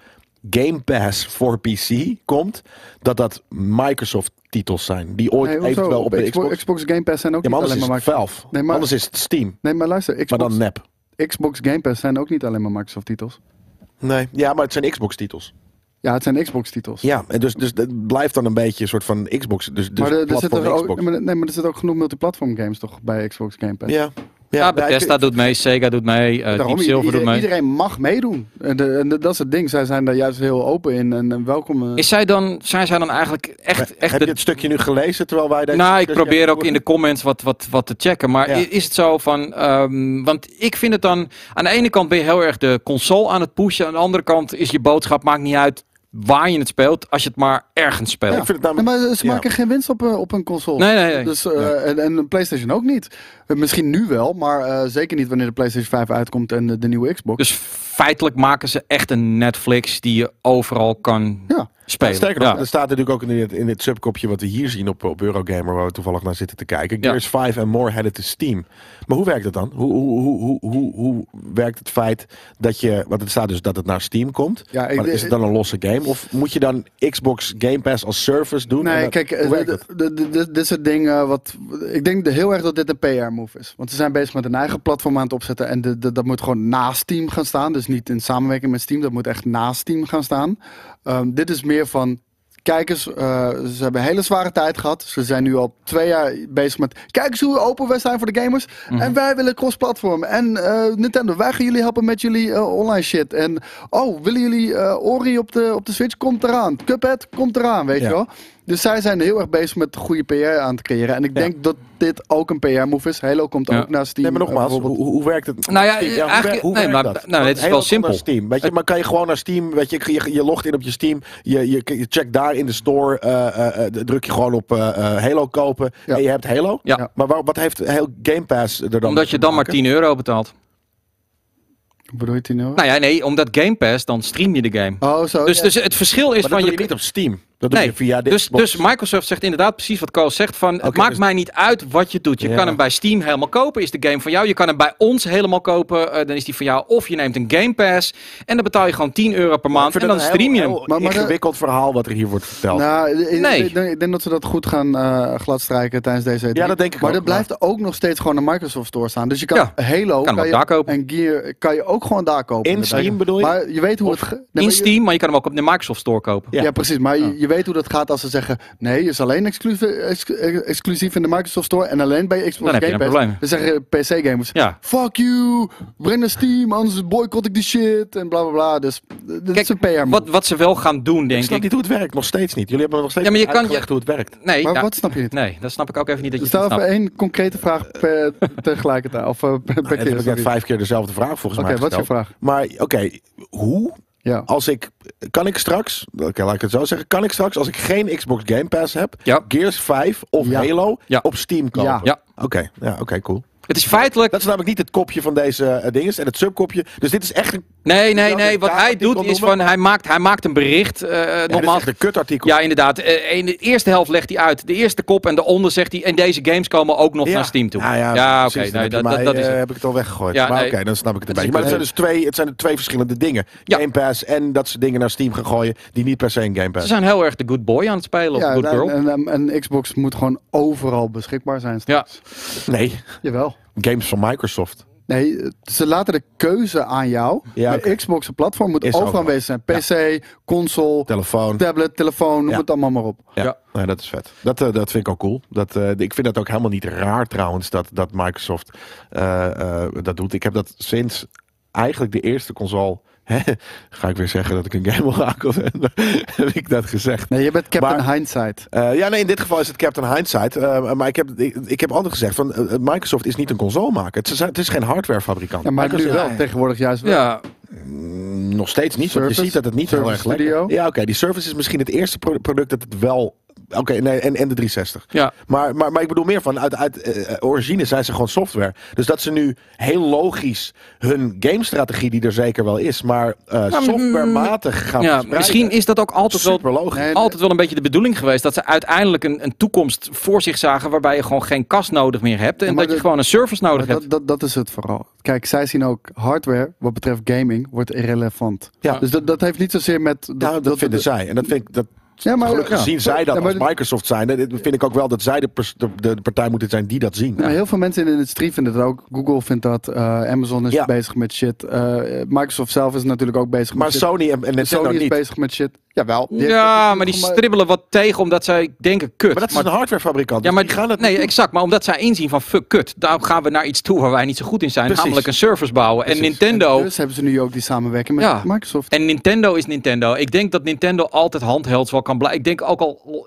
[SPEAKER 1] Game Pass voor PC komt, dat dat Microsoft titels zijn. Die ooit
[SPEAKER 2] Nee,
[SPEAKER 1] eventueel op de
[SPEAKER 2] Xbox,
[SPEAKER 1] Xbox.
[SPEAKER 2] Game Pass zijn ook
[SPEAKER 1] Ja, maar
[SPEAKER 2] niet
[SPEAKER 1] anders
[SPEAKER 2] alleen
[SPEAKER 1] is
[SPEAKER 2] maar Microsoft.
[SPEAKER 1] Valve.
[SPEAKER 2] Nee, maar-
[SPEAKER 1] Anders is het Steam.
[SPEAKER 2] Nee, maar luister.
[SPEAKER 1] Maar
[SPEAKER 2] Xbox,
[SPEAKER 1] dan nep.
[SPEAKER 2] Xbox Game Pass zijn ook niet alleen maar Microsoft titels.
[SPEAKER 1] Nee, ja, maar het zijn Xbox titels.
[SPEAKER 2] Ja, het zijn Xbox titels.
[SPEAKER 1] Ja, en dus, dus het blijft dan een beetje een soort van Xbox. Dus, dus
[SPEAKER 2] maar er, er
[SPEAKER 1] platform
[SPEAKER 2] zitten ook,
[SPEAKER 1] Xbox.
[SPEAKER 2] nee, maar- nee, maar er zitten ook genoeg multiplatform games toch bij Xbox Game Pass.
[SPEAKER 1] Ja,
[SPEAKER 3] Ja,
[SPEAKER 1] ja,
[SPEAKER 3] Bethesda
[SPEAKER 1] ik-
[SPEAKER 3] doet mee, Sega doet mee, eh
[SPEAKER 2] Daarom,
[SPEAKER 3] Deep Silver
[SPEAKER 2] ieder-
[SPEAKER 3] doet mee.
[SPEAKER 2] Iedereen mag meedoen. En, de, en de- dat is het ding. Zij zijn daar juist heel open in en, en welkom. eh.
[SPEAKER 3] Is zij dan, zijn zij dan eigenlijk echt, echt
[SPEAKER 1] Heb
[SPEAKER 3] de
[SPEAKER 1] je het stukje nu gelezen terwijl wij deze
[SPEAKER 3] Nou, ik probeer ook in de comments wat, wat, wat te checken. Maar
[SPEAKER 1] Ja.
[SPEAKER 3] is het zo van. ehm, want ik vind het dan. Aan de ene kant ben je heel erg de console aan het pushen. Aan de andere kant is je boodschap. Maakt niet uit waar je het speelt. Als je het maar ergens speelt.
[SPEAKER 1] Ik vind het namelijk...
[SPEAKER 2] maar ze
[SPEAKER 1] Ja.
[SPEAKER 2] maken geen winst op, eh, op een console.
[SPEAKER 3] Nee, nee, nee.
[SPEAKER 2] Dus, eh, en, en een PlayStation ook niet. Eh, misschien nu wel, maar eh, zeker niet wanneer de PlayStation 5 uitkomt en de, de nieuwe Xbox.
[SPEAKER 3] Dus feitelijk maken ze echt een Netflix die je overal kan
[SPEAKER 2] Ja.
[SPEAKER 3] spelen.
[SPEAKER 1] Sterker nog,
[SPEAKER 3] Ja.
[SPEAKER 1] er staat natuurlijk ook in dit, in dit subkopje wat we hier zien op, op Eurogamer, waar we toevallig naar zitten te kijken.
[SPEAKER 3] Ja.
[SPEAKER 1] Gears 5 en more headed to Steam. Maar hoe werkt het dan? Hoe, hoe, hoe, hoe, hoe, hoe werkt het feit dat je, want het staat dus dat het naar Steam komt.
[SPEAKER 2] Ja, ik-
[SPEAKER 1] maar is het dan een losse game? Of moet je dan Xbox Game Pass als service doen? En
[SPEAKER 2] Nee,
[SPEAKER 1] dat-
[SPEAKER 2] kijk, eh, dit is het ding wat... Ik denk de- heel erg dat dit een Is. Want ze zijn bezig met een eigen platform aan het opzetten. En de, de- dat moet gewoon naast Steam gaan staan. Dus niet in samenwerking met Steam. Dat moet echt naast Steam gaan staan. Ehm, dit is meer van... Kijk eens, eh, ze hebben een hele zware tijd gehad. Ze zijn nu al twee jaar bezig met... Kijk eens hoe open wij zijn voor de gamers. En wij willen cross-platform. En eh, Nintendo, wij gaan jullie helpen met jullie eh, online shit. En oh, willen jullie Ori op de, op de Switch? Komt eraan. Cuphead? Komt eraan, weet
[SPEAKER 1] Ja.
[SPEAKER 2] je wel. Dus zij zijn heel erg bezig met goede PR aan te creëren. En ik
[SPEAKER 1] Ja.
[SPEAKER 2] denk dat dit ook een PR-move is. Halo komt
[SPEAKER 3] Ja.
[SPEAKER 2] ook naar Steam.
[SPEAKER 1] Nee, maar nogmaals,
[SPEAKER 2] eh,
[SPEAKER 1] hoe, hoe, werkt het?
[SPEAKER 3] Nou ja,
[SPEAKER 1] hoe
[SPEAKER 3] eigenlijk-
[SPEAKER 1] werkt- hoe
[SPEAKER 3] nee,
[SPEAKER 1] werkt
[SPEAKER 3] maar-
[SPEAKER 1] dat?
[SPEAKER 3] nou, het is
[SPEAKER 1] Halo
[SPEAKER 3] wel simpel.
[SPEAKER 1] Steam, weet je, maar kan je gewoon naar Steam, weet je, je, je logt in op je Steam, je, je, je checkt daar in de store, eh, eh, eh, druk je gewoon op eh, eh, Halo kopen
[SPEAKER 2] Ja.
[SPEAKER 1] en je hebt Halo.
[SPEAKER 3] Ja.
[SPEAKER 1] Maar waar- wat heeft heel Game Pass er dan
[SPEAKER 3] Omdat je dan maar
[SPEAKER 1] maken?
[SPEAKER 3] 10 euro betaalt.
[SPEAKER 2] Hoe bedoel je het nou?
[SPEAKER 3] Nou ja, nee, omdat Game Pass, dan stream je de game.
[SPEAKER 2] Oh, zo.
[SPEAKER 3] Dus,
[SPEAKER 2] ja.
[SPEAKER 3] dus het verschil is
[SPEAKER 1] Maar
[SPEAKER 3] van je
[SPEAKER 1] niet op Steam. Dat doe
[SPEAKER 3] Nee,
[SPEAKER 1] je via de
[SPEAKER 3] dus,
[SPEAKER 1] Xbox.
[SPEAKER 3] dus Microsoft zegt inderdaad precies wat Koos zegt. Van, het maakt
[SPEAKER 1] dus-
[SPEAKER 3] mij niet uit wat je doet. Je
[SPEAKER 1] Ja.
[SPEAKER 3] kan hem bij Steam helemaal kopen. Is de game van jou. Je kan hem bij ons helemaal kopen. eh, dan is die van jou. Of je neemt een Game Pass. En dan betaal je gewoon 10 euro per maand. En dan
[SPEAKER 1] een
[SPEAKER 3] stream je hem.
[SPEAKER 2] Maar- maar de-
[SPEAKER 1] ingewikkeld verhaal wat er hier wordt verteld.
[SPEAKER 2] Nou, ik,
[SPEAKER 3] Nee.
[SPEAKER 2] ik, denk, ik denk dat ze dat goed gaan eh gladstrijken tijdens deze E3.
[SPEAKER 1] Ja, dat denk ik
[SPEAKER 2] Maar
[SPEAKER 1] ook,
[SPEAKER 2] er blijft ook nog steeds gewoon een Microsoft Store staan. Dus je kan
[SPEAKER 3] Ja,
[SPEAKER 2] Halo
[SPEAKER 3] kan hem ook
[SPEAKER 2] je,
[SPEAKER 3] daar kopen.
[SPEAKER 2] en Gear kan je ook gewoon daar kopen.
[SPEAKER 1] In. Steam bedoel je?
[SPEAKER 2] Maar je weet hoe het... Nee,
[SPEAKER 3] In Steam, maar je kan hem ook op de Microsoft Store kopen.
[SPEAKER 1] Ja.
[SPEAKER 2] Precies. Maar je weet hoe dat gaat als ze zeggen... Nee, is alleen exclusief, ex- exclusief in de Microsoft Store... en alleen bij Xbox
[SPEAKER 3] Dan heb je
[SPEAKER 2] Game
[SPEAKER 3] een
[SPEAKER 2] Pass.
[SPEAKER 3] probleem.
[SPEAKER 2] Dan zeggen PC-gamers...
[SPEAKER 3] Ja.
[SPEAKER 2] Fuck you, breng naar Steam, anders boycott ik die shit en bla bla bla. Dus eh, dit is een PR
[SPEAKER 3] Wat, wat ze wel gaan doen,
[SPEAKER 1] ik
[SPEAKER 3] denk
[SPEAKER 1] snap
[SPEAKER 3] ik.
[SPEAKER 1] niet hoe het werkt, nog steeds niet. Jullie hebben nog steeds
[SPEAKER 3] Ja, maar je
[SPEAKER 1] niet
[SPEAKER 3] kan-
[SPEAKER 1] uitgelegd hoe het werkt.
[SPEAKER 3] Nee,
[SPEAKER 2] Maar
[SPEAKER 3] ja,
[SPEAKER 2] wat snap je niet?
[SPEAKER 3] nee, dat snap ik ook even niet dat je
[SPEAKER 2] Stel
[SPEAKER 3] niet
[SPEAKER 2] even één concrete vraag per, tegelijkertijd. Of eh, per, per keer.
[SPEAKER 1] heb ik net
[SPEAKER 2] sorry.
[SPEAKER 1] vijf keer dezelfde vraag volgens
[SPEAKER 2] Oké,
[SPEAKER 1] mij
[SPEAKER 2] wat is je vraag?
[SPEAKER 1] Maar oké, hoe
[SPEAKER 2] Ja.
[SPEAKER 1] als ik kan ik straks, oké, laat ik het zo zeggen, kan ik straks als ik geen Xbox Game Pass heb,
[SPEAKER 3] Ja.
[SPEAKER 1] Gears 5 of
[SPEAKER 2] Ja.
[SPEAKER 1] Halo op Steam kopen?
[SPEAKER 2] Ja.
[SPEAKER 3] Ja.
[SPEAKER 1] Oké, ja, oké, cool.
[SPEAKER 3] Het is feitelijk...
[SPEAKER 1] Dat is namelijk niet het kopje van deze uh, dinges en het subkopje. Dus dit is echt een
[SPEAKER 3] Nee, nee, nee.
[SPEAKER 1] een
[SPEAKER 3] Wat hij doet is van, hij maakt, hij maakt een bericht. eh
[SPEAKER 1] Ja, dit is
[SPEAKER 3] nogmaals,
[SPEAKER 1] echt een kutartikel.
[SPEAKER 3] Ja, inderdaad. Eh, In de eerste helft legt hij uit. De eerste kop en daaronder zegt hij. En deze games komen ook nog naar Steam toe.
[SPEAKER 1] Ja, ja,
[SPEAKER 3] oké. nee,
[SPEAKER 1] heb je
[SPEAKER 3] dat, dat,
[SPEAKER 1] mij,
[SPEAKER 3] dat is
[SPEAKER 1] eh,
[SPEAKER 3] het.
[SPEAKER 1] heb ik het al weggegooid.
[SPEAKER 3] Ja,
[SPEAKER 1] maar
[SPEAKER 3] nee.
[SPEAKER 1] oké, dan snap ik het een beetje. Maar het zijn dus twee, het zijn twee verschillende dingen.
[SPEAKER 3] Ja.
[SPEAKER 1] Game Pass en dat ze dingen naar Steam gaan gooien die niet per se in Game
[SPEAKER 3] Ze
[SPEAKER 1] Pass
[SPEAKER 3] zijn heel erg de good boy aan het spelen. Of
[SPEAKER 2] Ja,
[SPEAKER 3] good girl.
[SPEAKER 2] en, en, en Xbox moet gewoon overal beschikbaar zijn.
[SPEAKER 3] Ja.
[SPEAKER 2] straks.
[SPEAKER 1] Nee,
[SPEAKER 2] Jawel.
[SPEAKER 1] Games van Microsoft.
[SPEAKER 2] Nee, ze laten de keuze aan jou.
[SPEAKER 1] Ja.
[SPEAKER 2] Xbox een platform moet overal aanwezig zijn. PC, console,
[SPEAKER 1] Telefoon.
[SPEAKER 2] tablet, telefoon, noem
[SPEAKER 1] Ja.
[SPEAKER 2] het allemaal maar op.
[SPEAKER 1] Ja,
[SPEAKER 3] Ja.
[SPEAKER 1] Nee, dat is vet. Dat, eh, dat vind ik ook cool. Dat, eh, ik vind dat ook helemaal niet raar trouwens dat, dat Microsoft eh, eh, dat doet. Ik heb dat sinds eigenlijk de eerste console. Ga ik weer zeggen dat ik een game wil maken? Of heb ik dat gezegd?
[SPEAKER 2] Nee, je bent Captain
[SPEAKER 1] Maar-
[SPEAKER 2] Hindsight.
[SPEAKER 1] Eh, ja, nee, in dit geval is het Captain Hindsight. Eh, maar ik heb, ik, ik heb altijd gezegd: van, eh, Microsoft is niet een consolemaker. Het is, het is geen hardwarefabrikant.
[SPEAKER 2] Ja, maar nu
[SPEAKER 1] Microsoft-
[SPEAKER 2] wel. Tegenwoordig juist wel.
[SPEAKER 3] Ja,
[SPEAKER 1] Mm, nog steeds niet. want je ziet dat het niet heel
[SPEAKER 2] Surface
[SPEAKER 1] erg lekker
[SPEAKER 2] Studio?
[SPEAKER 1] Ja, oké. die Surface is misschien het eerste pro- product dat het wel. Oké, nee, en, en de 360.
[SPEAKER 3] ja.
[SPEAKER 1] Maar, maar, maar ik bedoel meer van, uit, uit eh, origine zijn ze gewoon software. Dus dat ze nu heel logisch hun gamestrategie, die er zeker wel is, maar eh,
[SPEAKER 3] Nou,
[SPEAKER 1] softwarematig gaan
[SPEAKER 3] ja
[SPEAKER 1] verspreiden.
[SPEAKER 3] misschien is dat ook altijd wel,
[SPEAKER 1] logisch.
[SPEAKER 3] Altijd wel een beetje de bedoeling geweest. Dat ze uiteindelijk een, een toekomst voor zich zagen. waarbij je gewoon geen kast nodig meer hebt. En
[SPEAKER 2] Ja,
[SPEAKER 3] dat je gewoon een service nodig hebt.
[SPEAKER 2] dat, dat, dat is het vooral. Kijk, zij zien ook hardware, wat betreft gaming, wordt irrelevant.
[SPEAKER 1] Ja.
[SPEAKER 2] Dus dat, dat heeft niet zozeer met...
[SPEAKER 1] Ja, dat, vinden zij. En dat vind ik, dat,
[SPEAKER 2] Ja, maar,
[SPEAKER 1] gelukkig
[SPEAKER 2] ja.
[SPEAKER 1] zien zij dat
[SPEAKER 2] Ja, maar
[SPEAKER 1] als Microsoft zijn. Dat vind ik ook wel dat zij de, de, de partij moeten zijn die dat zien.
[SPEAKER 2] Ja, heel veel mensen in de industrie vinden dat ook. Google vindt dat. eh, Amazon is bezig met shit. eh, Microsoft zelf is natuurlijk ook bezig
[SPEAKER 1] Maar
[SPEAKER 2] met shit.
[SPEAKER 1] Sony en, en Nintendo
[SPEAKER 2] Sony is
[SPEAKER 1] niet.
[SPEAKER 2] bezig met shit. Jawel. Die heeft-
[SPEAKER 3] ja, maar die
[SPEAKER 2] maar-
[SPEAKER 3] stribbelen wat tegen omdat zij denken kut.
[SPEAKER 1] Maar dat is een hardwarefabrikant.
[SPEAKER 3] Ja,
[SPEAKER 1] dus
[SPEAKER 3] maar
[SPEAKER 1] die gaan het
[SPEAKER 3] nee, exact. Maar omdat zij inzien van fuck kut, daar gaan we naar iets toe waar wij niet zo goed in zijn,
[SPEAKER 1] Precies.
[SPEAKER 3] namelijk een service bouwen. En. Nintendo.
[SPEAKER 2] Dus hebben ze nu ook die samenwerking met
[SPEAKER 3] Ja.
[SPEAKER 2] Microsoft.
[SPEAKER 3] En Nintendo is Nintendo. Ik denk dat Nintendo altijd handhelds wel kan blijven. Ik denk ook al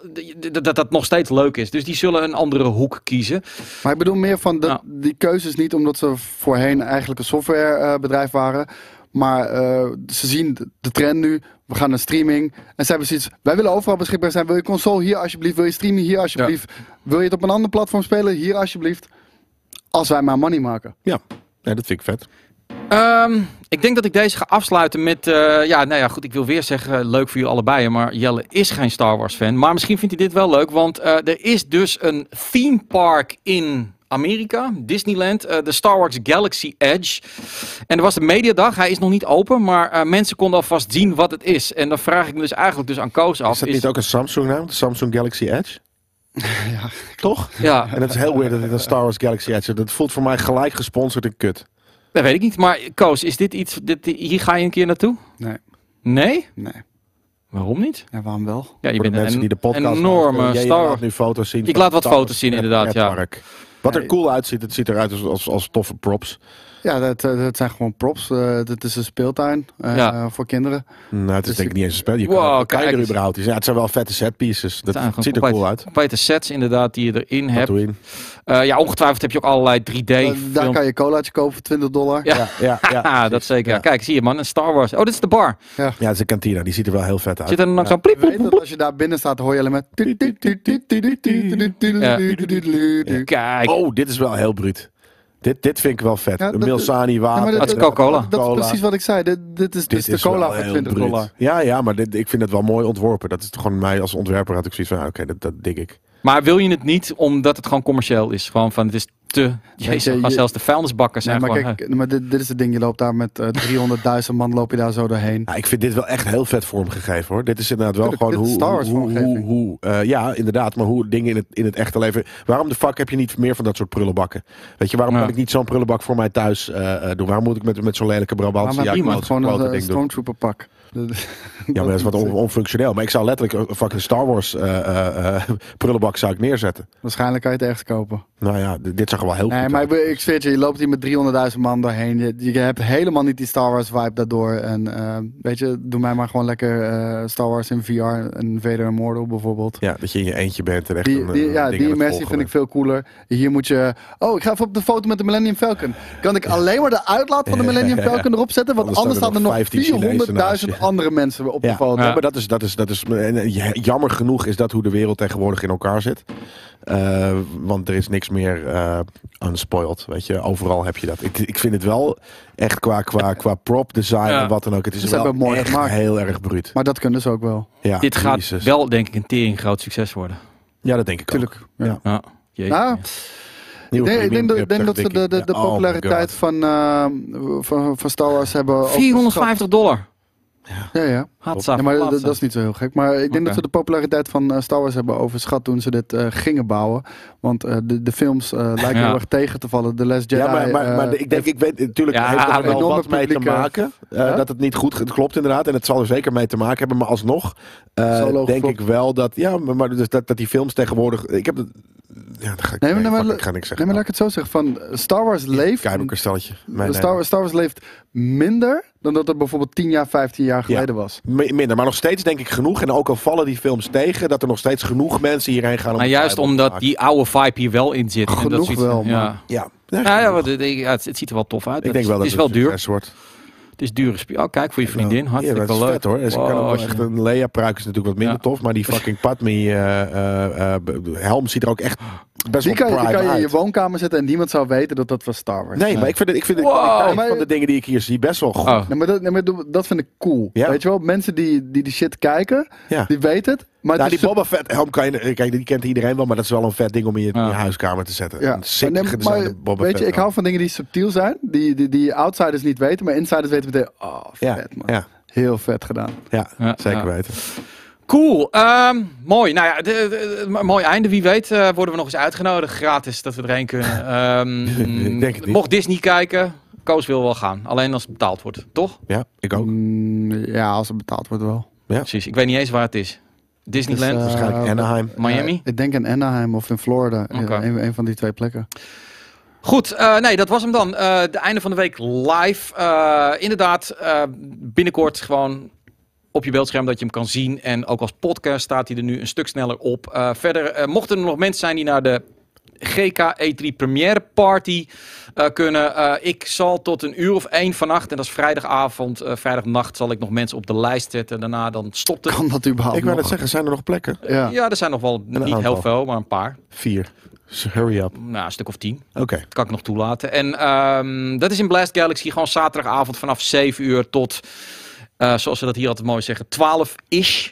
[SPEAKER 3] dat dat dat nog steeds leuk is. Dus die zullen een andere hoek kiezen.
[SPEAKER 2] Maar ik bedoel meer van dat,
[SPEAKER 3] Ja.
[SPEAKER 2] die keuzes niet omdat ze voorheen eigenlijk een softwarebedrijf waren. Maar eh, ze zien de- trend nu. We gaan naar streaming. En ze hebben zoiets. Wij willen overal beschikbaar zijn. Wil je console hier alsjeblieft? Wil je streaming hier alsjeblieft? Wil je het op een ander platform spelen? Hier alsjeblieft. Als wij maar money maken.
[SPEAKER 1] Ja. ja, dat vind ik vet.
[SPEAKER 3] Ehm, ik denk dat ik deze ga afsluiten met. eh, ja, nou ja, goed. Ik wil weer zeggen, leuk voor jullie allebei. Maar Jelle is geen Star Wars fan. Maar misschien vindt hij dit wel leuk. Want eh, er is dus een theme park in Amerika, Disneyland, eh, de Star Wars Galaxy Edge. En er was de mediadag. Hij is nog niet open, maar eh, mensen konden alvast zien wat het is. En dan vraag ik me dus eigenlijk dus aan Koos af.
[SPEAKER 1] Is dat niet ook een Samsung naam? De Samsung Galaxy Edge?
[SPEAKER 2] Ja.
[SPEAKER 1] Toch?
[SPEAKER 3] Ja,
[SPEAKER 1] En het is heel weird dat het een Star Wars Galaxy Edge is. Dat voelt voor mij gelijk gesponsord en kut.
[SPEAKER 3] dat weet ik niet. Maar Koos, is dit iets. Dit, hier ga je een keer naartoe?
[SPEAKER 2] Nee.
[SPEAKER 3] Nee?
[SPEAKER 2] Nee.
[SPEAKER 3] Waarom niet?
[SPEAKER 2] Ja, waarom wel?
[SPEAKER 3] Ja, je
[SPEAKER 1] Voor de
[SPEAKER 3] bent
[SPEAKER 1] mensen
[SPEAKER 3] een
[SPEAKER 1] die de podcast
[SPEAKER 3] enorme Star
[SPEAKER 1] laat nu foto's zien.
[SPEAKER 3] Ik laat wat
[SPEAKER 1] Wars
[SPEAKER 3] foto's zien, inderdaad, ja.
[SPEAKER 1] Wat er cool uitziet, het ziet eruit als, als, als toffe props.
[SPEAKER 2] Ja, dat, eh, dat zijn gewoon props. Eh dat is een speeltuin eh,
[SPEAKER 3] Ja.
[SPEAKER 2] voor kinderen.
[SPEAKER 1] Nou, het is
[SPEAKER 2] Dus
[SPEAKER 1] denk ik niet eens een spel. Je
[SPEAKER 3] Wow,
[SPEAKER 1] kan,
[SPEAKER 3] kijk
[SPEAKER 1] er überhaupt. Ja, het zijn wel vette set pieces. Dat ziet er cool uit.
[SPEAKER 3] Complete sets inderdaad die je erin hebt. Eh, ja, ongetwijfeld heb je ook allerlei 3D
[SPEAKER 2] Eh, daar kan je colaatje kopen voor 20 dollar.
[SPEAKER 3] Ja.
[SPEAKER 1] Ja, ja, ja,
[SPEAKER 3] Ah, dat zeker.
[SPEAKER 1] Ja.
[SPEAKER 3] Kijk, zie je man, een Star Wars. Oh, dit is de bar.
[SPEAKER 1] Ja, het is een kantina. Die ziet er wel heel vet uit.
[SPEAKER 3] Zit er dan nog
[SPEAKER 1] Ja.
[SPEAKER 3] zo'n pliep,
[SPEAKER 2] Je
[SPEAKER 3] pliep,
[SPEAKER 2] weet
[SPEAKER 3] pliep,
[SPEAKER 2] dat als je daar binnen staat, hoor je alleen maar...
[SPEAKER 3] Kijk.
[SPEAKER 1] Oh, dit is wel heel bruut. Dit, dit vind ik wel vet.
[SPEAKER 2] Ja,
[SPEAKER 1] een
[SPEAKER 2] dat-
[SPEAKER 1] Milsani water.
[SPEAKER 3] Dat is Coca-Cola.
[SPEAKER 2] Dat is precies wat ik zei. Dit, dit is dus
[SPEAKER 1] Dit
[SPEAKER 2] de cola voor
[SPEAKER 1] heel
[SPEAKER 2] 20
[SPEAKER 1] bruut.
[SPEAKER 2] dollar.
[SPEAKER 1] Ja, ja, maar dit, ik vind het wel mooi ontworpen. Dat is gewoon mij als ontwerper had ik zoiets van, ah, oké, dat, dat dik ik.
[SPEAKER 3] Maar wil je het niet omdat het gewoon commercieel is? Gewoon van, het is te... Jezus,
[SPEAKER 2] je-
[SPEAKER 3] maar
[SPEAKER 2] je-
[SPEAKER 3] zelfs de vuilnisbakken
[SPEAKER 2] Nee,
[SPEAKER 3] zijn
[SPEAKER 2] maar
[SPEAKER 3] gewoon...
[SPEAKER 2] kijk, maar dit, dit is het ding. Je loopt daar met eh 300.000 man, loop je daar zo doorheen.
[SPEAKER 1] Ja, ik vind dit wel echt heel vet vormgegeven hoor. Dit is inderdaad wel
[SPEAKER 2] Tuurlijk,
[SPEAKER 1] gewoon hoe,
[SPEAKER 2] Star Wars
[SPEAKER 1] hoe, hoe, eh, ja, inderdaad, maar hoe dingen in het, in het echte leven. Waarom de fuck heb je niet meer van dat soort prullenbakken? Weet je, waarom
[SPEAKER 3] Ja.
[SPEAKER 1] kan ik niet zo'n prullenbak voor mij thuis eh, eh, doen? Waarom moet ik met, met zo'n lelijke
[SPEAKER 2] Maar
[SPEAKER 1] Brabantse jak
[SPEAKER 2] iemand gewoon een eh, stormtrooper pak.
[SPEAKER 1] Ja, maar dat is wat on- onfunctioneel. Maar ik zou letterlijk een fucking Star Wars eh, eh, eh, prullenbak zou ik neerzetten.
[SPEAKER 2] Waarschijnlijk kan je het ergens kopen.
[SPEAKER 1] Nou ja, dit zag er wel heel
[SPEAKER 2] Nee,
[SPEAKER 1] goed
[SPEAKER 2] maar ik,
[SPEAKER 1] uit.
[SPEAKER 2] be- ik zweer je, je loopt hier met 300.000 man doorheen. Je, je hebt helemaal niet die Star Wars vibe daardoor. En weet je, doe mij maar gewoon lekker Star Wars in VR. En Vader Immortal bijvoorbeeld.
[SPEAKER 1] Ja, dat je in je eentje bent en echt
[SPEAKER 2] Die,
[SPEAKER 1] een,
[SPEAKER 2] die, ja, die immersie vind ik veel cooler. Hier moet je... Oh, ik ga even op de foto met de Millennium Falcon. Kan ik alleen maar de uitlaat van de Millennium Falcon erop zetten? Want
[SPEAKER 1] Anders staan er nog
[SPEAKER 2] nog
[SPEAKER 1] 15 Chinezen naast
[SPEAKER 2] 400.000 andere mensen op de
[SPEAKER 1] Ja, ja, maar dat is, dat is, dat is en, eh, jammer genoeg is dat hoe de wereld tegenwoordig in elkaar zit. Eh, want er is niks meer eh, unspoiled, weet je. Overal heb je dat. Ik, ik vind het wel echt qua, qua, qua prop design
[SPEAKER 3] Ja.
[SPEAKER 1] en wat dan ook. Het is
[SPEAKER 2] Ze
[SPEAKER 1] wel
[SPEAKER 2] hebben mooi
[SPEAKER 1] echt
[SPEAKER 2] gemaakt.
[SPEAKER 1] heel erg bruut.
[SPEAKER 2] Maar dat kunnen ze ook wel.
[SPEAKER 1] Ja,
[SPEAKER 3] Dit gaat
[SPEAKER 1] Jezus.
[SPEAKER 3] wel, denk ik, een tering groot succes worden.
[SPEAKER 1] Ja, dat denk ik
[SPEAKER 2] Tuurlijk.
[SPEAKER 1] ook.
[SPEAKER 2] Ja.
[SPEAKER 3] Ja. Jezus.
[SPEAKER 2] Nou,
[SPEAKER 1] Nieuwe
[SPEAKER 2] denk, ik denk, dat- denk dat ze de, de, de
[SPEAKER 1] ja, oh
[SPEAKER 2] populariteit van, eh, van, van Star Wars hebben. overschat.
[SPEAKER 3] 450 dollar.
[SPEAKER 2] Ja, ja.
[SPEAKER 3] Hatsa,
[SPEAKER 2] ja maar dat, is niet zo heel gek. Maar ik denk dat ze de populariteit van eh, Star Wars hebben overschat toen ze dit eh, gingen bouwen. Want eh, de, de films eh, lijken
[SPEAKER 3] Ja.
[SPEAKER 2] heel erg tegen te vallen. The Last Jedi.
[SPEAKER 1] Ja, maar, maar, maar ik denk, ik weet natuurlijk
[SPEAKER 3] Ja,
[SPEAKER 1] heeft er wel
[SPEAKER 2] enorme
[SPEAKER 1] wat mee te maken. eh,
[SPEAKER 2] Ja?
[SPEAKER 1] Dat het niet goed het klopt inderdaad. En het zal er zeker mee te maken hebben. Maar alsnog eh, denk ik wel dat, ja, maar, maar dus dat, dat die films tegenwoordig. Ik heb het. Ja, dan ga ik,
[SPEAKER 2] Nee, maar-
[SPEAKER 1] nee,
[SPEAKER 2] nee,
[SPEAKER 1] fuck,
[SPEAKER 2] maar-
[SPEAKER 1] ik ga niks
[SPEAKER 2] Nee,
[SPEAKER 1] zeggen.
[SPEAKER 2] maar laat ik het zo zeggen. Van Star Wars leeft.
[SPEAKER 1] Nee, nee.
[SPEAKER 2] Star, Star Wars leeft minder dan dat het bijvoorbeeld 10 jaar, 15 jaar geleden was.
[SPEAKER 1] Mi- Minder, maar nog steeds denk ik genoeg. En ook al vallen die films tegen, dat er nog steeds genoeg mensen hierheen gaan. Om
[SPEAKER 3] Maar juist omdat die oude vibe hier wel in zit. en
[SPEAKER 2] Genoeg
[SPEAKER 3] dat zoiets-
[SPEAKER 2] wel,
[SPEAKER 3] ja.
[SPEAKER 2] man.
[SPEAKER 1] Ja,
[SPEAKER 3] Ja, ja, wat- ja, het, het ziet er wel tof uit.
[SPEAKER 1] ik
[SPEAKER 3] Het
[SPEAKER 1] denk
[SPEAKER 3] is-
[SPEAKER 1] wel dat
[SPEAKER 3] het is wel duur.
[SPEAKER 1] wordt.
[SPEAKER 3] Het is dure spie- Oh, kijk, voor je vriendin.
[SPEAKER 1] Ja,
[SPEAKER 3] Hartstikke
[SPEAKER 1] dat is
[SPEAKER 3] leuk.
[SPEAKER 1] vet hoor. Dus kan
[SPEAKER 3] Wow,
[SPEAKER 1] wel
[SPEAKER 3] als je-
[SPEAKER 1] echt een Leia pruik is natuurlijk wat minder
[SPEAKER 3] Ja.
[SPEAKER 1] tof, maar die fucking Padme eh, eh, eh, helm ziet er ook echt best
[SPEAKER 2] Die
[SPEAKER 1] wel
[SPEAKER 2] kan, die
[SPEAKER 1] prime
[SPEAKER 2] kan je in je woonkamer zetten en niemand zou weten dat dat was Star Wars.
[SPEAKER 1] Nee, maar ik vind het, ik vind de
[SPEAKER 3] Wow.
[SPEAKER 1] kwaliteit
[SPEAKER 2] Maar-
[SPEAKER 1] van de dingen die ik hier zie best wel goed.
[SPEAKER 3] Oh.
[SPEAKER 2] Nee, maar dat, nee, maar dat- vind ik cool.
[SPEAKER 1] Ja.
[SPEAKER 2] Weet je wel, mensen die, die die shit kijken,
[SPEAKER 1] Ja.
[SPEAKER 2] die weten het. Maar
[SPEAKER 1] Nou,
[SPEAKER 2] het
[SPEAKER 1] die Boba Fett helm kan je, kijk, die kent iedereen wel, maar dat is wel een vet ding om in je, in je huiskamer te zetten.
[SPEAKER 2] Ja,
[SPEAKER 1] Een sick
[SPEAKER 2] maar, nee, maar
[SPEAKER 1] Boba
[SPEAKER 2] weet
[SPEAKER 1] Fett
[SPEAKER 2] je, ik hou van dingen die subtiel zijn, die, die, die outsiders niet weten, maar insiders weten meteen, oh,
[SPEAKER 1] Ja,
[SPEAKER 2] vet man.
[SPEAKER 1] ja,
[SPEAKER 2] Heel vet gedaan.
[SPEAKER 1] ja,
[SPEAKER 3] Ja,
[SPEAKER 1] zeker
[SPEAKER 3] ja.
[SPEAKER 1] weten.
[SPEAKER 3] Cool. ehm, mooi. Nou ja, de, de- de- mooi einde. Wie weet eh, worden we nog eens uitgenodigd. Gratis dat we erheen kunnen. Ehm,
[SPEAKER 1] Ik denk het niet.
[SPEAKER 3] Mocht Disney kijken, Koos wil wel gaan. Alleen als het betaald wordt. Toch?
[SPEAKER 1] Ja, ik ook.
[SPEAKER 2] Mm, ja, als het betaald wordt wel.
[SPEAKER 3] Precies. Ik weet niet eens waar het is. Disneyland?
[SPEAKER 2] Dus, eh,
[SPEAKER 1] Waarschijnlijk Anaheim.
[SPEAKER 3] Miami?
[SPEAKER 2] Ja, ik denk in Anaheim of in Florida. Ja, een, een van die twee plekken.
[SPEAKER 3] Goed, eh, nee, dat was hem dan. Eh de einde van de week live. Eh, inderdaad, eh, binnenkort gewoon op je beeldscherm dat je hem kan zien. En ook als podcast staat hij er nu een stuk sneller op. Eh, verder, eh, mochten er nog mensen zijn die naar de GK E3 Premiere Party eh, kunnen. eh, ik zal tot een uur of één vannacht, en dat is vrijdagavond, eh, vrijdagnacht, zal ik nog mensen op de lijst zetten. Daarna dan stopt het.
[SPEAKER 2] Kan dat überhaupt
[SPEAKER 1] Ik
[SPEAKER 2] nog?
[SPEAKER 1] net zeggen, zijn er nog plekken?
[SPEAKER 2] Ja.
[SPEAKER 3] Ja, er zijn nog wel niet heel veel, maar een paar.
[SPEAKER 1] Vier. Dus hurry up.
[SPEAKER 3] Nou, een stuk of tien.
[SPEAKER 1] Oké.
[SPEAKER 3] Dat kan ik nog toelaten. En ehm, dat is in Blast Galaxy gewoon zaterdagavond vanaf 7 uur tot, eh, zoals ze dat hier altijd mooi zeggen, 12-ish.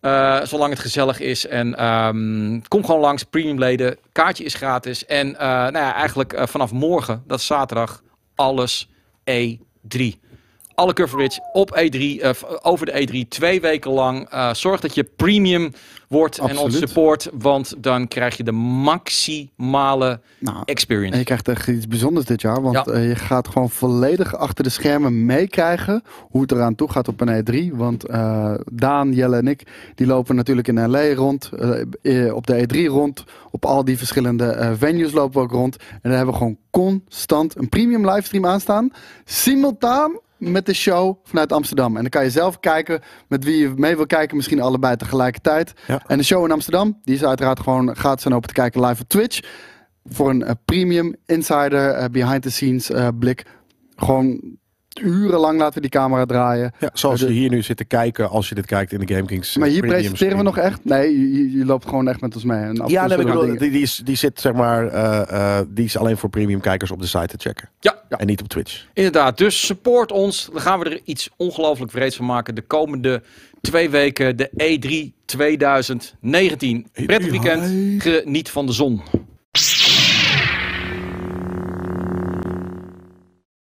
[SPEAKER 3] Eh, zolang het gezellig is. En ehm, kom gewoon langs, premiumleden. Kaartje is gratis. En eh, nou ja, eigenlijk vanaf morgen, dat is zaterdag, alles E3. Alle coverage op E3, eh, over de E3, twee weken lang. Eh, zorg dat je premium wordt en ons support, want dan krijg je de maximale
[SPEAKER 2] Nou,
[SPEAKER 3] experience.
[SPEAKER 2] En je krijgt echt iets bijzonders dit jaar. Want
[SPEAKER 3] Ja.
[SPEAKER 2] eh, je gaat gewoon volledig achter de schermen meekrijgen hoe het eraan toe gaat op een E3. Want Daan, Jelle en ik, die lopen natuurlijk in LA rond. op de E3 rond. Op al die verschillende venues lopen we ook rond. En daar hebben we gewoon constant een premium livestream aanstaan. Simultaan met de show vanuit Amsterdam. En dan kan je zelf kijken met wie je mee wil kijken. Misschien allebei tegelijkertijd.
[SPEAKER 1] Ja.
[SPEAKER 2] En de show in Amsterdam, die is uiteraard gewoon gratis en open te kijken live op Twitch voor een eh, premium insider eh, behind the scenes eh, blik. Gewoon urenlang laten we die camera draaien.
[SPEAKER 1] Ja, zoals
[SPEAKER 2] De-
[SPEAKER 1] je hier nu zit te kijken als je dit kijkt in de GameKings.
[SPEAKER 2] maar
[SPEAKER 1] eh,
[SPEAKER 2] hier
[SPEAKER 1] premium
[SPEAKER 2] presenteren we nog echt. Nee, je, loopt gewoon echt met ons mee. En
[SPEAKER 1] Ja, nee, bedoel, die, die, is, die zit zeg maar, eh, eh, die is alleen voor premium kijkers op de site te checken.
[SPEAKER 3] Ja,
[SPEAKER 1] En niet op Twitch.
[SPEAKER 3] inderdaad. Dus support ons. Dan gaan we er iets ongelooflijk vreeds van maken. De komende twee weken, de E3 2019. Prettig weekend. Geniet van de zon.